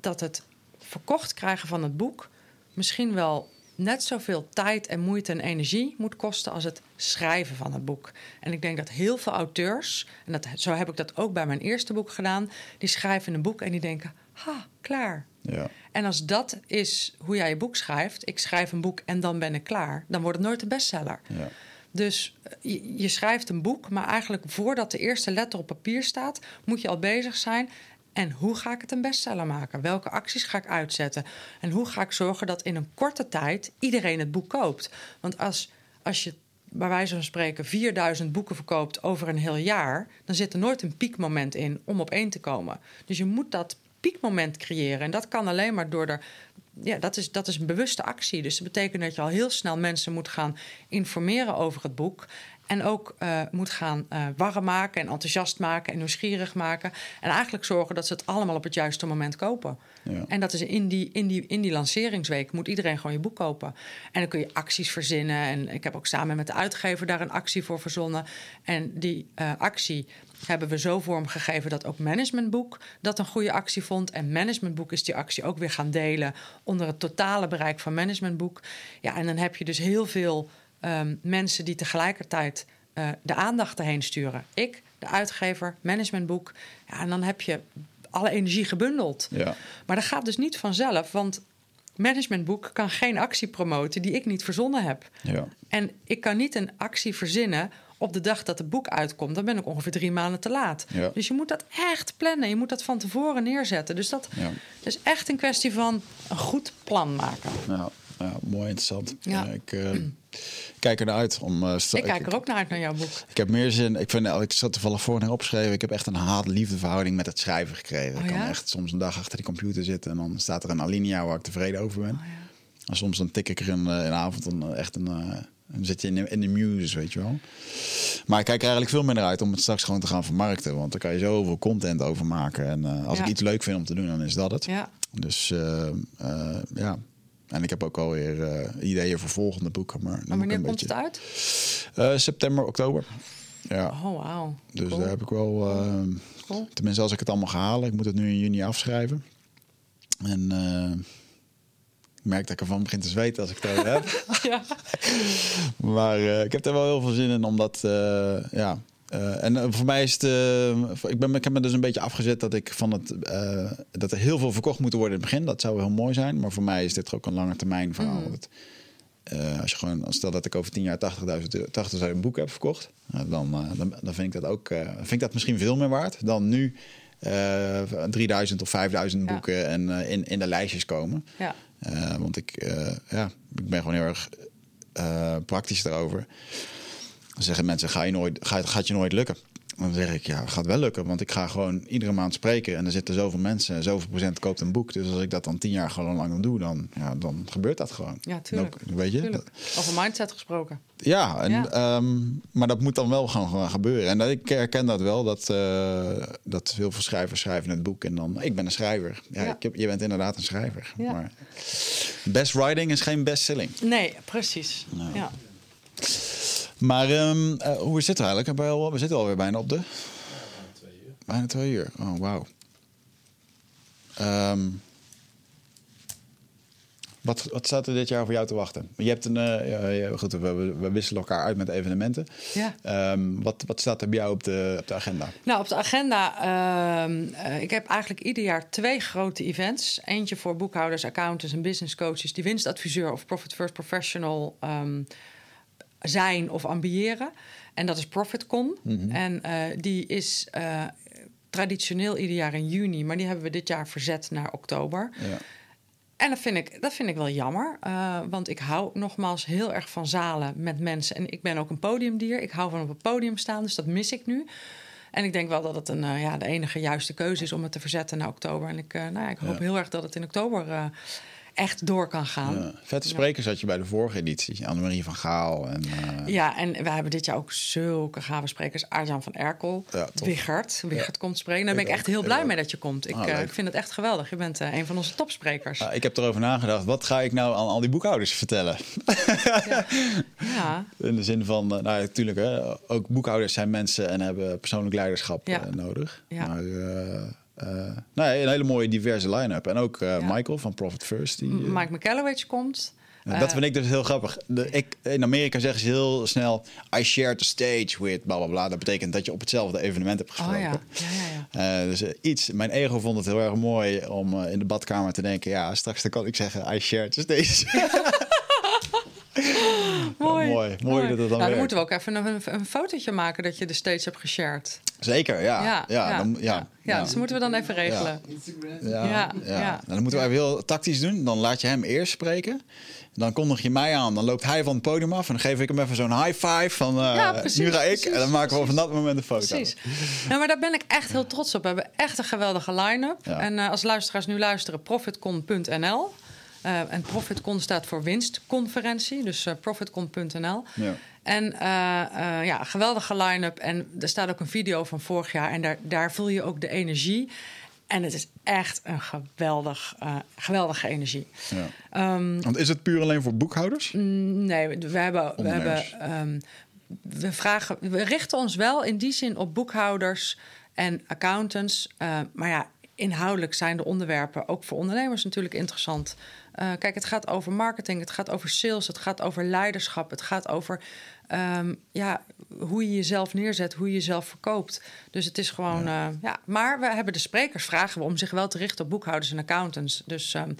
B: dat het verkocht krijgen van het boek misschien wel net zoveel tijd en moeite en energie moet kosten als het schrijven van het boek. En ik denk dat heel veel auteurs, en dat, zo heb ik dat ook bij mijn eerste boek gedaan, die schrijven een boek en die denken: ha, klaar.
A: Ja.
B: En als dat is hoe jij je boek schrijft, ik schrijf een boek en dan ben ik klaar, dan wordt het nooit een bestseller.
A: Ja.
B: Dus eh, je, je schrijft een boek, maar eigenlijk voordat de eerste letter op papier staat, moet je al bezig zijn. En hoe ga ik het een bestseller maken? Welke acties ga ik uitzetten? En hoe ga ik zorgen dat in een korte tijd iedereen het boek koopt? Want als, als je bij wijze van spreken 4000 boeken verkoopt over een heel jaar, dan zit er nooit een piekmoment in om op één te komen. Dus je moet dat piekmoment creëren. En dat kan alleen maar door er. Ja, dat is, dat is een bewuste actie. Dus dat betekent dat je al heel snel mensen moet gaan informeren over het boek. En ook uh, moet gaan uh, warm maken en enthousiast maken en nieuwsgierig maken. En eigenlijk zorgen dat ze het allemaal op het juiste moment kopen.
A: Ja.
B: En dat is in die, in, die, in die lanceringsweek moet iedereen gewoon je boek kopen. En dan kun je acties verzinnen. En ik heb ook samen met de uitgever daar een actie voor verzonnen. En die uh, actie hebben we zo vormgegeven dat ook Managementboek dat een goede actie vond. En Managementboek is die actie ook weer gaan delen onder het totale bereik van Managementboek. Ja, en dan heb je dus heel veel um, mensen die tegelijkertijd uh, de aandacht erheen sturen. Ik, de uitgever, Managementboek. Ja, en dan heb je alle energie gebundeld.
A: Ja.
B: Maar dat gaat dus niet vanzelf, want Managementboek kan geen actie promoten die ik niet verzonnen heb.
A: Ja.
B: En ik kan niet een actie verzinnen op de dag dat het boek uitkomt. Dan ben ik ongeveer drie maanden te laat.
A: Ja.
B: Dus je moet dat echt plannen. Je moet dat van tevoren neerzetten. Dus dat
A: Ja.
B: is echt een kwestie van een goed plan maken.
A: Ja, ja, mooi interessant.
B: Ja.
A: ik uh, kijk er naar uit om. Uh,
B: ik kijk er ook naar uit naar jouw boek.
A: Ik heb meer zin. Ik vind, ik zat toevallig voor naar opgeschreven. Ik heb echt een haat-liefde verhouding met het schrijven gekregen.
B: Oh,
A: ik kan
B: ja?
A: echt soms een dag achter die computer zitten en dan staat er een alinea waar ik tevreden over ben.
B: Oh, ja.
A: En soms dan tik ik er een, een avond dan echt een. Uh, dan zit je in de, in de muse, weet je wel. Maar ik kijk er eigenlijk veel meer naar uit om het straks gewoon te gaan vermarkten. Want daar kan je zoveel content over maken. En uh, als
B: Ja.
A: ik iets leuk vind om te doen, dan is dat het.
B: Ja.
A: Dus uh, uh, ja. En ik heb ook alweer uh, ideeën voor volgende boeken. Maar,
B: En wanneer komt het uit?
A: Uh, september, oktober. Ja.
B: Oh, wauw.
A: Dus
B: Cool.
A: daar heb ik wel... Uh,
B: Cool.
A: Tenminste, als ik het allemaal ga halen. Ik moet het nu in juni afschrijven. En uh, ik merk dat ik ervan begin te zweten als ik het over heb.
B: ja.
A: maar uh, ik heb er wel heel veel zin in, omdat... Uh, ja, uh, en voor mij is het. Uh, ik, ben, ik heb me dus een beetje afgezet dat ik van het. Uh, dat er heel veel verkocht moet worden in het begin. Dat zou heel mooi zijn. Maar voor mij is dit ook een lange termijn verhaal. Dat, uh, als je gewoon, stel dat ik over 10 jaar 80.000 80 boek heb verkocht. dan, dan, dan vind ik dat ook. vind ik dat misschien veel meer waard dan nu. Uh, 3000 of 5000 boeken en in, in de lijstjes komen.
B: Ja.
A: Want ik, ja, ik ben gewoon heel erg praktisch daarover. Dan zeggen mensen, ga je nooit, gaat, gaat je nooit lukken? Dan zeg ik, ja, gaat wel lukken. Want ik ga gewoon iedere maand spreken. En er zitten zoveel mensen. Zoveel procent koopt een boek. Dus als ik dat dan tien jaar gewoon lang doe, dan, ja, dan gebeurt dat gewoon.
B: Ja, tuurlijk.
A: Ook, weet je?
B: Tuurlijk. Over mindset gesproken.
A: Ja, en,
B: Ja.
A: ehm, maar dat moet dan wel gewoon, gebeuren. En dat, ik herken dat wel, dat, eh, dat heel veel schrijvers schrijven het boek. En dan, ik ben een schrijver. Ja,
B: Ja.
A: Ik heb, je bent inderdaad een schrijver. Maar best writing is geen bestselling.
B: Nee, precies.
A: Nou.
B: Ja.
A: Maar ehm, eh, hoe is het eigenlijk? We, zitten alweer bijna op de... Bijna twee uur. Oh, wauw. Ehm, wat, wat staat er dit jaar voor jou te wachten? Je hebt een... eh, ja, ja, goed, we, we wisselen elkaar uit met evenementen.
B: Ja.
A: Ehm, wat, wat staat er bij jou op de, op de agenda?
B: Nou, op de agenda, eh, ik heb eigenlijk ieder jaar twee grote events. Eentje voor boekhouders, accountants en business coaches... die winstadviseur of Profit First Professional zijn of ambiëren. En dat is ProfitCon. En eh, die is eh, traditioneel ieder jaar in juni... maar die hebben we dit jaar verzet naar oktober.
A: Ja.
B: En dat vind ik, dat vind ik wel jammer. eh, want ik hou nogmaals heel erg van zalen met mensen. En ik ben ook een podiumdier. Ik hou van op het podium staan, dus dat mis ik nu. En ik denk wel dat het een, ja, de enige juiste keuze is om het te verzetten naar oktober. En ik, nou ja, ik hoop
A: Ja.
B: heel erg dat het in oktober echt door kan gaan.
A: Ja. Vette sprekers had je bij de vorige editie. Annemarie van Gaal. En, eh,
B: Ja, en we hebben dit jaar ook zulke gave sprekers. Arjan van Erkel,
A: Ja.
B: Wichert. Wichert komt spreken. Daar ben
A: Ik
B: ik echt heel blij mee dat je komt. Ik,
A: Ah,
B: eh, ik vind het echt geweldig. Je bent eh, een van onze topsprekers.
A: ah, ik heb erover nagedacht. Wat ga ik nou aan al die boekhouders vertellen?
B: Ja,
A: In de zin van, nou natuurlijk, hè, ook boekhouders zijn mensen en hebben persoonlijk leiderschap nodig. Maar nee, een hele mooie diverse line-up. En ook eh,
B: Ja.
A: Michael van Profit First. Die, eh,
B: Mike McCallowich komt.
A: Nou, dat
B: Eh,
A: vind ik dus heel grappig. De, ik, in Amerika zeggen ze heel snel... I shared the stage with bla bla bla. Dat betekent dat je op hetzelfde evenement hebt
B: Oh
A: gesproken.
B: ja, ja, ja, ja.
A: Eh, dus eh, iets, mijn ego vond het heel erg mooi om eh, in de badkamer te denken... ja, straks dan kan ik zeggen I shared the stage.
B: Mooi.
A: mooi. Mooi dat het dan
B: nou, dan
A: werkt.
B: moeten we ook even een, een fotootje maken dat je de stage hebt geshared.
A: Zeker, ja. Ja,
B: ja,
A: dan, ja,
B: ja. dus dat moeten we dan even regelen.
A: Ja,
B: Ja,
A: ja.
B: ja.
A: Nou, dan moeten we even heel tactisch doen. Dan laat je hem eerst spreken. Dan kondig je mij aan. Dan loopt hij van het podium af. En dan geef ik hem even zo'n high five. Van uh,
B: Ja, precies,
A: nu ga ik.
B: precies,
A: en dan maken we van dat moment een foto.
B: Precies. Nou, maar daar ben ik echt heel trots op. We hebben echt een geweldige line-up. En eh, als luisteraars nu luisteren, profitcon.nl. Eh, en ProfitCon staat voor winstconferentie, dus eh, profitcon.nl.
A: Ja.
B: En eh, ja, geweldige line-up. En er staat ook een video van vorig jaar. En daar, daar voel je ook de energie. En het is echt een geweldig, geweldige energie.
A: Ja.
B: Ehm,
A: Want is het puur alleen voor boekhouders?
B: Nee, we hebben. We, hebben ehm, we, vragen, we richten ons wel in die zin op boekhouders en accountants. Maar ja, inhoudelijk zijn de onderwerpen ook voor ondernemers natuurlijk interessant. Eh, kijk, het gaat over marketing, het gaat over sales, het gaat over leiderschap, het gaat over ehm, ja, hoe je jezelf neerzet, hoe je jezelf verkoopt. Dus het is gewoon, ja. ja. Maar we hebben de sprekers vragen we om zich wel te richten op boekhouders en accountants. Dus ehm,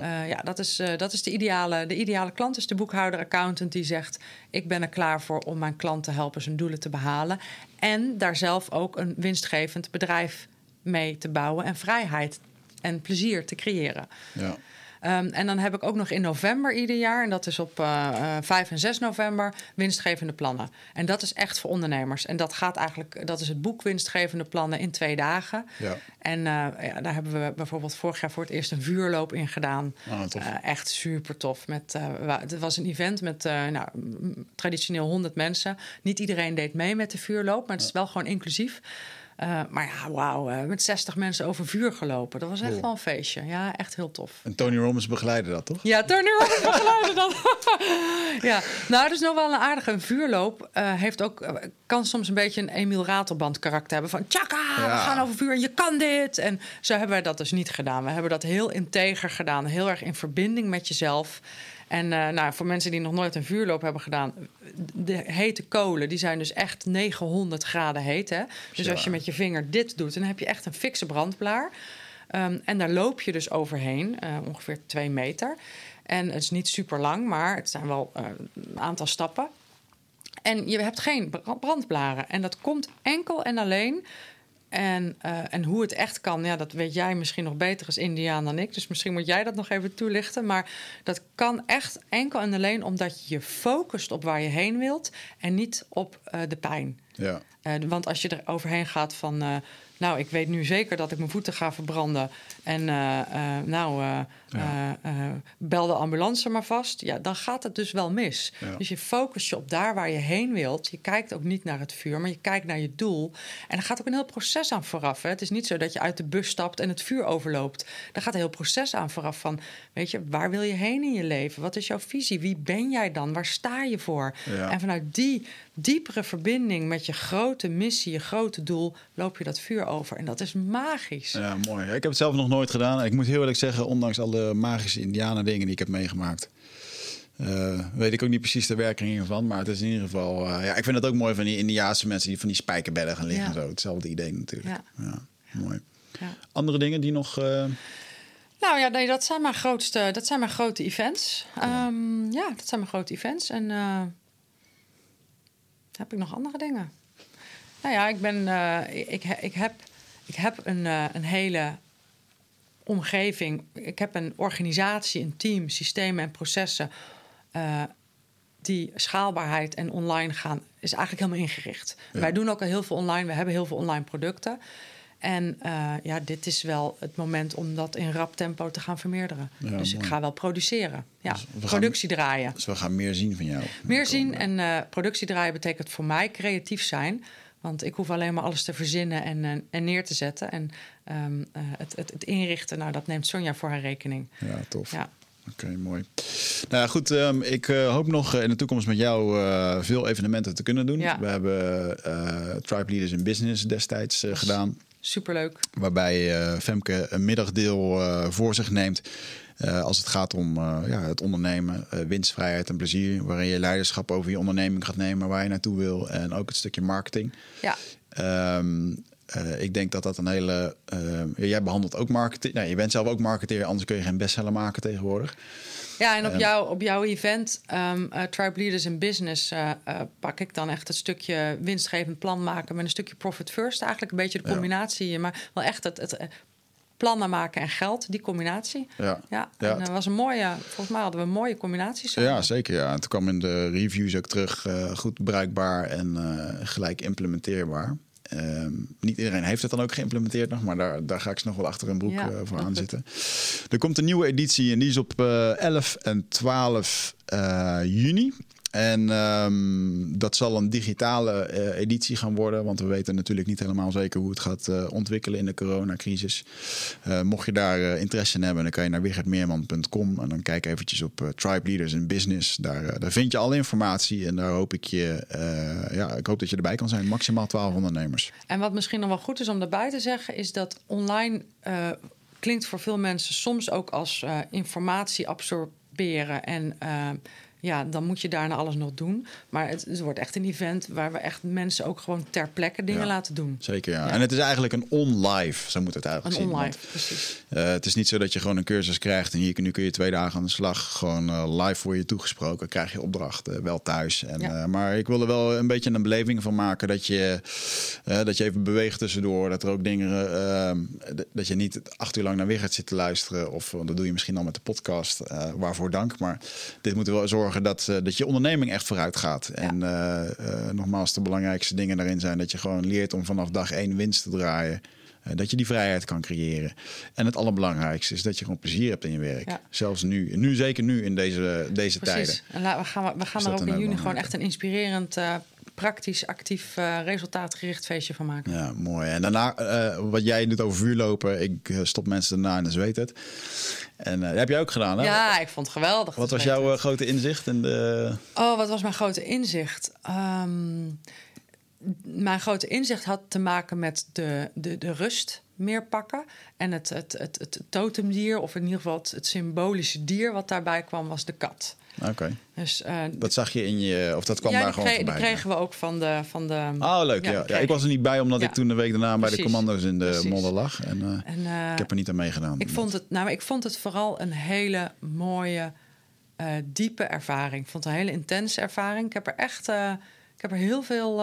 B: ja, ja dat, is, dat is de ideale, de ideale klant. Is de boekhouder, accountant die zegt: Ik ben er klaar voor om mijn klant te helpen zijn doelen te behalen. En daar zelf ook een winstgevend bedrijf mee te bouwen en vrijheid en plezier te creëren.
A: Ja.
B: Um, en dan heb ik ook nog in november ieder jaar, en dat is op uh, uh, 5 en 6 november, winstgevende plannen. En dat is echt voor ondernemers. En dat gaat eigenlijk, dat is het boek Winstgevende Plannen in twee dagen.
A: Ja.
B: En uh, ja, daar hebben we bijvoorbeeld vorig jaar voor het eerst een vuurloop in gedaan.
A: Ah,
B: echt super tof. Met, het was een event met nou, traditioneel 100 mensen. Niet iedereen deed mee met de vuurloop, maar het is wel gewoon inclusief. Uh, maar ja, wauw, uh, met 60 mensen over vuur gelopen. Dat was echt
A: Cool.
B: wel een feestje. Ja, echt heel tof.
A: En Tony Robbins begeleidde dat, toch?
B: Ja, Tony Robbins begeleidde dat. ja, nou, dat is nog wel een aardige een vuurloop. Uh, heeft ook, kan soms een beetje een Emiel Ratelband karakter hebben. Van tjaka, ja. we gaan over vuur en je kan dit. En zo hebben wij dat dus niet gedaan. We hebben dat heel integer gedaan. Heel erg in verbinding met jezelf. En uh, nou, voor mensen die nog nooit een vuurloop hebben gedaan, de hete kolen, die zijn dus echt 900 graden heet. Hè? Dus
A: ja.
B: als je met je vinger dit doet, dan heb je echt een fikse brandblaar. Um, en daar loop je dus overheen, uh, ongeveer twee meter. En het is niet super lang, maar het zijn wel uh, een aantal stappen. En je hebt geen brandblaren. En dat komt enkel en alleen En, eh, en hoe het echt kan, ja, dat weet jij misschien nog beter als Indiaan dan ik. Dus misschien moet jij dat nog even toelichten. Maar dat kan echt enkel en alleen omdat je je focust op waar je heen wilt en niet op uh, de pijn.
A: Ja.
B: Uh, want als je er overheen gaat van nou, ik weet nu zeker dat ik mijn voeten ga verbranden. En uh, uh, nou, uh, bel de ambulance maar vast. Ja, dan gaat het dus wel mis. Ja. Dus je focust je op daar waar je heen wilt. Je kijkt ook niet naar het vuur, maar je kijkt naar je doel. En er gaat ook een heel proces aan vooraf. Hè. Het is niet zo dat je uit de bus stapt en het vuur overloopt. Daar gaat een heel proces aan vooraf van... weet je, waar wil je heen in je leven? Wat is jouw visie? Wie ben jij dan? Waar sta je voor? Ja. En vanuit die diepere verbinding met je grote missie, je grote doel... loop je dat vuur over. En dat is magisch.
A: Ja, mooi. Ik heb het zelf nog nooit gedaan. Ik moet heel eerlijk zeggen, ondanks alle magische indianen dingen die ik heb meegemaakt... Uh, weet ik ook niet precies de werking van, maar het is in ieder geval... Uh, ja, ik vind het ook mooi van die Indiaanse mensen die van die spijkerbedden gaan liggen. Ja. En zo. Hetzelfde idee natuurlijk. Ja. ja mooi. Ja. Andere dingen die nog... Uh...
B: Nou ja, nee, dat zijn mijn grootste, dat zijn mijn grote events. Ja, um, ja dat zijn mijn grote events. En heb ik nog andere dingen? Nou ja, ik ben, ik, ik heb ik heb een, een hele omgeving. Ik heb een organisatie, een team, systemen en processen. Uh, die schaalbaarheid en online gaan, is eigenlijk helemaal ingericht. Ja. Wij doen ook al heel veel online. We hebben heel veel online producten. En uh, ja, dit is wel het moment om dat in rap tempo te gaan vermeerderen. Ja, dus mooi. ik ga wel produceren. Ja, dus productie
A: gaan,
B: draaien.
A: Dus we gaan meer zien van jou.
B: Meer zien en uh, productie draaien betekent voor mij creatief zijn. Want ik hoef alleen maar alles te verzinnen en, en, en neer te zetten. En um, uh, het, het, het, inrichten, nou, dat neemt Sonja voor haar rekening.
A: Ja, tof. Ja. Oké, okay, mooi. Nou ja, goed, um, ik uh, hoop nog in de toekomst met jou uh, veel evenementen te kunnen doen. Ja. We hebben Tribe Leaders in Business destijds gedaan.
B: Superleuk.
A: Waarbij Femke een middagdeel voor zich neemt. Uh, als het gaat om uh, ja, het ondernemen, uh, winstvrijheid en plezier, waarin je leiderschap over je onderneming gaat nemen, waar je naartoe wil en ook het stukje marketing.
B: Ja.
A: Um, ik denk dat dat een hele. jij behandelt ook marketing. Nou, je bent zelf ook marketeer, anders kun je geen bestseller maken tegenwoordig.
B: Ja, en op, jou, op jouw event, um, Tribe Leaders in Business, pak ik dan echt het stukje winstgevend plan maken met een stukje profit first. Eigenlijk een beetje de combinatie, ja. maar wel echt het, het plannen maken en geld, die combinatie. Ja, ja, en dat was een mooie, volgens mij hadden we een mooie combinatie. Samen.
A: Ja, zeker. Ja. Het kwam in de reviews ook terug, uh, goed bruikbaar en uh, gelijk implementeerbaar. Uh, niet iedereen heeft het dan ook geïmplementeerd nog, maar daar, daar ga ik ze nog wel achter een broek ja, uh, voor aan zitten. Er komt een nieuwe editie en die is op 11 en 12 juni. En um, dat zal een digitale uh, editie gaan worden, want we weten natuurlijk niet helemaal zeker hoe het gaat uh, ontwikkelen in de coronacrisis. Uh, mocht je daar interesse in hebben, dan kan je naar wichertmeerman.com en dan kijk eventjes op Tribe Leaders in Business. Daar, daar vind je alle informatie en daar hoop ik je, ja, ik hoop dat je erbij kan zijn. Maximaal 12 ondernemers.
B: En wat misschien nog wel goed is om daarbij te zeggen, is dat online klinkt voor veel mensen soms ook als informatie absorberen en ja, dan moet je daarna alles nog doen. Maar het, het, wordt echt een event waar we echt mensen ook gewoon ter plekke dingen laten doen.
A: Zeker, ja. ja. En het is eigenlijk een on-live, zo moet het eigenlijk
B: een
A: zien.
B: on-live, precies.
A: Uh, het is niet zo dat je gewoon een cursus krijgt en hier, nu kun je twee dagen aan de slag. Gewoon uh, live voor je toegesproken, krijg je opdrachten, wel thuis. En, ja. uh, maar ik wil er wel een beetje een beleving van maken dat je, dat je even beweegt tussendoor. Dat er ook dingen, dat je niet acht uur lang naar Wigert zit te luisteren. Of dat doe je misschien al met de podcast, waarvoor dank. Maar dit moeten we zorgen dat, uh, dat je onderneming echt vooruit gaat. Ja. En uh, uh, nogmaals, de belangrijkste dingen daarin zijn dat je gewoon leert om vanaf dag één winst te draaien. dat je die vrijheid kan creëren. En het allerbelangrijkste is dat je gewoon plezier hebt in je werk. Ja. Zelfs nu. Nu zeker nu in deze, deze
B: Precies.
A: tijden.
B: En we gaan, we gaan er ook in juni gewoon echt een inspirerend praktisch, actief, uh, resultaatgericht feestje van maken.
A: Ja, mooi. En daarna, uh, wat jij doet over vuurlopen, ik stop mensen daarna en dan zweet het. En dat heb jij ook gedaan, hè?
B: Ja, ik vond het geweldig.
A: Wat was jouw grote inzicht? In de...
B: Oh, wat was mijn grote inzicht? Um, mijn grote inzicht had te maken met de, de, de rust meer pakken. En het, het, het, het totemdier, of in ieder geval het, het symbolische dier wat daarbij kwam, was de kat.
A: Oké. Okay.
B: Dus, uh,
A: dat zag je in je, of dat kwam
B: ja,
A: daar gewoon voorbij?
B: die kregen we ook van de... Van de
A: oh, leuk. Ja, ja. ja ik was er niet bij, omdat ik toen de week daarna Precies. bij de commando's in de Precies. modder lag. En, uh, en uh, ik heb er niet aan meegedaan.
B: Ik vond, het, nou, ik vond het vooral een hele mooie, diepe ervaring. Ik vond het een hele intense ervaring. Ik heb er echt, ik heb er heel veel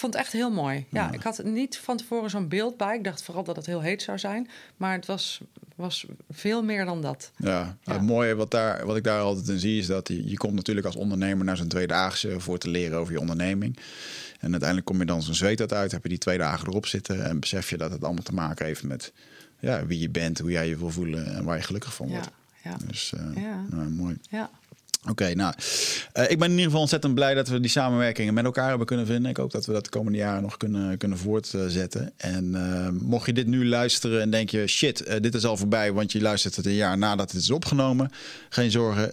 B: vond het echt heel mooi. Ja,
A: Ja.
B: ik had niet van tevoren zo'n beeld bij. Ik dacht vooral dat het heel heet zou zijn. Maar het was, was veel meer dan dat.
A: Ja,
B: Ja.
A: het mooie wat, daar, wat ik daar altijd in zie is dat je, je komt natuurlijk als ondernemer naar zo'n tweedaagse voor te leren over je onderneming. En uiteindelijk kom je dan zo'n zweet uit, heb je die twee dagen erop zitten en besef je dat het allemaal te maken heeft met ja, wie je bent, hoe jij je wil voelen en waar je gelukkig van wordt.
B: ja,
A: Dus eh,
B: Ja.
A: nou, mooi.
B: ja.
A: Oké, nou, eh, ik ben in ieder geval ontzettend blij dat we die samenwerkingen met elkaar hebben kunnen vinden. Ik hoop dat we dat de komende jaren nog kunnen, kunnen voortzetten. En eh, mocht je dit nu luisteren en denk je, shit, eh, dit is al voorbij, want je luistert het een jaar nadat het is opgenomen. Geen zorgen,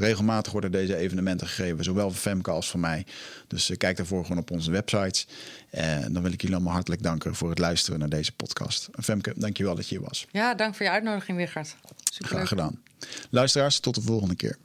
A: regelmatig worden deze evenementen gegeven, zowel van Femke als van mij. Dus kijk daarvoor gewoon op onze websites. En dan wil ik jullie allemaal hartelijk danken voor het luisteren naar deze podcast. Femke, dankjewel dat je hier was.
B: ja, dank voor je uitnodiging, Wichert. Super
A: Graag gedaan. Luisteraars, tot de volgende keer.